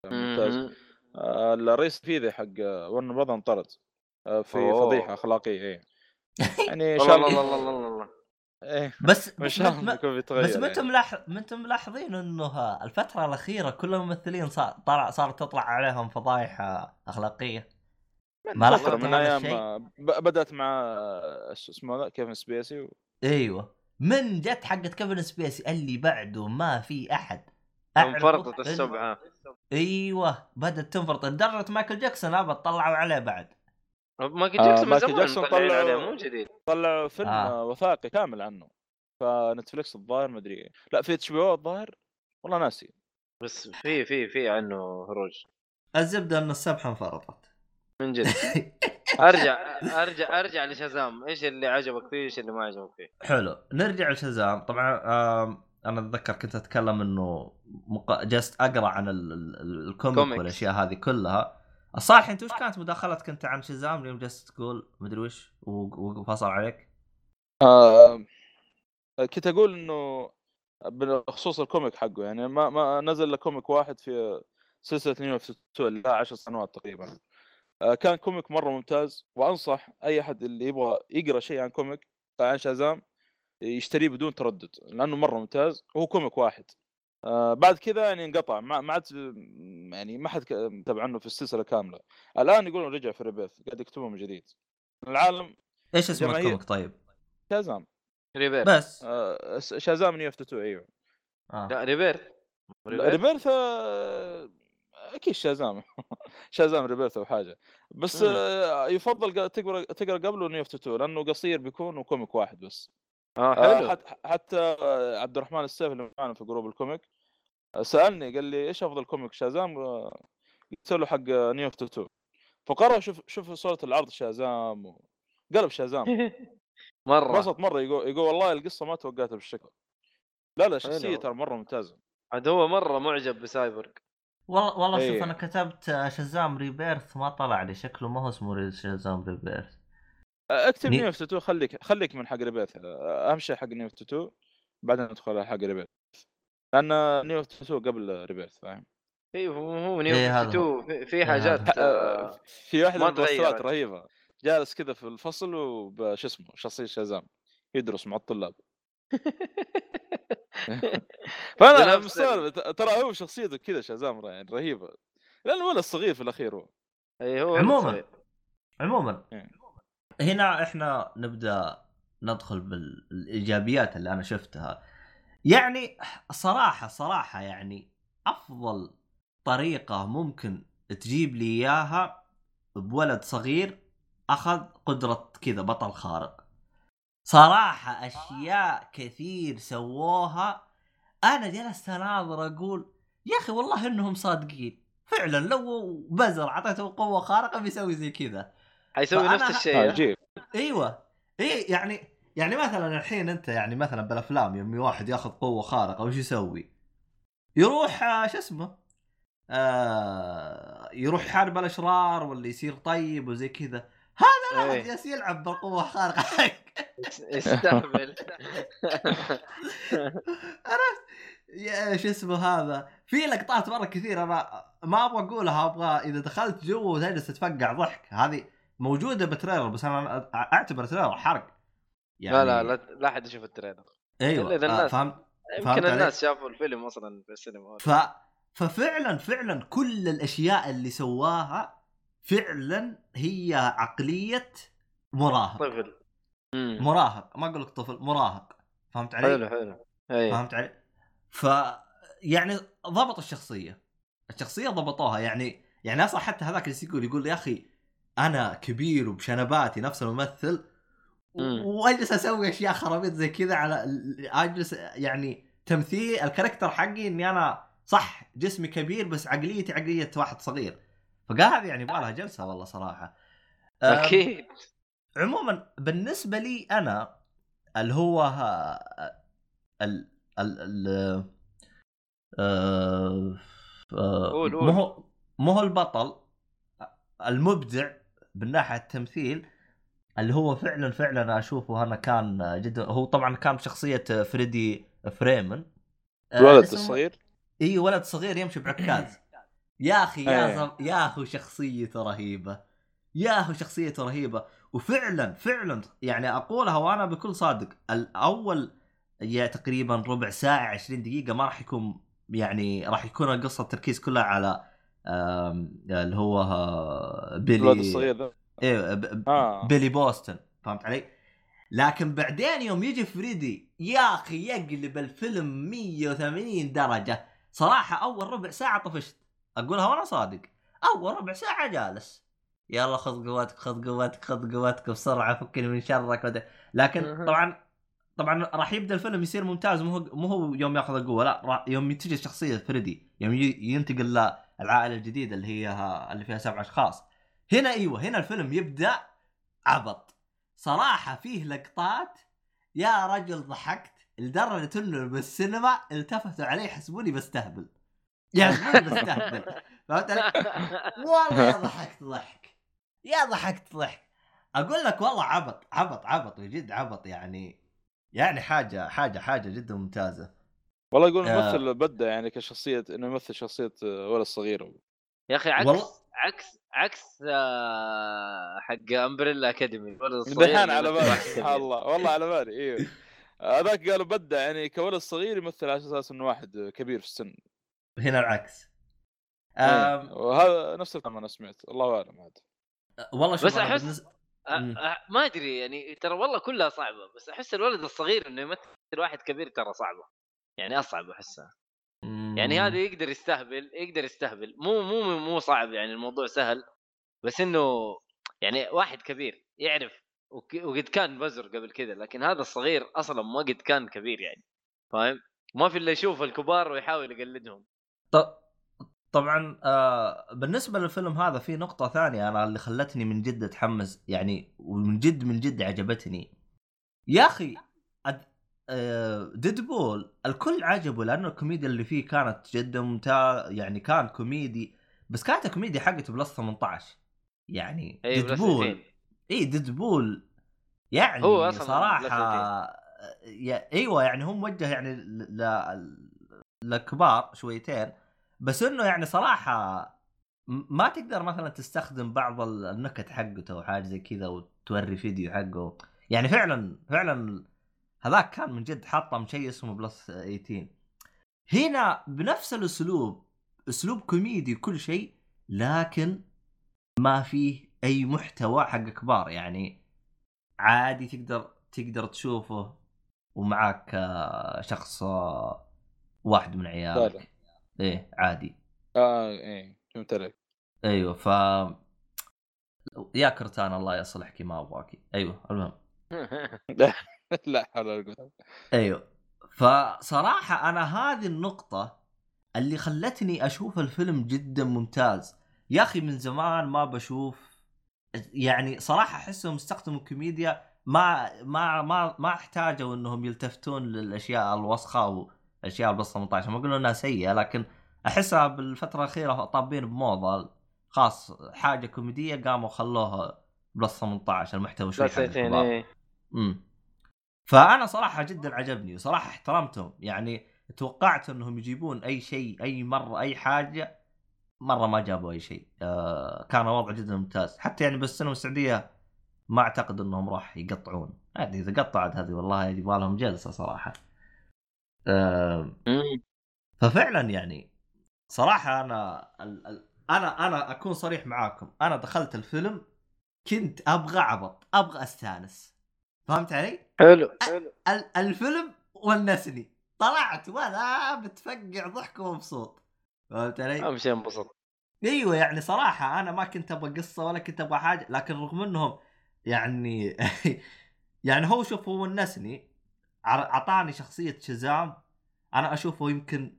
ممتاز. آه، الرئيس التنفيذي حق Warner Brothers انطرد. آه، في أوه. فضيحة أخلاقية إيه. يعني والله شاء الله الله الله الله الله إيه. بس ان بس شاء ما- الله يكون بيتغير بس ما. أنتم ملاحظ أنتم ملاحظين إنه الفترة الأخيرة كل الممثلين صار طلع صارت تطلع عليهم فضايح أخلاقية؟ ما لاحظت من هذا أيام؟ آه، بدأت مع آه، شو اسمه ذا كيفن سبيسي و... أيوه. من جت حقت كيفن سبيسي؟ اللي بعده ما في أحد. انفرطت السبحة. أيوه. بدأت تنفرط. لدرجة مايكل جاكسون ابد طلعوا عليه بعد. مايكل آه، جاكسون من مايكل جاكسون طلعوا- عليه مو جديد. طلعوا فيلم آه. آه. وثائقي كامل عنه. ف Netflix الظاهر ما أدري. لا في HBO الظاهر؟ والله ناسي. بس في في في عنه هروج. الزبدة ان السبحه انفرطت. من جد. أرجع أرجع أرجع لشازام. إيش اللي عجبك فيه إيش اللي ما عجبك فيه؟ حلو. نرجع لشازام. طبعا أنا أتذكر كنت أتكلم إنه مق... جلست أقرأ عن ال... ال- ال comic. والأشياء هذه كلها. الصالح أنت وش كانت مداخلتك انت عن شازام اليوم؟ جلست تقول مدري وش وفصل عليك. آه كنت أقول إنه بخصوص ال comic حقه يعني ما ما نزل له comic واحد في سلسلة New 52 اللي لها 10 سنوات تقريبا. كان comic مرة ممتاز وأنصح أي أحد اللي يبغى يقرأ شيء عن comic عن شازام يشتريه بدون تردد لأنه مرة ممتاز وهو comic واحد. آه بعد كذا يعني انقطع ما ما عاد يعني ما حد تابع عنه في السلسلة كاملة. الآن يقولون رجع في Rebirth قاعد يكتبه من جديد. العالم إيش اسم. الكوميك طيب؟ شازام. ريبير بس. آه شازام نيو اف 2 أيوه. آه. لا ريبير ريبير ريبيرث آه، أكيد شازام. شازام ريبيرث أو حاجة. بس مم. آه، يفضل تقرأ تقرأ قبله نيو 2 لأنه قصير بيكون وكوميك واحد بس. آه آه، حلو. حت- حتى آه، عبد الرحمن السيف اللي معنا في جروب الكوميك سألني قال لي إيش أفضل كوميك شازام؟ قلت له حق New 2 فقرأ شوف شوف صورة العرض شازام و... قلب شازام. مرة. انبسط مرة يقول يقول والله القصة ما توقعتها بالشكل. لا لا شخصية. ترى مرة ممتازة. عاد هو مرة معجب بسايبورغ. والله والله شوف إيه. أنا كتبت آه، شازام Rebirth ما طلع لي شكله ما هو اسمه شازام ريبيرث اكتب ني- New 2 خليك خليك من حق Rebirth اهم شيء حق New 2 بعدين ندخل على حق Rebirth لأن نيو 2 قبل ريبيث فاهم اي هو هو نيو إيه 52 في, إيه حاجات هذا. آه، في واحدة من الممثلات. رهيبة جالس كذا في الفصل وبش اسمه شخصية شازام يدرس مع الطلاب فانا مستغرب ترى هو شخصيته كذا شازام يعني رهيبة. لأنه الولد الصغير في الأخير هو. إي هو عموما صغير. عموما. هنا إحنا نبدأ ندخل بالإيجابيات اللي أنا شفتها. يعني صراحة صراحة يعني أفضل طريقة ممكن تجيب لي إياها بولد صغير أخذ قدرة كذا بطل خارق. صراحة أشياء كثير سووها أنا جلست أناظر أقول يا أخي والله إنهم صادقين فعلا لو بزر اعطيته قوة خارقة بيسوي زي كذا حيسوي نفس الشيء آه،؟ عجيب إيوه اي يعني يعني مثلا الحين أنت يعني مثلا بالأفلام يوم واحد ياخذ قوة خارقة وش يسوي؟ يروح آه، شو اسمه؟ آه يروح يحارب الأشرار ولا يصير طيب وزي كذا هذا لا إيه. جالس يلعب بالقوه الخارقه حق يستهبل يا شو اسمه هذا؟ في لقطات مرة كثير أنا ما أبغى أقولها أبغى إذا دخلت جوا وتجلس تتفقع ضحك. هذه موجودة ب trailer بس أنا أعتبر trailer حرق. يعني لا لا لا احد يشوف ال trailer. أيوه إلا إذا آه، الناس- فهمت فهمت يمكن؟ الناس شافوا الفيلم أصلا في السينما. ف ففعلا فعلا كل الأشياء اللي سواها فعلا هي عقلية مراهق طفل. مم. مراهق. ما أقول لك طفل مراهق. فهمت علي؟ حلو حلو. أي. فهمت علي؟ ف يعني ضبط الشخصية. الشخصية ضبطوها. يعني يعني أصلا حتى هذاك اللي يقول يقول يا أخي أنا كبير وبشنباتي نفس الممثل مم. وأجلس أسوي أشياء خرابيط زي كذا على أجلس يعني تمثيل الكاركتر حقي إني أنا صح جسمي كبير بس عقليتي عقلية واحد صغير. هذه يعني يبغى لها جلسة والله صراحة. أكيد. عموما بالنسبة لي أنا اللي هو ها- ال ال ال آه، آه، قول- قول. مو هو مو هو البطل المبدع من ناحية التمثيل اللي هو فعلا فعلا أشوفه أنا كان جدا هو طبعا كان بشخصية فريدي فريمن. آه، الولد اسمه- الصغير؟ اي ولد صغير يمشي بعكاز يا أخي يا إيه. زم... يا أخي شخصيته رهيبة. يا أخي شخصيته رهيبة. وفعلا فعلا يعني أقولها وأنا بكل صادق الأول يا تقريبا ربع ساعة 20 دقيقة ما راح يكون يعني راح يكون القصة التركيز كلها على اللي هو آه، بيلي الصغير إيه ب- آه. بيلي بوستن فهمت علي؟ لكن بعدين يوم يجي فريدي يا أخي يقلب الفيلم 180 درجة. صراحة أول ربع ساعة طفشت. أقولها وأنا صادق. أول ربع ساعة جالس. يلا خذ قوتك خذ قوتك خذ قوتك بسرعة فكني من شرك وده. لكن. طبعا طبعا راح يبدأ الفيلم يصير ممتاز مو مو هو يوم ياخذ القوة لا يوم تجي شخصيه فريدي يوم ينتقل للعائلة الجديدة اللي هي اللي فيها سبع أشخاص هنا أيوه هنا الفيلم يبدأ عبط صراحة فيه لقطات يا رجل ضحكت لدرجة إنه بالسينما التفتوا علي يحسبوني بستهبل يحسبوني بستهبل فهمت علي؟ والله ضحكت ضحك يا ضحكت ضحك. أقول لك والله عبط عبط عبط بجد عبط يعني يعني حاجة حاجة حاجة جدا ممتازة. والله يقول آه. الممثل بدأ يعني كشخصية إنه يمثل شخصية آه، ولد صغير. يا أخي عكس والله- عكس عكس آه، حق Umbrella Academy دحين على بالي سبحان. الله. والله على بالي إيوه. هذاك قالوا بدأ يعني كولد صغير يمثل على أساس إنه واحد كبير في السن. هنا العكس. إيه. وهذا نفس الكلام أنا سمعت. الله أعلم عاد. والله شوف بس بالنسبة-. أ- ما أدري يعني ترى والله كلها صعبة بس أحس الولد الصغير إنه يمثل واحد كبير ترى صعبة يعني أصعب أحسها يعني. هذا يقدر يستهبل يقدر يستهبل مو مو مو صعب يعني الموضوع سهل بس إنه يعني واحد كبير يعرف وقد كان بزر قبل كذا لكن هذا الصغير أصلا ما قد كان كبير يعني فاهم ما في إلا يشوف الكبار ويحاول يقلدهم ط- طبعا آه بالنسبة للفيلم هذا في نقطة ثانية أنا اللي خلتني من جد أتحمس يعني ومن جد من جد عجبتني. يا أخي أد... آه Deadpool الكل عجبه لأنه الكوميديا اللي فيه كانت جدا ممتاز يعني كان كوميدي بس كانت الكوميديا حقته plus 18 يعني plus Deadpool 200 اي Deadpool يعني هو أصلاً صراحة يا إيوه يعني هو موجه يعني ل... ل... للكبار شويتين. بس إنه يعني صراحة ما تقدر مثلا تستخدم بعض ال- النكت حقته أو حاجة زي كذا وتوري فيديو حقه. يعني فعلا فعلا هذاك كان من جد حاطه شيء اسمه plus 18 هنا بنفس الأسلوب أسلوب كوميدي كل شيء لكن ما فيه أي محتوى حق كبار. يعني عادي تقدر تقدر تشوفه ومعاك آه، شخص آه، واحد من عيالك. إيه عادي. آه إيه فهمت عليك أيوه ف يا كرتان الله يصلحك ما ابغاك أيوه المهم. لا حول ولا قوة. أيوه فصراحة أنا هذه النقطة اللي خلتني أشوف الفيلم جدا ممتاز. يا أخي من زمان ما بشوف يعني صراحة أحسهم استخدموا الكوميديا ما ما ما ما أحتاجوا إنهم يلتفتون للأشياء الوسخة والاشياء plus 18 ما أقول إنها سيئة لكن أحسها بالفترة الأخيرة طابين بموضة. خاص حاجة كوميدية قاموا خلوها plus 18 المحتوى شوي حق 200 الكبار. إيه. امم فأنا صراحة جدا عجبني وصراحة احترمتهم. يعني توقعت إنهم يجيبون أي شيء أي مره أي حاجة. مرة ما جابوا أي شيء. آه كان وضع جدا ممتاز. حتى يعني بالسينما السعودية ما أعتقد إنهم راح يقطعون. عادي إذا قطعت هذه والله يبغى لهم جلسة صراحة. ففعلا يعني صراحة أنا أنا أنا أكون صريح معاكم. أنا دخلت الفيلم كنت أبغى عبط أبغى أستانس. فهمت علي؟ حلو. حلو. ال- الفيلم ونسني. طلعت وأنا بتفقع ضحك ومبسوط. فهمت علي؟ أهم شيء انبسط. أيوه يعني صراحة أنا ما كنت أبغى قصة ولا كنت أبغى حاجة لكن رغم إنهم يعني يعني هو شوف هو ونسني اعطاني شخصية شزام أنا أشوفه يمكن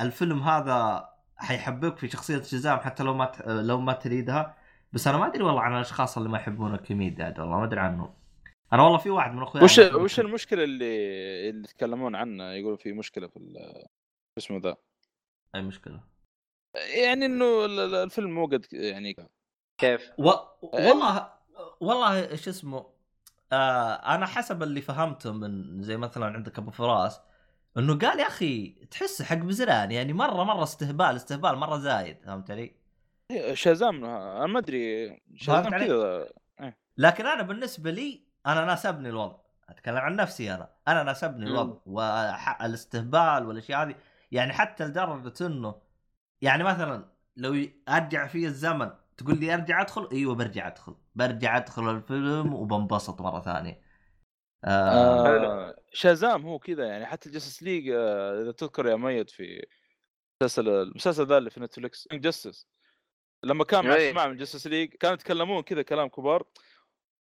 الفيلم هذا حيحببك في شخصية شزام حتى لو ما ت... لو ما تريدها. بس أنا ما أدري والله عن الأشخاص اللي ما يحبون الكوميديا عاد والله ما أدري عنهم أنا والله في واحد من اخوياي وش وش المشكلة اللي اللي يتكلمون عنها يقولوا في مشكلة في اسمه ذا؟ أي مشكلة؟ يعني إنه ال- ال- الفيلم مو قد يعني كيف؟ و... والله والله شو اسمه آه أنا حسب اللي فهمته من زي مثلا عندك أبو فراس إنه قال يا أخي تحس حق بزران يعني مرة مرة استهبال استهبال مرة زايد فهمت علي؟ شازام أنا ما أدري شازام؟ كذا لكن أنا بالنسبة لي أنا ناسبني الوضع أتكلم عن نفسي أنا أنا ناسبني. الوضع والاستهبال والأشياء هذه يعني حتى لدرجة إنه يعني مثلا لو أرجع في الزمن تقول لي أرجع أدخل؟ أيوه برجع أدخل. برجع أدخل الفيلم وبنبسط مرة ثانية. آه. آه شازام هو كذا يعني حتى جاستس ليج آه إذا تذكر يا ميت في المسلسل المسلسل ذا اللي في Netflix Justice لما كان مع. اجتماع من Justice League كانوا يتكلمون كذا كلام كبار.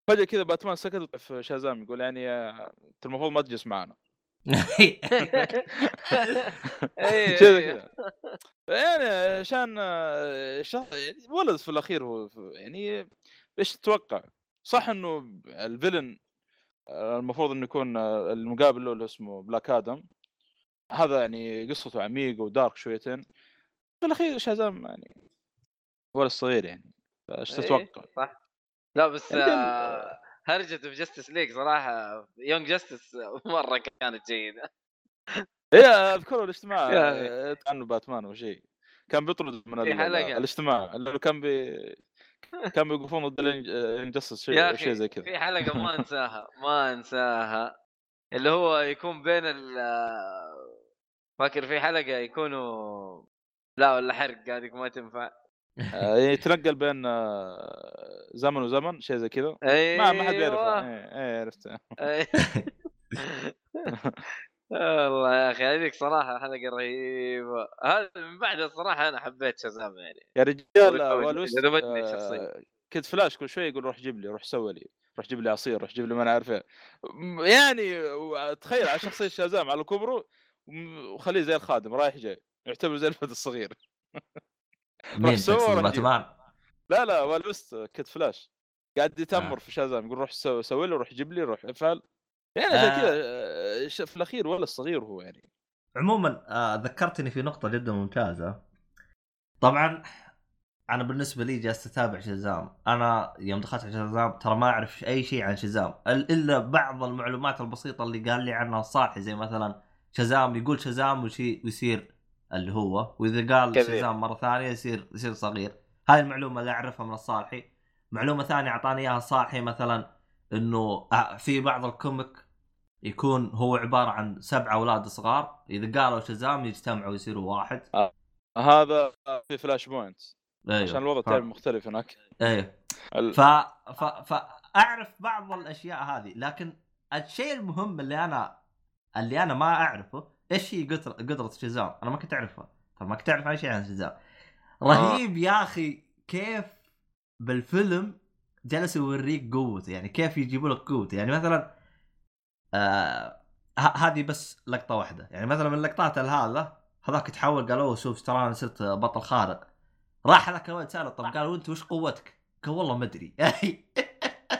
فجأة كذا باتمان سكت في شازام يقول يعني آه، أنت المفروض ما تجلس معنا. إيه، كذا إيه. كذا يعني عشان يعني ولد في الأخير هو يعني إيش تتوقع؟ صح إنه ال villain آه، المفروض إنه يكون آه، المقابل له اللي اسمه بلاك آدم هذا يعني قصته عميقة و dark شويتين في الأخير شازام يعني ولد صغير يعني إيش إيه، تتوقع؟ صح لا بس آه، هرجته في Justice League صراحة Young Justice مرة كانت جيدة. الاجتماع يا أخي. آه، عنه باتمان أو شيء. كان بيطرد من حلقة. الاجتماع اللي كان بي كان بيوقفون ضد ال Injustice يا شيء شيء زي كذا. في حلقة ما انساها ما انساها. اللي هو يكون بين ال آه، فاكر في حلقة يكونوا لا ولا حرق هذيك ما تنفع. آه، يتنقل بين آه، زمن وزمن شيء زي كذا. ما ما حد يعرفه. إيه إيه عرفته أي- والله يا أخي هذيك صراحة حلقة رهيبة. هذا من بعدها الصراحة أنا حبيت شازام يعني. يا رجال آه، آه،. كنت فلاش كل شوي يقول روح جيب لي روح سوي لي روح جيب لي عصير روح جيب لي ما أنا عارف إيه. يعني تخيل على شخصية شازام على كبره وخليه زي الخادم رايح جاي يعتبر زي الولد الصغير. مين. باتمان؟ لا لا والي ويست كيد فلاش قاعد يتأمر آه. في شازام يقول روح سوي, سوي له روح جيب لي روح افعل يعني آه. كذا آه، في الأخير ولا الصغير هو يعني عموما آه ذكرتني في نقطة جدا ممتازة. طبعا أنا بالنسبة لي جالس أتابع شزام، أنا يوم دخلت على شزام ترى ما أعرف أي شيء عن شزام إل- إلا بعض المعلومات البسيطة اللي قال لي عنها الصالحي زي مثلا شزام يقول شزام وشي ويصير اللي هو وإذا قال. شزام مرة ثانية يصير يصير صغير. هاي المعلومة اللي أعرفها من الصالحي. معلومة ثانية أعطاني إياها الصالحي مثلا إنه آه، في بعض الكوميك يكون هو عبارة عن سبع أولاد صغار إذا قالوا شزام يجتمعوا يصيروا واحد هذا في Flashpoint أيوه عشان الوضع تعرف مختلف هناك أيوه ال- ف... ف... فاعرف بعض الأشياء هذه لكن الشيء المهم اللي أنا اللي أنا ما أعرفه إيش هي قدره قدره شزام؟ أنا ما كنت أعرفها. طب ما كنت أعرف أي شيء عن شزام. رهيب يا أخي كيف بالفيلم جلس يوريك قوته يعني كيف يجيبوا لك قوته. يعني مثلا آه هذه بس لقطة واحدة. يعني مثلا من لقطات هذا هذاك تحول قال أوه شوف ترى أنا صرت بطل خارق. راح هذاك الولد سأله طب قال وأنت وش قوتك؟ قال والله ما أدري.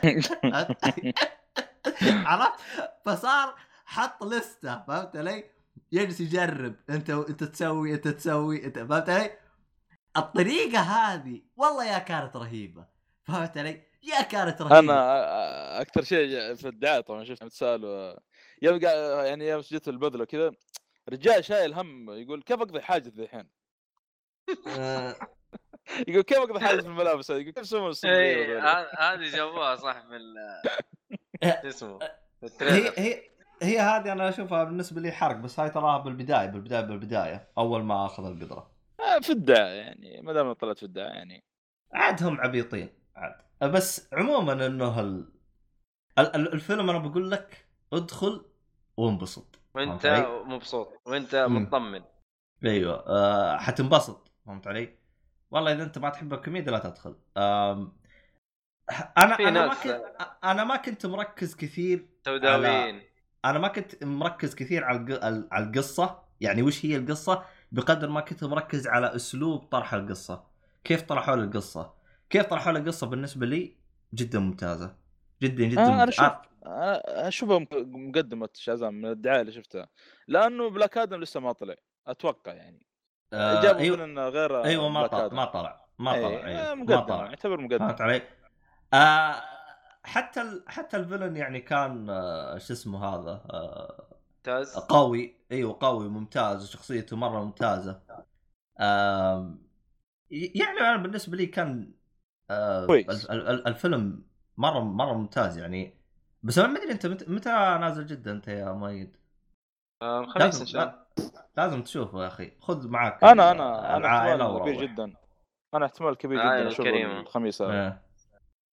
عرفت؟ فصار حط لستة فهمت علي؟ يجلس يجرب انت انت تسوي انت تسوي انت فهمت علي؟ الطريقة هذه والله يا كانت رهيبة فهمت علي؟ يا كانت رهيبة أنا أكثر شيء في الدعاية طبعا شفت متسال يوم يعني يوم جيت البذله كذا رجال شايل هم يقول كيف أقضي حاجة الحين؟ آه، يقول كيف أقضي حاجة في الملابس هذه؟ يقول كيف ه- هذه جابوها صح من اسمه في هي هي هي هذه أنا أشوفها بالنسبة لي حرق بس هاي تراها بالبداية بالبداية بالبداية أول ما أخذ القدرة. آه، في الدعايه يعني ما دام طلعت في الدعايه يعني. عاد هم عبيطين عاد. بس عموما إنه ال... ال- ال- الفيلم أنا بقول لك ادخل وانبسط. وانت؟ مبسوط وانت. مطمن. أيوه آه حتنبسط فهمت علي؟ والله إذا أنت ما تحب الكوميديا لا تدخل. أم... أنا أنا ما كنت أنا ما كنت مركز كثير سوداويين. أنا ما كنت مركز كثير على على القصة. يعني وش هي القصة؟ بقدر ما كنت مركز على أسلوب طرح القصة. كيف طرحوا لي القصة؟ كيف طرحوا لي القصة بالنسبة لي جدا ممتازة. جدا جدا آه أنا ممتازة. شوف أنا أشوفها مقدمة شازام من الدعاية اللي شفتها. لأنه بلاك آدم لسه ما طلع. أتوقع يعني. آه جابوا أيوه. من غير أيوه ما طلع. ما طلع ما إيه، طلع آه،. ما مقدمة طلع. يعتبر مقدمة. فهمت علي؟ آه حتى ال... حتى الفيلن يعني كان آه شو اسمه هذا آه ممتاز. قوي. إيوه قوي ممتاز. وشخصيته مرة ممتازة. آه يعني أنا بالنسبة لي كان ال- الفيلم مرة مرة ممتاز يعني. بس أنا ما أدري أنت مت- متى نازل جدا أنت يا مؤيد؟ خميس ان شاء الله لا- لازم تشوفه يا أخي. خذ معك أنا أنا أنا احتمال كبير. جدا. أنا احتمال كبير جدا أشوف. الخميس هذا. إيه.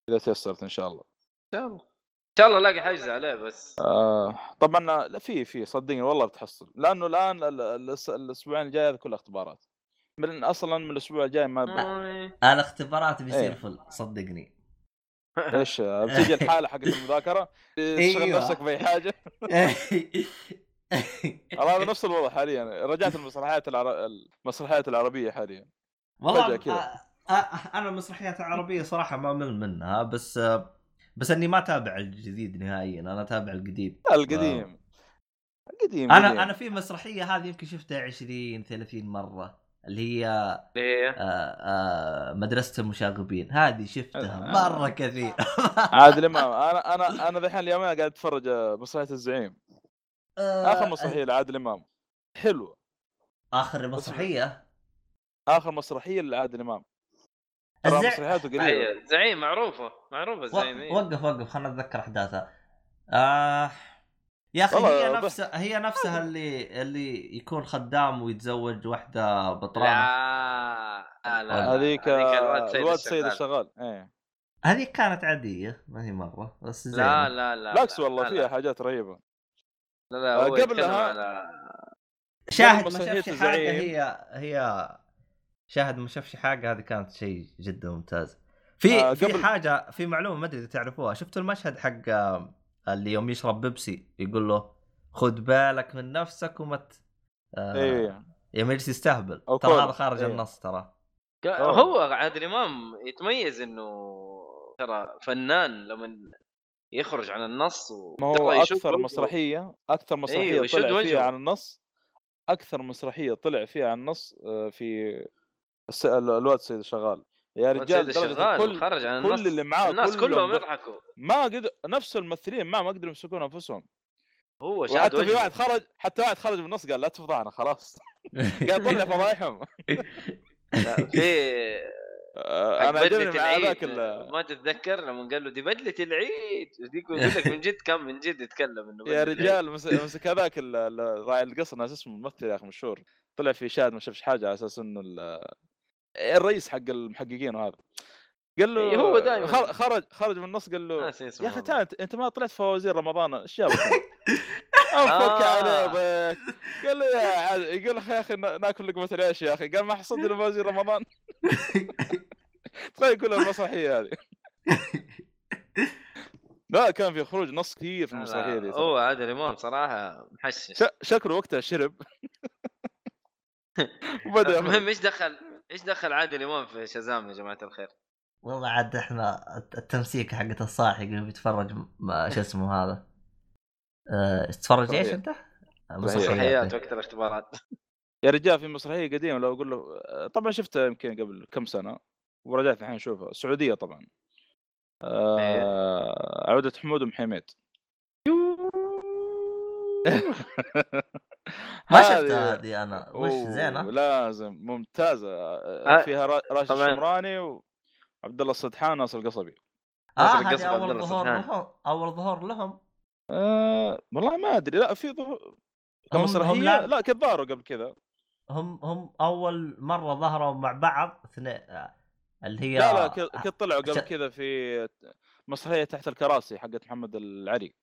إذا تيسرت إن شاء الله. شاء الله إن شاء الله الاقي حجز عليه بس. آه. طبعا لا في في صدقني والله بتحصل. لأنه الآن ال- ال- الأس- الأسبوعين الجاي هذه كلها اختبارات. من أصلا من الأسبوع الجاي ما ب... الاختبارات بيصير إيه. فل صدقني. إيش؟ بتيجي الحالة حقت المذاكرة تشغل أيوة. نفسك بأي حاجة. والله هذا نفس الوضع حاليا. رجعت المسرحيات العر... المسرحيات العربية حاليا. والله فجأة كذا. أنا المسرحيات العربية صراحة ما مل منها بس بس اني ما اتابع الجديد نهائيا أنا اتابع القديم. القديم. القديم أنا قديم. أنا في مسرحية هذه يمكن شفتها 20 30 مرة اللي هي اللي هي آه، آه، مدرسة المشاغبين. هذه شفتها آه. مرة كثير. عادل إمام أنا أنا أنا ذحين اليومين قاعد أتفرج مسرحية الزعيم. آخر مسرحية لعادل إمام. حلوة. آخر مسرحية؟ آخر مسرحية لعادل إمام. الزع- زعيم معروفة معروفة الزعيم إيه. وقف وقف خلنا نتذكر احداثها آه يا أخي هي بس- نفسها هي نفسها اللي اللي يكون خدام ويتزوج واحدة بطرانة لا لا لا هذيك الواد سيد الشغال. إيه هذه كانت عادية ما هي مرة بس زين لا لا لا بالعكس لا، والله لا، فيها لا. حاجات رهيبة لا لا هو قبلها- شاهد ما مسرحية شافش حاجة الزعيم. هي هي شاهد ما شافش حاجة هذه كانت شيء جدا ممتاز في آه، في قبل- حاجة في معلومة ما أدري إذا تعرفوها شفتوا المشهد حق آه، اللي يوم يشرب بيبسي يقول له خذ بالك من نفسك وما ت... آه إيه يوم يجلس يستهبل ترى. هذا خارج إيه. النص ترى. هو عادل إمام يتميز إنه ترى فنان لما يخرج عن النص ما هو أكثر وجهه. مسرحية أكثر مسرحية أيوه، يشد طلع وجهه. فيها عن النص أكثر مسرحية طلع فيها عن النص آه، في الس... ال- الواد سيد الشغال يا رجال الشغال كل خرج عن كل النص اللي معاه الناس كلهم يضحكوا. ما قدر نفس الممثلين ما ما قدروا يمسكون أنفسهم. هو شاد وحتى في واحد خرج حتى واحد خرج من النص قال لا تفضحنا خلاص. قال طلع فضايحهم. في آه، أنا عجبني مع العيد ذاك ال- ما تتذكر لما قال له دي بدلة العيد؟ وديك يقول لك من جد كان من جد يتكلم إنه يا رجال مس- مسك هذاك راعي القصر ناس اسمه ممثل يا أخي مشهور. طلع في شاهد ما شافش حاجة على أساس إنه الرئيس حق المحققين وهذا قال له إيه، هو دايماً. خر- خرج خرج من النص قال له يا أخي. تعال انت- ما طلعت فوازير رمضان إيش جابك؟ أنفك آه. ضيق قال له يا عاد يقول له يا أخي نا- ناكل لقمه العيش يا أخي. قال ما حصلت لي فوازير رمضان. تخيل كل المسرحية هذه. لا كان في خروج نص كثير في المسرحية دي هو عادل امام صراحة محشش. شكله وقتها شرب. المهم إيش دخل؟ إيش دخل عادل إمام في شازام يا جماعة الخير؟ والله عاد إحنا التمسيك حقت الصاحي اللي بيتفرج ما شو اسمه هذا؟ أه تتفرج إيش أنت؟ مسرحيات. وقت الاختبارات. يا رجال في مسرحية قديمة لو أقول له طبعا شفتها يمكن قبل كم سنة ورجعت الحين أشوفها. سعودية طبعا. آه عودة حمود ومحيميد ما هذه- شفتها هذه أنا وش زينة؟ لازم ممتازة آه، فيها را- راشد. الشمراني وعبد الله السدحان وناصر القصبي آه هذه أول ظهور. لهم أول ظهور لهم آه والله ما أدري لا في ظهور هم- لا- لا كنت ظهروا قبل كذا هم هم أول مرة ظهروا مع بعض اثنين آه، اللي هي لا لا كنت طلعوا قبل كذا في مسرحية تحت الكراسي حقت محمد العري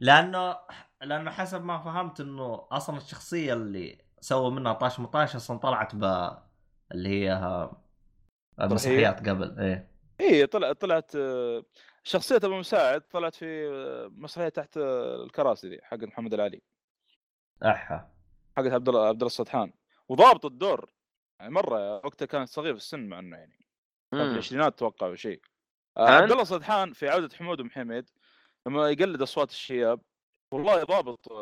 لأنه لأنه حسب ما فهمت إنه أصلا الشخصية اللي سووا منها طاش مطاش أصلا طلعت ب اللي هي المسرحيات قبل إيه. اي طلع طلعت آه، شخصية أبو مساعد طلعت في آه، مسرحية تحت آه، الكراسي دي حق محمد العلي. أحا. حقت عبد الله عبد الله السطحان. وضابط الدور. يعني مرة وقتها كان صغير في السن مع إنه يعني. في. العشرينات أتوقع أو شيء. آه،؟ عبد الله السطحان في عودة حمود ومحمد لما يقلد أصوات الشياب والله ضابط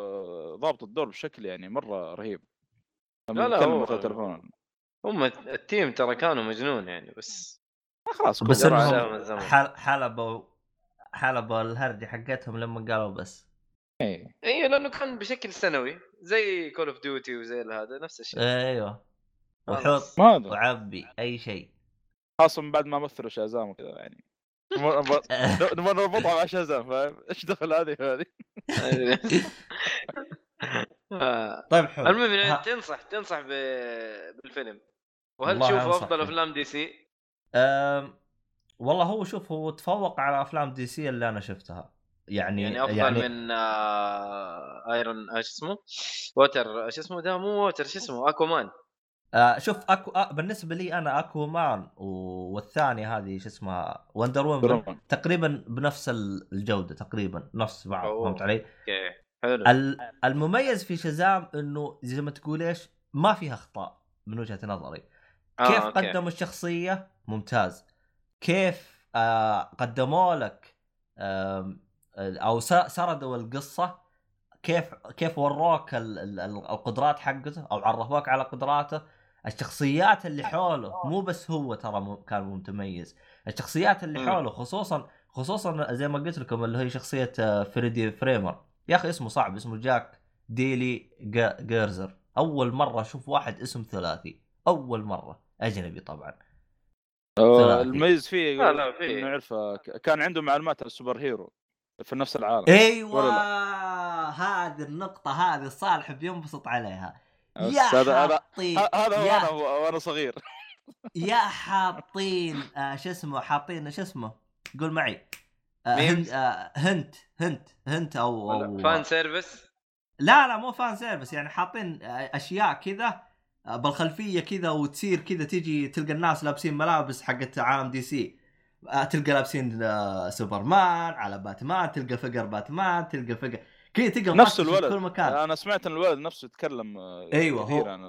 ضابط الدور بشكل يعني مرة رهيب. لما لا لا هو- هم ال team ترى كانوا مجنون يعني بس خلاص بس انهم حلبوا حلبوا الهرجه حقتهم لما قالوا بس. إيه. اي لأنه كان بشكل سنوي زي Call of Duty وزي هذا نفس الشيء. أيوه. ادري وعبي أي شيء. خاصة من بعد ما مثلوا شازام وكذا يعني. نبغى- نربطها مع شازام فاهم؟ إيش دخل هذه هذه؟ آه. طيب حلو. المهم تنصح تنصح ب- بالفيلم. وهل تشوفه أفضل. أفلام DC؟ أم... والله هو شوف هو تفوق على أفلام DC اللي أنا شفتها. يعني يعني أفضل يعني... من آه... Iron آه، شو اسمه؟ Water شو اسمه ده؟ مو Water شو اسمه؟ Aquaman آه شوف Aqua آه بالنسبة لي أنا Aquaman. والثانيه هذه شو اسمها Wonder Woman. تقريبا بنفس ال- الجودة تقريبا نفس بعض. فهمت علي؟ أوكي حلو ال- المميز في شازام إنه زي ما تقول إيش ما فيها أخطاء من وجهة نظري آه، كيف أوكي. قدموا الشخصية ممتاز كيف آه قدموا لك آم، أو سردوا القصة كيف كيف وروك ال- ال- ال- القدرات حقته أو عرفوك على قدراته الشخصيات اللي حوله مو بس هو ترى م- كان متميز. الشخصيات اللي. حوله خصوصا خصوصا زي ما قلت لكم اللي هي شخصية آه، فريدي فريمان. يا أخي اسمه صعب اسمه جاك ديلان جريزر. أول مرة أشوف واحد اسم ثلاثي. أول مرة. أجنبي طبعا. آه،. المميز فيه لا، لا، فيه. آه، ك- كان عنده معلومات عن ال super hero في نفس العالم. أيوه! هذه النقطة هذه صالح بينبسط عليها. يا حاطين هذا يا وأنا وأنا صغير. يا حاطين آه شو اسمه حاطين شو اسمه قول معي. آه hint؟ آه hint hint hint أو, أو fan service؟ لا لا مو fan service يعني حاطين آه، أشياء كذا آه، بالخلفية كذا وتصير كذا تيجي تلقى الناس لابسين ملابس حقت عالم DC. آه، تلقى لابسين آه، سوبرمان على باتمان تلقى figure باتمان تلقى figure كذا تلقى نفس مغطس في الولد كل مكان أنا سمعت إن الولد نفسه يتكلم آه، أيوة، كثير هو- عن.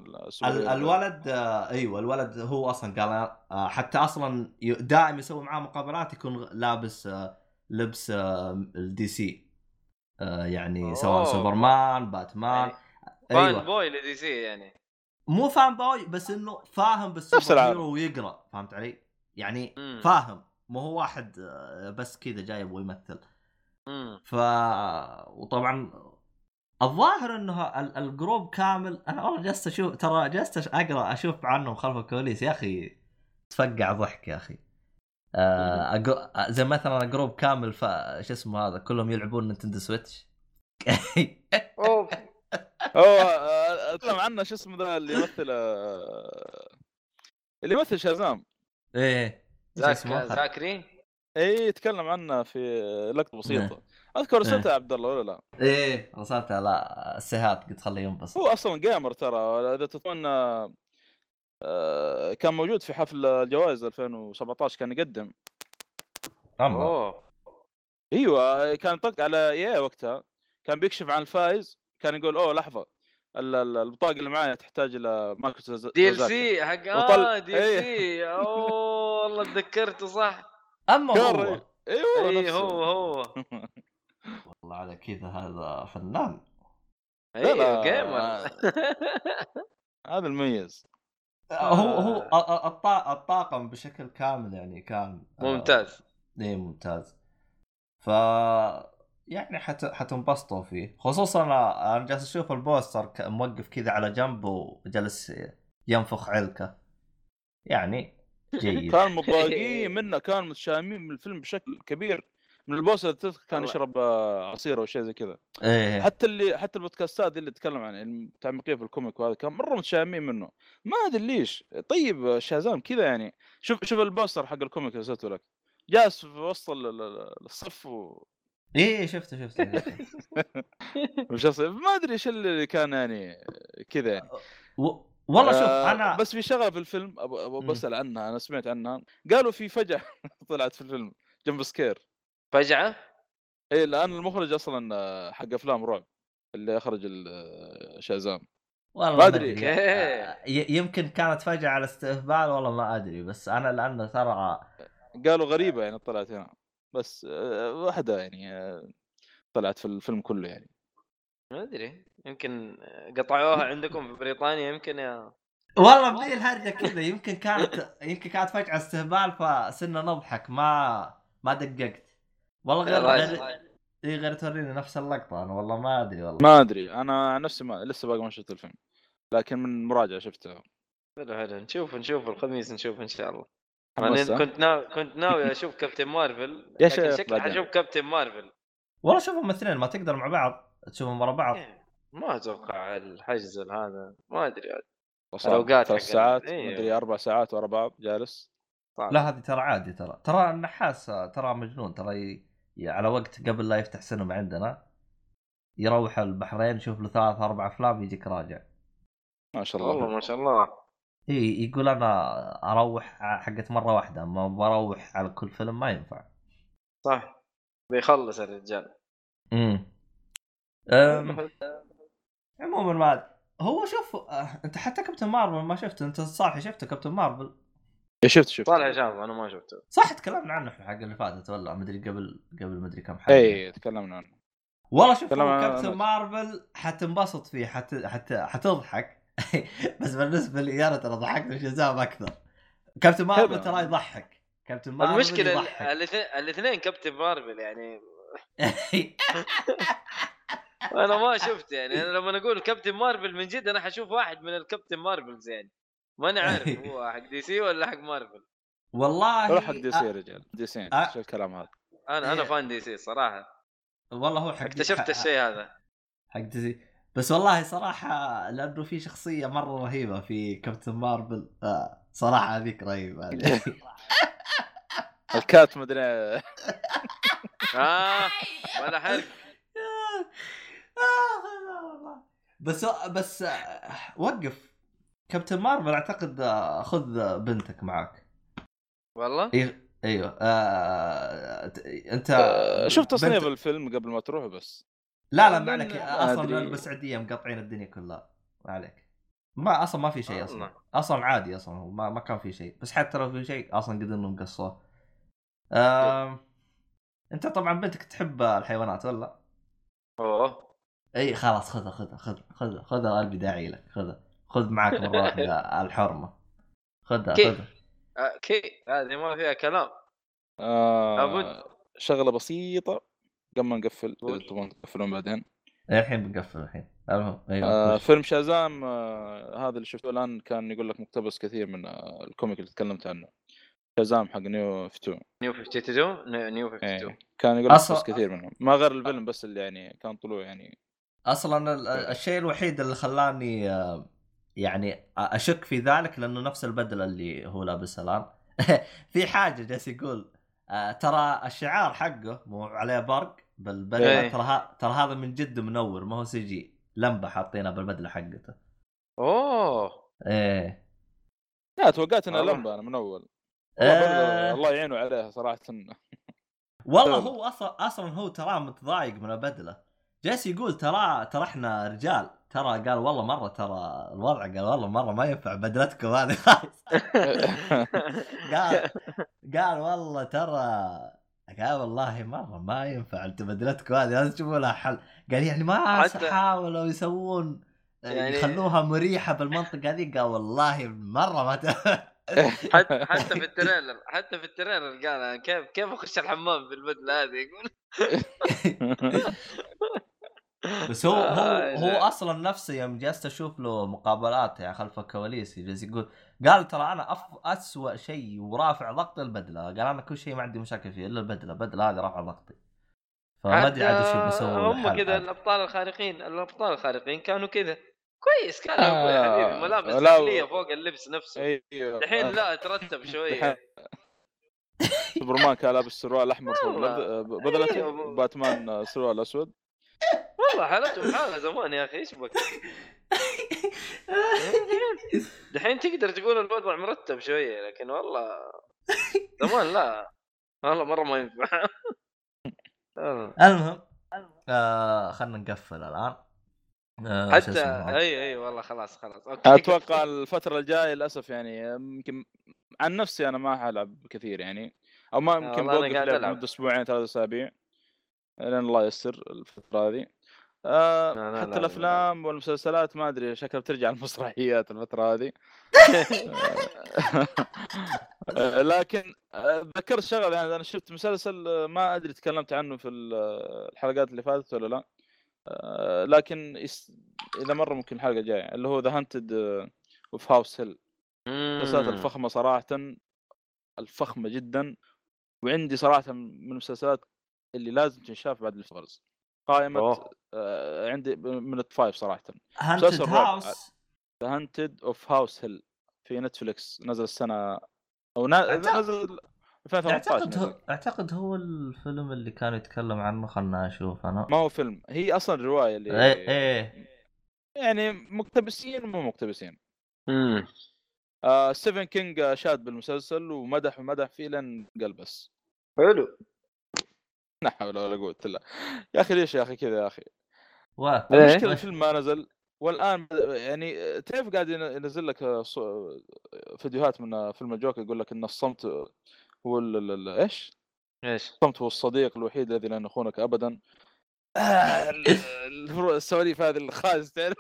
الولد آه، أيوه الولد هو أصلا قال آه، حتى أصلا ي- دائم يسوي معاه مقابلات يكون لابس آه، لبس آه، ال DC آه، يعني سواء. سوبرمان باتمان يعني fan أيوه boy ل DC يعني مو fan boy بس إنه فاهم بال super. hero ويقرأ فهمت علي؟ يعني مم. فاهم مو هو واحد بس كذا جاي يبغى يمثل. ف وطبعا الظاهر إنه ال- ال group كامل أنا والله جلست أشوف ترى جلست أقرأ أشوف عنهم خلف الكواليس. يا أخي تفقع ضحك يا أخي. آه أقو... زي مثلا group كامل ف شو اسمه هذا كلهم يلعبون Nintendo Switch. أوه. هو آه، أتكلم عنه شو اسمه ذا اللي يمثل آه، اللي يمثل شازام. إيه؟ زاكري؟ اي يتكلم عنه في لقطة بسيطة. أذكر رسلتها يا عبد الله ولا لا؟ إيه رسلت على السيهات قلت خليه ينبسط. هو أصلا gamer ترى إذا تتمنى آه، كان موجود في حفل الجوائز 2017 كان يقدم. أوه. أيوه كان طق على EA وقتها. كان بيكشف عن الفائز كان يقول أوه لحظة ال- ال- البطاقة اللي معي تحتاج إلى micro DLC حق آه DL إيه. C. أوه والله تذكرته صح. أما كان هو. أيوه اي نفسه. هو هو. والله على كذا هذا فنان. أيوه gamer. هذا المميز. هو هو الط- الطاقم بشكل كامل يعني كان آه، ممتاز. إيه ممتاز. ف يعني حت... حتنبسطوا فيه. خصوصا أنا أنا جالس أشوف ال poster ك- موقف كذا على جنب وجالس ينفخ علكه يعني جيد. كان متضايقين منه كان متشائمين من الفيلم بشكل كبير. من ال poster اللي تذكر كان. يشرب آه، عصير أو شيء زي كذا. إيه. حتى اللي حتى البودكاستات دي اللي تتكلم عن المتعمقين في ال comic وهذا كان مرة متشائمين منه. ما أدري ليش. طيب شازام كذا يعني. شوف شوف ال poster حق ال comic اللي لك. جالس في وسط ال- ال- الصف و... إيه شفته شفته, ما أدري إيش اللي كان يعني كذا يعني. و... والله شوف آه، أنا بس في شغلة في الفيلم. بسأل عنها أنا سمعت عنها. قالوا في فجأة طلعت في الفيلم جنب سكير فجعه اي لأن المخرج أصلا آه، حق أفلام رعب اللي اخرج ال- آه، شازام. والله ما أدري. أوكي. آه، ي- يمكن كانت فجأة على استهبال والله ما أدري بس أنا لأنه ترى قالوا غريبة يعني طلعت هنا. بس واحدة يعني طلعت في الفيلم كله يعني. ما أدري يمكن قطعوها عندكم في بريطانيا يمكن يا والله بدي الهرجة كذا يمكن كانت يمكن كانت فجأة استهبال فصرنا نضحك ما ما دققت. والله غير. غير إي غير توريني نفس اللقطة أنا والله ما أدري والله. ما أدري أنا عن نفسي ما لسه باقي ما شفت الفيلم لكن من مراجعة شفته. حلو حلو. نشوف نشوف الخميس نشوف إن شاء الله. ها؟ كنت ناوي كنت ناوي أشوف كابتن مارفل يا شيخ شكلي. حشوف كابتن مارفل. والله شوفهم الاثنين ما تقدر مع بعض. تشوفهم ورا بعض؟ إيه، ما أتوقع الحجز هذا ما أدري الأوقات ثلاث ساعات إيه. مدري أربع ساعات ورا بعض جالس. صعب. لا هذه ترى عادي ترى. ترى النحاس ترى مجنون ترى ي... ي- على وقت قبل لا يفتح سينما عندنا. يروح البحرين يشوف له ثلاث أربع أفلام يجيك راجع. ما شاء والله الله ما شاء الله. إي يقول أنا أروح حقت مرة واحدة ما بروح على كل فيلم ما ينفع. صح. بيخلص الرجال. امم أم، عموما ما أدري. هو شوف آه، أنت حتى كابتن مارفل ما شفته أنت صالح شفته كابتن مارفل؟ إيه، شفت شفت صالح شاف أنا ما شفته. صح تكلمنا عنه في الحلقة اللي فاتت ولا مدري قبل قبل مدري كم حلقة. اي تكلمنا عنه. والله شوف كابتن مارفل حتنبسط فيه حت... حت... حتضحك. بس بالنسبة لي أنا ترى ضحكت في شزام أكثر. كابتن مارفل. ترى يضحك. كابتن مارفل المشكلة الاثنين كابتن مارفل يعني. أنا ما شفت يعني أنا لما أقول كابتن مارفل من جد أنا حشوف واحد من ال Captain Marvels يعني. ماني عارف هو حق دي سي ولا حق مارفل والله روح حق دي سي يا أ- رجال. دي سي أه. شو الكلام هذا؟ أنا أنا إيه. fan دي سي صراحة. والله هو حق اكتشفت الشيء هذا. حق دي سي بس والله صراحة لأنه في شخصية مرة رهيبة في كابتن مارفل آه صراحة هذيك رهيبة. الكات مدري. آه ولا حرق. بس بس آه، وقف. كابتن مارفل أعتقد آه، خذ بنتك معك والله؟ أيوه إيوه. آه... ت- أنت آه، شفت تصنيف بنت- الفيلم قبل ما تروح بس. لا لا من- ما عليك. أصلا أدري. البسعوديه مقطعين الدنيا كلها. ما عليك. ما أصلا ما في شيء أصلا. أصلا عادي أصلا. ما, ما كان في شيء. بس حتى لو في شيء أصلا قد انهم قصوه آم... أنت طبعا بنتك تحب الحيوانات ولا؟ أوه. إي خلاص خذها خذها خذها خذها خذها قلبي داعي لك خذها. خذ معك مرة واحدة الحرمة. خذها كيف؟ خذها. آه، كي هذه ما فيها كلام. آه لابد. شغلة بسيطة. قبل ما نقفل تبغون تقفلون بعدين. الحين بنقفل الحين. المهم أيوه آه؟ فيلم شازام آه هذا اللي شفته الآن كان يقول لك مقتبس كثير من آه الكوميك اللي تكلمت عنه. شازام حق نيو 52 نيو 52 نيو- نيو 52 إيه. كان يقول لك أصلا- قصص كثير منهم. ما غير الفيلم بس اللي يعني كان طلوع يعني أصلا ال- الشيء الوحيد اللي خلاني آه، يعني أشك في ذلك لأنه نفس البدلة اللي هو لابسها الآن. في حاجة جالس يقول آه، ترى الشعار حقه مو عليه برق بالبدله إيه. ترى ترى هذا من جد منور ما هو CG. لمبة حاطينها بالبدلة حقته. أوه. إيه. لا توقعت إنها. لمبة أنا من اول آه. الله يعينه عليها صراحة. والله. هو أصلا أصلا هو ترى متضايق من البدلة. جالس يقول ترى ترى إحنا رجال. ترى قال والله مرة ترى الوضع قال والله مرة ما ينفع بدلتكم هذه. خالص قال قال والله ترى قال والله مرة ما ينفع انت بدلتكم هذه. لازم تشوفوا لها حل. قال يعني ما حاولوا يسوون يعني- يخلوها مريحة بالمنطقة هذه. قال والله مرة ما. حتى حتى في التريلر حتى في التريلر قال كيف كيف أخش الحمام بالبدله هذه؟ يقول بس هو هو آه، هو لا. أصلا نفسه يوم جلست أشوف له مقابلات يعني خلف الكواليس جالس يقول قال ترى أنا أف... اسوء شيء ورافع ضغط البدلة قال أنا كل شيء ما عندي مشاكل فيه إلا البدلة البدلة هذه رافعه ضغطي فما أدري عاد إيش بيسووا هم الحل كذا. الأبطال الخارقين الأبطال الخارقين كانوا كذا كويس كان أبوي يا آه، حبيبي ملابس لا، داخليه فوق اللبس نفسه أيوه الحين لا ترتب شوية سوبرمان كان لابس سروال أحمر فوق بدلته أيوه. باتمان سروال أسود والله حالتهم حاله زمان يا أخي إيش بك دحين تقدر تقول الوضع مرتب شوية لكن والله زمان لا والله مرة ما ينفع. المهم آه خلينا نقفل الآن آه حتى؟ اي أي والله خلاص خلاص أوكي أتوقع الفترة الجاية للأسف يعني يمكن عن نفسي أنا ما حلعب كثير يعني أو ما يمكن والله أنا بوقف. مده أسبوعين ثلاث أسابيع لأن الله ييسر الفترة هذه آه لا، لا، حتى لا، الأفلام والمسلسلات ما أدري شكلها بترجع المسرحيات الفترة هذه آه، لكن آه، ذكرت شغلة يعني أنا شفت مسلسل آه، ما أدري تكلمت عنه في ال- الحلقات اللي فاتت ولا لا. لكن يس... إذا مرة ممكن الحلقة الجاية اللي هو The Haunted of House Hill المسلسلات. الفخمة صراحة الفخمة جدا وعندي صراحة من المسلسلات اللي لازم تنشاف بعد الفرز. قائمة أوه. آه عندي من ال top five صراحة Haunted. House The Haunted of House Hill في نتفلكس نزل السنة أو نزل 2018 أعتقد. هو أعتقد هو الفيلم اللي كان يتكلم عنه خلنا أشوف أنا. ما هو فيلم. هي أصلا رواية اللي إيه إيه. يعني مقتبسين ومو مقتبسين. مم. آه ستيفن كينج شاد بالمسلسل ومدح ومدح فيه لين قلبس حلو. لا حول ولا قوة إلا يا أخي ليش يا أخي كذا يا أخي؟ المشكلة الفيلم ما نزل؟ والآن يعني تعرف قاعد ين- ينزل لك فيديوهات من فيلم الجوكر يقول لك إن الصمت هو إيش؟ إيش؟ الصمت هو الصديق الوحيد الذي لا يخونك ابدا. آه، ال- ال- السواليف هذه الخايس تعرف؟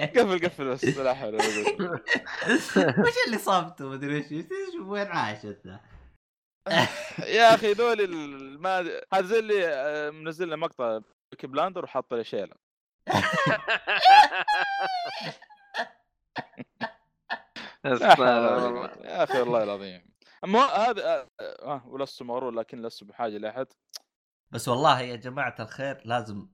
قفل قفل بس لا حول ولا قوة وش اللي صابته مدري إيش وين عايش أنت؟ يا أخي ذول ما هذا زي اللي آه، منزل لنا مقطع بيكي بلاندر وحاط له شيلة. يا أخي والله العظيم. اما هذا آه، آه ولست مغرور لكن لست بحاجة لأحد. بس والله يا جماعة الخير لازم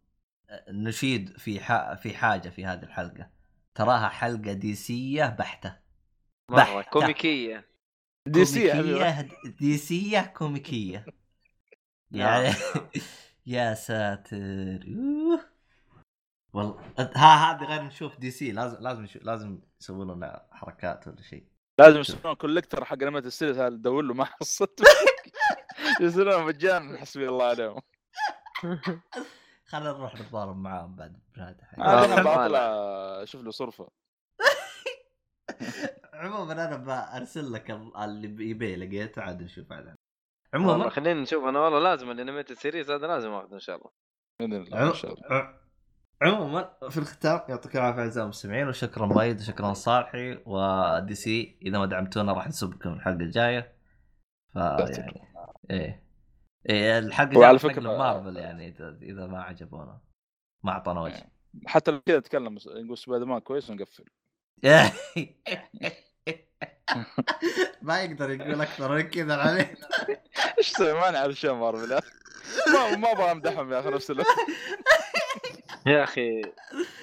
نشيد في ح... في حاجة في هذه الحلقة. تراها حلقة ديسيه بحتة. مرة بحتة. كوميكية. دي سي يا حبيبي. كوميكيه ديسية كوميكية. يعني يا ساتر. والله ها هذه غير نشوف دي سي لازم لازم نشوف لازم يسوون لنا حركات ولا شيء. لازم يسوون collector حق animated series هذا تدور له ما حصلت. يصيرون مجانا حسبي الله عليهم. خلينا نروح نتضارب معاهم بعد بنهايه الحلقة هذا والله أنا ما بطلع أشوف له صرفة. عموما أنا برسل لك ال- اللي يبيه لقيته عاد نشوف والله عموما خلينا نشوف أنا والله لازم ال animated series هذا لازم أخذه إن شاء الله. بإذن الله إن شاء الله. عموما في الختام يعطيكم العافية أعزائي المستمعين وشكرا مؤيد وشكرا صالحي ودي سي إذا ما دعمتونا راح نسبكم الحلقة الجاية. ف يعني إيه. إيه الحلقة الجاية وعلى نقلب مارفل يعني اذا إذا ما عجبونا ما أعطونا وجه. حتى لو كذا نتكلم نقول سبايدر مان كويس ونقفل. ما يقدر يقول أكثر من كذا عليه. إيش تسوي؟ ما نعرف شيء مارفل. ما ما أبغى أمدحهم يا أخي نفس الوقت. يا أخي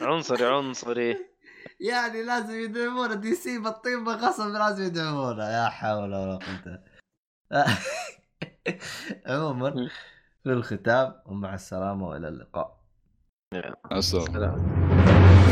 عنصري عنصري. يعني لازم يدعمونا. دي سي بالطيبه غصب لازم يدعمونا. يا حول ولا قوة. عموما في الختام ومع السلامة وإلى اللقاء. السلام. سلام